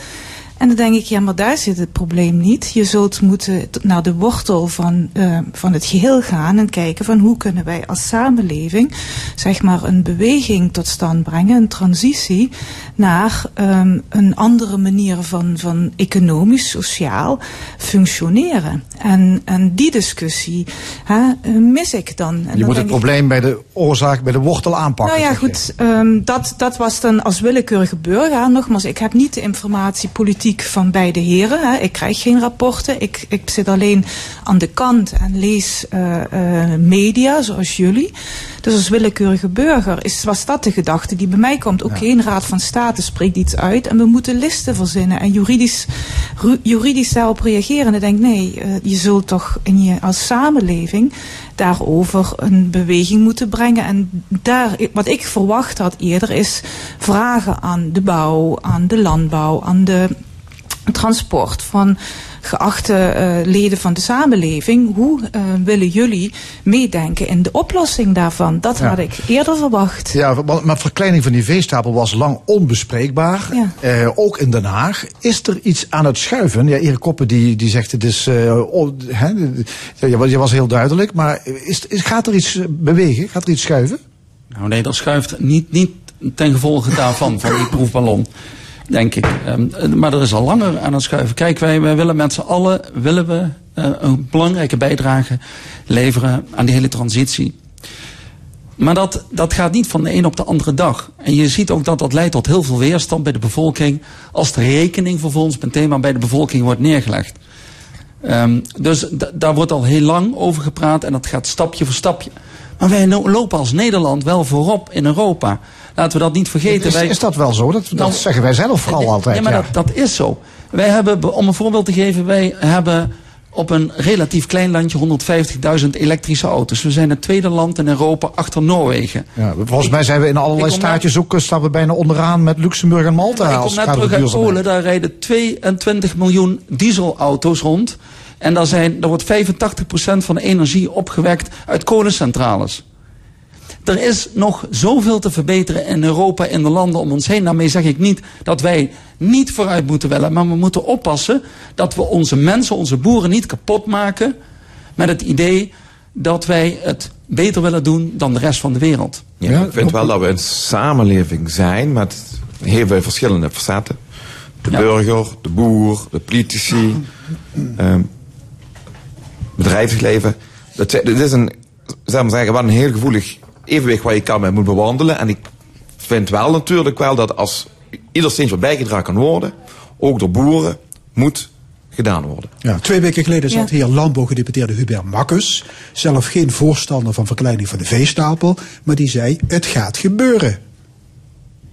En dan denk ik, ja, maar daar zit het probleem niet. Je zult moeten naar de wortel van, eh, van het geheel gaan en kijken van hoe kunnen wij als samenleving, zeg maar, een beweging tot stand brengen, een transitie naar ehm, een andere manier van, van economisch, sociaal functioneren. En, en die discussie hè, mis ik dan. En Je moet het ik- probleem bij de oorzaak, bij de wortel aanpakken. nou ja, goed. ehm, dat, dat was dan als willekeurige burger. Nogmaals, ik heb niet de informatie politiek van beide heren. Hè. Ik krijg geen rapporten. Ik, ik zit alleen aan de kant en lees eh, eh, media, zoals jullie. Dus als willekeurige burger is, was dat de gedachte die bij mij komt. Oké, een raad van state spreekt iets uit en we moeten listen verzinnen en juridisch, juridisch daarop reageren. En ik denk, nee, eh, je zult toch in je, als samenleving daarover een beweging moeten brengen. En daar, wat ik verwacht had eerder is vragen aan de bouw, aan de landbouw, aan de transport van geachte eh, leden van de samenleving. Hoe eh, willen jullie meedenken in de oplossing daarvan? Dat Ja. had ik eerder verwacht. Ja, maar verkleining van die veestapel was lang onbespreekbaar. Ja. Eh, ook in Den Haag. Is er iets aan het schuiven? Ja, Erik Koppen die, die zegt het is... eh, oh, hè, ja, je, was, je was heel duidelijk. Maar is, is, gaat er iets bewegen? Gaat er iets schuiven? Nou nee, dat schuift niet, niet ten gevolge daarvan, van die proefballon. Denk ik. Ehm, maar er is al langer aan het schuiven. Kijk, wij, wij willen met z'n allen willen we, eh, een belangrijke bijdrage leveren aan die hele transitie. Maar dat, dat gaat niet van de een op de andere dag. En je ziet ook dat dat leidt tot heel veel weerstand bij de bevolking. Als de rekening vervolgens meteen maar bij de bevolking wordt neergelegd. Ehm, dus daar wordt al heel lang over gepraat en dat gaat stapje voor stapje. Maar wij lopen als Nederland wel voorop in Europa. Laten we dat niet vergeten. Is, wij, is dat wel zo? Dat, dat Nou, zeggen wij zelf vooral altijd. Ja, maar ja. Dat, dat is zo. Wij hebben, be- om een voorbeeld te geven, wij hebben op een relatief klein landje 150.000 elektrische auto's. We zijn het tweede land in Europa achter Noorwegen. Ja, volgens mij zijn we in allerlei staatjes ook, eh, staan we bijna onderaan met Luxemburg en Malta. Ik kom net terug uit. Polen, daar rijden 22 miljoen dieselauto's rond. En daar, zijn, daar wordt 85% van de energie opgewekt uit kolencentrales. Er is nog zoveel te verbeteren in Europa en de landen om ons heen. Daarmee zeg ik niet dat wij niet vooruit moeten willen. Maar we moeten oppassen dat we onze mensen, onze boeren niet kapot maken. Met het idee dat wij het beter willen doen dan de rest van de wereld. Ja, ik vind wel dat we een samenleving zijn met heel veel verschillende facetten. De burger, de boer, de politici, ehm, bedrijfsleven. Dit is een, zeg maar zeggen, wel een heel gevoelig evenwicht waar je kan mee moet bewandelen. En ik vind wel natuurlijk wel dat als ieder steentje wat bijgedragen kan worden, ook door boeren, moet gedaan worden. Ja, twee weken geleden zat Ja. hier landbouwgedeputeerde Hubert Makkes. Zelf geen voorstander van verkleining van de veestapel. Maar die zei, het gaat gebeuren.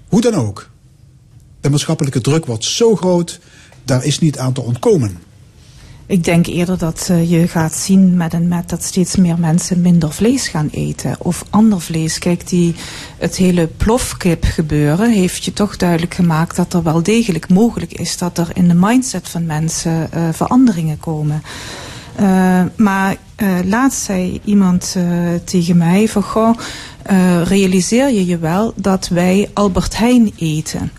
Hoe dan ook. De maatschappelijke druk wordt zo groot, daar is niet aan te ontkomen. Ik denk eerder dat eh, je gaat zien met en met dat steeds meer mensen minder vlees gaan eten. Of ander vlees. Kijk, die, het hele plofkip gebeuren heeft je toch duidelijk gemaakt dat er wel degelijk mogelijk is dat er in de mindset van mensen eh, veranderingen komen. Eh, maar laatst zei iemand tegen mij van goh, realiseer je je wel dat wij Albert Heijn eten.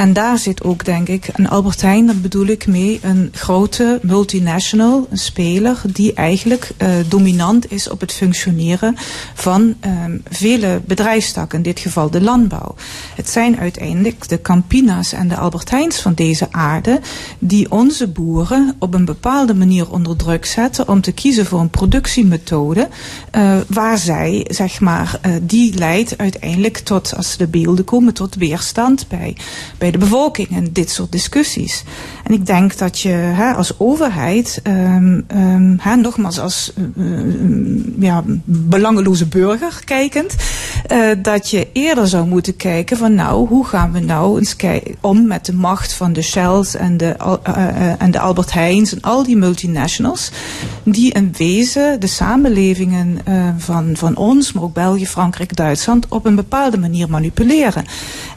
En daar zit ook, denk ik, een Albert Heijn, dat bedoel ik mee, een grote multinational, een speler die eigenlijk eh, dominant is op het functioneren van ehm, vele bedrijfstakken, in dit geval de landbouw. Het zijn uiteindelijk de Campina's en de Albert Heijns van deze aarde die onze boeren op een bepaalde manier onder druk zetten om te kiezen voor een productiemethode eh, waar zij, zeg maar, eh, die leidt uiteindelijk tot, als de beelden komen, tot weerstand bij, bij de bevolking en dit soort discussies. En ik denk dat je hè, als overheid, ehm, hè, nogmaals als eh, eh, ja, belangeloze burger kijkend, eh, dat je eerder zou moeten kijken van nou, hoe gaan we nou eens om met de macht van de Shells en de, en de Albert Heijns en al die multinationals, die in wezen de samenlevingen van, van ons, maar ook België, Frankrijk, Duitsland, op een bepaalde manier manipuleren.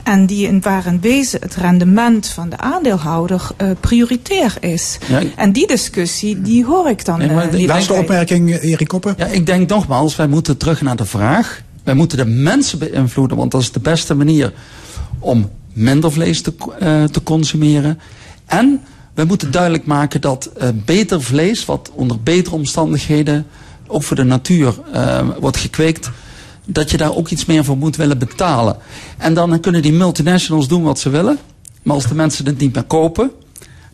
En die in, waar in wezen het rendement van de aandeelhouder eh, prioritair is. Ja, En die discussie, die hoor ik dan Nee, eh, de niet Laatste opmerking, eh, Erik Koppen. Ja, ik denk nogmaals, wij moeten terug naar de vraag. Wij moeten de mensen beïnvloeden, want dat is de beste manier om minder vlees te, eh, te consumeren. En we moeten duidelijk maken dat eh, beter vlees, wat onder betere omstandigheden, ook voor de natuur, wordt gekweekt, dat je daar ook iets meer voor moet willen betalen. En dan kunnen die multinationals doen wat ze willen. Maar als de mensen het niet meer kopen,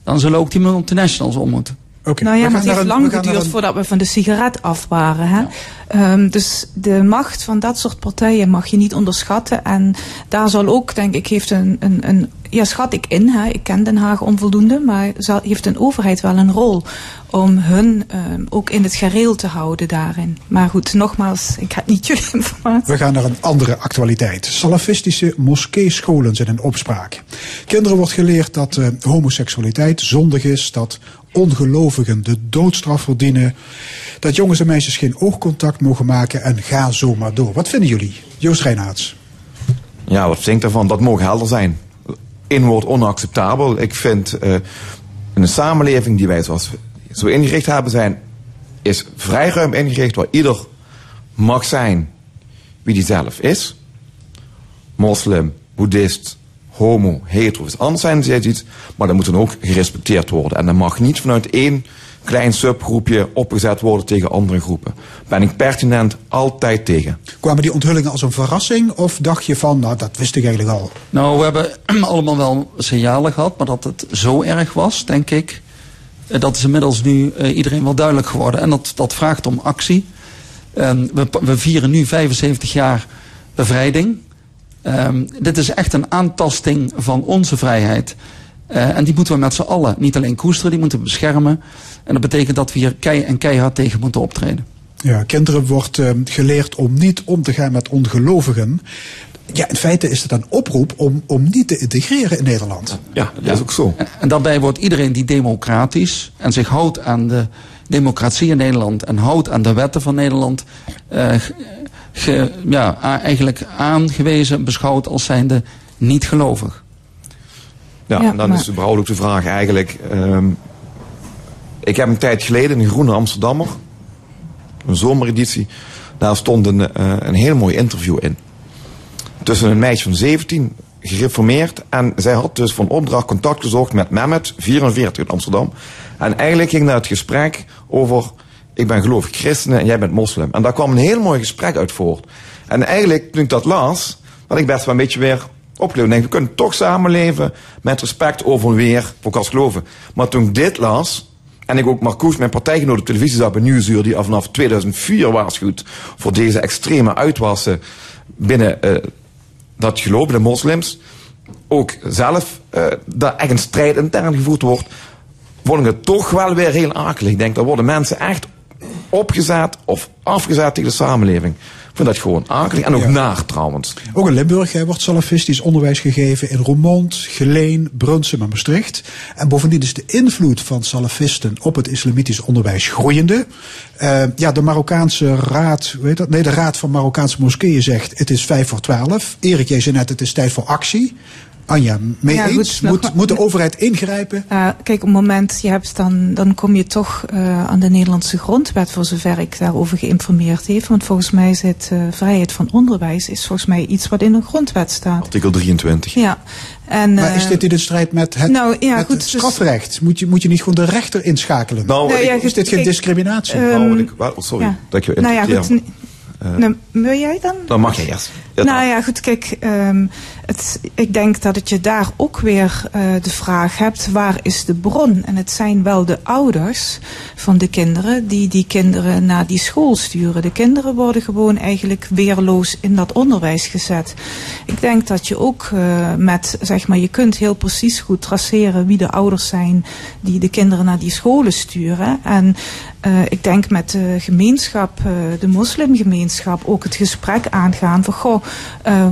dan zullen ook die multinationals om moeten. Nou ja, maar het heeft lang geduurd voordat we van de sigaret af waren. Hè? Ehm, dus de macht van dat soort partijen mag je niet onderschatten. En daar zal ook, denk ik, heeft een, een, een ja, schat ik in. Hè? Ik ken Den Haag onvoldoende, maar zal, heeft een overheid wel een rol om hun ehm, ook in het gareel te houden daarin. Maar goed, nogmaals, ik heb niet jullie informatie. We gaan naar een andere actualiteit. Salafistische moskeescholen zijn in opspraak. Kinderen wordt geleerd dat eh, homoseksualiteit zondig is, dat ongelovigen de doodstraf verdienen, dat jongens en meisjes geen oogcontact mogen maken en ga zo maar door. Wat vinden jullie? Joost Reinaerts. Ja, wat vind ik daarvan? Dat mogen helder zijn. Inwoord onacceptabel. Ik vind eh, een samenleving die wij zoals zo ingericht hebben zijn, is vrij ruim ingericht waar ieder mag zijn wie die zelf is. Moslim, boeddhist, homo, hetero, is anders zijn zij iets, maar dat moet dan ook gerespecteerd worden. En dat mag niet vanuit één klein subgroepje opgezet worden tegen andere groepen. Ben ik pertinent altijd tegen. Kwamen die onthullingen als een verrassing of dacht je van, nou dat wist ik eigenlijk al? Nou, we hebben allemaal wel signalen gehad, maar dat het zo erg was, denk ik, eh, dat is inmiddels nu uh, iedereen wel duidelijk geworden. En dat, dat vraagt om actie. Um, we, we, vieren nu 75 jaar bevrijding. Um, dit is echt een aantasting van onze vrijheid. Uh, en die moeten we met z'n allen niet alleen koesteren, die moeten we beschermen. En dat betekent dat we hier kei en keihard tegen moeten optreden. Ja, kinderen wordt uh, geleerd om niet om te gaan met ongelovigen. Ja, in feite is het een oproep om, om niet te integreren in Nederland. Ja, dat is ook zo. En, en daarbij wordt iedereen die democratisch en zich houdt aan de democratie in Nederland en houdt aan de wetten van Nederland, uh, ge, ja, eigenlijk aangewezen, beschouwd als zijnde niet gelovig. Ja, ja dan maar... is überhaupt ook de vraag eigenlijk. Um, ik heb een tijd geleden een Groene Amsterdammer, een zomereditie, daar stond een, uh, een heel mooi interview in tussen een meisje van 17, gereformeerd. En zij had dus van opdracht contact gezocht met Mehmet, 44 in Amsterdam. En eigenlijk ging daar het gesprek over, ik ben gelovig christen en jij bent moslim. En daar kwam een heel mooi gesprek uit voort. En eigenlijk, toen ik dat las, had ik best wel een beetje weer opgeleefd. Denk, we kunnen toch samenleven met respect over weer, ook als geloven. Maar toen ik dit las, en ik ook Marcouch, mijn partijgenoot op televisie zag bij Nieuwsuur, die vanaf 2004 waarschuwt voor deze extreme uitwassen binnen uh, dat geloof, de moslims, ook zelf uh, daar echt een strijd intern gevoerd wordt, vond ik het toch wel weer heel akelig. Ik denk, daar worden mensen echt opgezet of afgezet tegen de samenleving. Ik vind dat gewoon akelig en ook ja. naar trouwens. Ook in Limburg hè, wordt salafistisch onderwijs gegeven in Roermond, Geleen, Brunsum en Maastricht. En bovendien is de invloed van salafisten op het islamitisch onderwijs groeiende. Uh, ja, de Marokkaanse raad, weet dat? Nee, de raad van Marokkaanse moskeeën zegt het is vijf voor twaalf. Erik, jij zei net het is tijd voor actie. Anja, mee ja, eens? Goed, moet, moet de overheid ingrijpen? Uh, kijk, op het moment je hebt, dan, dan kom je toch uh, aan de Nederlandse grondwet, voor zover ik daarover geïnformeerd heb. Want volgens mij zit uh, vrijheid van onderwijs is volgens mij iets wat in de grondwet staat. Artikel 23. Ja. En, maar is dit in de strijd met het, nou, ja, met goed, het strafrecht? Dus, moet, je, moet je niet gewoon de rechter inschakelen? Nou, nou ja, is dit geen kijk, discriminatie? Um, nou, ik, well, sorry ja. dat ik je nou ja, goed, uh, nou, wil jij dan? Dan mag je eerst. Ja, nou ja, goed, kijk, um, het, ik denk dat het je daar ook weer uh, de vraag hebt, waar is de bron? En het zijn wel de ouders van de kinderen die die kinderen naar die school sturen. De kinderen worden gewoon eigenlijk weerloos in dat onderwijs gezet. Ik denk dat je ook uh, met, zeg maar, je kunt heel precies goed traceren wie de ouders zijn die de kinderen naar die scholen sturen. En uh, ik denk met de gemeenschap, de moslimgemeenschap, ook het gesprek aangaan van, goh,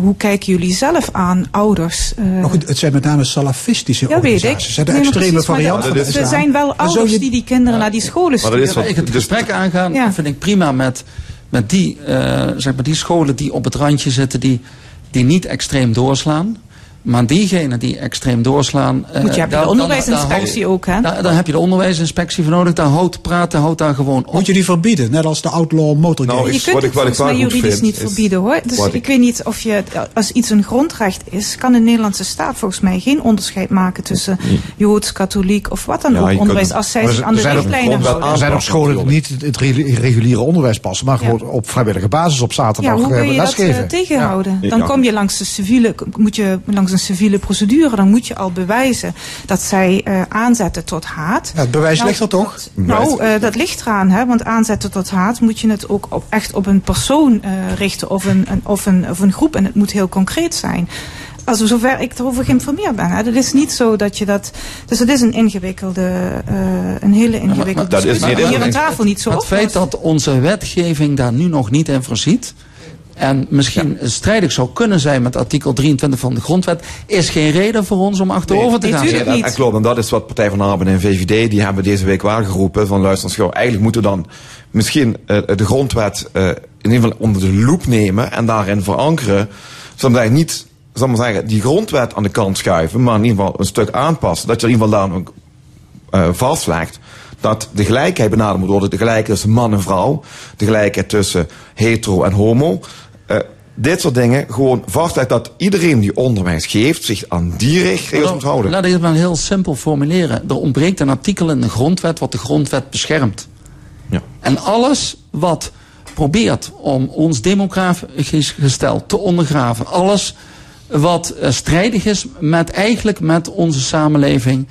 hoe kijken jullie zelf aan, ouders? Uh, maar goed, het zijn met name salafistische ja, organisaties. Het zijn de nee, extreme varianten van Er zijn wel ouders je... die die kinderen ja, naar die scholen sturen. Maar dat is wat, het gesprek aangaan ja. vind ik prima met, met die, uh, zeg maar die scholen die op het randje zitten, die, die niet extreem doorslaan. Maar diegenen die extreem doorslaan... eh, Moet je hebben daar- de dan- onderwijsinspectie ook, hè? Daar heb je de onderwijsinspectie voor nodig. Daar houdt praten, houdt daar gewoon op. Moet je die verbieden, net als de outlaw motorgate? Nou, je kunt het volgens mij juridisch niet verbieden hoor. Dus ik, ik- weet niet of je, als iets een grondrecht is, kan de Nederlandse staat volgens mij geen onderscheid maken tussen joods, katholiek of wat dan Ja, ook je onderwijs. kunt- Als zij zich er aan de richtlijnen houden. Er zijn ook scholen die niet het re- reguliere onderwijs passen, maar gewoon op vrijwillige basis op Ja, zaterdag hoe kun eh, je dat lesgeven. eh, tegenhouden? Ja. Dan Ja. kom je langs de civiele, moet je langs een civiele procedure, dan moet je al bewijzen dat zij eh, aanzetten tot haat. Ja, het bewijs Nou, ligt er toch? Nou, eh, dat ligt eraan, hè? want aanzetten tot haat moet je het ook op, echt op een persoon eh, richten of een, een, of, een, of een groep en het moet heel concreet zijn. Als zover ik erover geïnformeerd ben. Hè. Het is niet zo dat je dat. Dus het is een ingewikkelde, eh, een hele ingewikkelde dat is- discussie nee, dat is hier aan een- tafel niet zo het op feit dat onze wetgeving daar nu nog niet in voorziet. En misschien strijdig zou kunnen zijn met artikel 23 van de grondwet. Is geen reden voor ons om achterover te gaan. Ja, dat, dat klopt. En dat is wat Partij van de Arbeid en VVD, die hebben deze week wel geroepen van luister gauw, eigenlijk moeten we dan misschien eh, de grondwet eh, in ieder geval onder de loep nemen en daarin verankeren. Zodat je niet, zal maar zeggen, die grondwet aan de kant schuiven, maar in ieder geval een stuk aanpassen. Dat je in ieder geval daar ook eh, vastlegt dat de gelijkheid benaderd moet worden. De gelijkheid tussen man en vrouw. De gelijkheid tussen hetero en homo. Dit soort dingen gewoon vastlegt dat iedereen die onderwijs geeft zich aan die regels moet houden. Laat ik het maar heel simpel formuleren. Er ontbreekt een artikel in de grondwet wat de grondwet beschermt. Ja. En alles wat probeert om ons demografisch gestel te ondergraven, alles wat eh, strijdig is met eigenlijk met onze samenleving,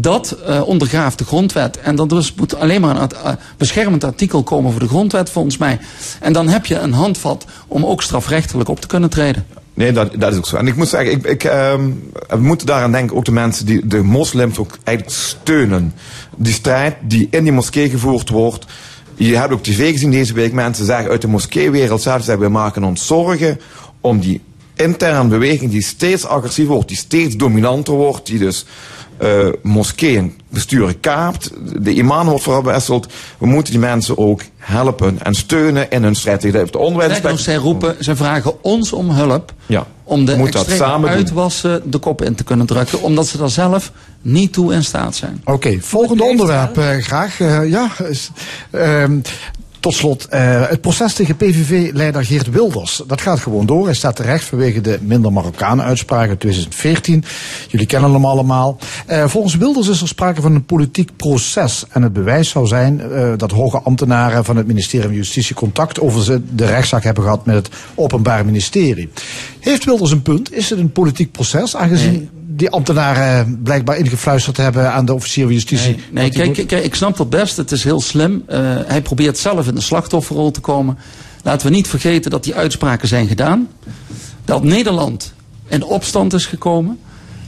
dat eh, ondergraaft de grondwet. En dat dus moet alleen maar een eh, beschermend artikel komen voor de grondwet volgens mij. En dan heb je een handvat om ook strafrechtelijk op te kunnen treden. Nee, dat, dat is ook zo. En ik moet zeggen, ik, ik, ehm, we moeten daaraan denken, ook de mensen die de moslims ook eigenlijk steunen. Die strijd die in die moskee gevoerd wordt. Je hebt ook tv gezien deze week, mensen zeggen uit de moskeewereld zelf, zeggen we maken ons zorgen om die interne beweging die steeds agressiever wordt, die steeds dominanter wordt, die dus eh moskeeën besturen kaapt, de imam wordt verwisseld. We moeten die mensen ook helpen en steunen in hun strijd tegen de onderwijs. Nog, zij roepen, zij vragen ons om hulp Ja. om de Moet dat extreme samen doen. uitwassen de kop in te kunnen drukken, omdat ze daar zelf niet toe in staat zijn. Oké, volgende onderwerp eh, graag. Eh, ja, is, ehm, tot slot, eh, het proces tegen PVV-leider Geert Wilders. Dat gaat gewoon door. Hij staat terecht vanwege de minder Marokkanen uitspraak uit 2014. Jullie kennen hem allemaal. Eh, volgens Wilders is er sprake van een politiek proces. En het bewijs zou zijn eh, dat hoge ambtenaren van het ministerie van Justitie contact over ze de rechtszaak hebben gehad met het Openbaar Ministerie. Heeft Wilders een punt? Is het een politiek proces? Aangezien die ambtenaren blijkbaar ingefluisterd hebben aan de officier van justitie. Nee, kijk, kijk, ik snap dat best. Het is heel slim. Eh, hij probeert zelf in de slachtofferrol te komen. Laten we niet vergeten dat die uitspraken zijn gedaan. Dat Nederland in opstand is gekomen.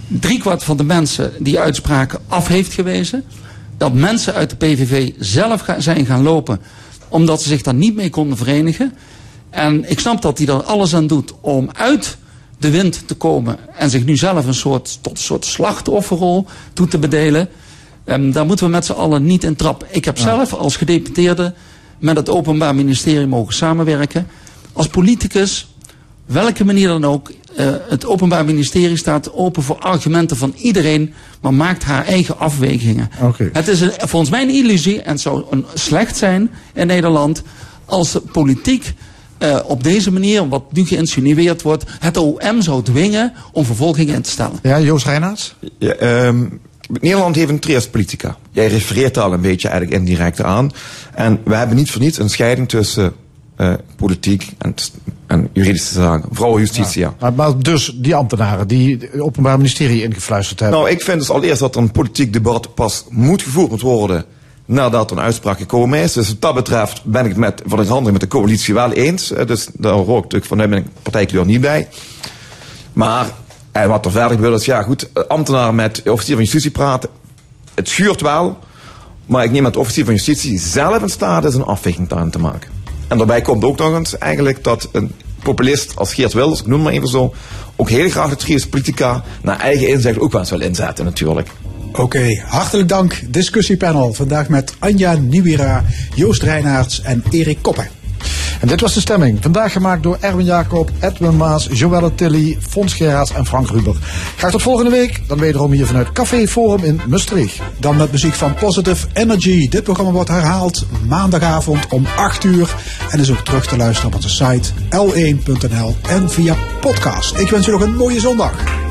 Driekwart van de mensen die uitspraken af heeft gewezen. Dat mensen uit de PVV zelf zijn gaan lopen omdat ze zich daar niet mee konden verenigen. En ik snap dat hij er alles aan doet om uit de wind te komen en zich nu zelf een soort, tot een soort slachtofferrol toe te bedelen. Ehm, daar moeten we met z'n allen niet in trappen. Ik heb zelf als gedeputeerde met het Openbaar Ministerie mogen samenwerken. Als politicus, welke manier dan ook, eh, het Openbaar Ministerie staat open voor argumenten van iedereen, maar maakt haar eigen afwegingen. Het is een, volgens mij een illusie en het zou een, slecht zijn in Nederland als de politiek eh, op deze manier, wat nu geïnsinueerd wordt, het OM zou dwingen om vervolging in te stellen. Ja, Joost Reinaerts? Ja, ehm, Nederland heeft een trias politica. Jij refereert daar al een beetje eigenlijk indirect aan. En we hebben niet voor niets een scheiding tussen eh, politiek en, en juridische zaken. Vooral justitie, ja. Maar, maar dus die ambtenaren die het Openbaar Ministerie ingefluisterd hebben. Nou, ik vind dus allereerst dat er een politiek debat pas moet gevoerd worden nadat een uitspraak gekomen is. Dus wat dat betreft ben ik het met, van de handen met de coalitie wel eens. Dus daar hoor ik natuurlijk van, daar ben ik partijkleur niet bij. Maar eh, wat er verder gebeurt is, ja goed, eh, ambtenaren met officier van justitie praten. Het schuurt wel, maar ik neem dat officier van justitie zelf in staat is een afweging aan te maken. En daarbij komt ook nog eens eigenlijk dat een populist als Geert Wilders, ik noem maar even zo, ook heel graag de trias politica naar eigen inzicht ook wel eens wil inzetten natuurlijk. Oké, hartelijk dank. Discussiepanel vandaag met Anja Nieuwira, Joost Reinaerts en Erik Koppen. En dit was de stemming. Vandaag gemaakt door Erwin Jacob, Edwin Maas, Joelle Tilly, Fons Geraas en Frank Ruber. Graag tot volgende week. Dan wederom hier vanuit Café Forum in Maastricht. Dan met muziek van Positive Energy. Dit programma wordt herhaald maandagavond om 8 uur. En is ook terug te luisteren op onze site l1.nl en via podcast. Ik wens u nog een mooie zondag.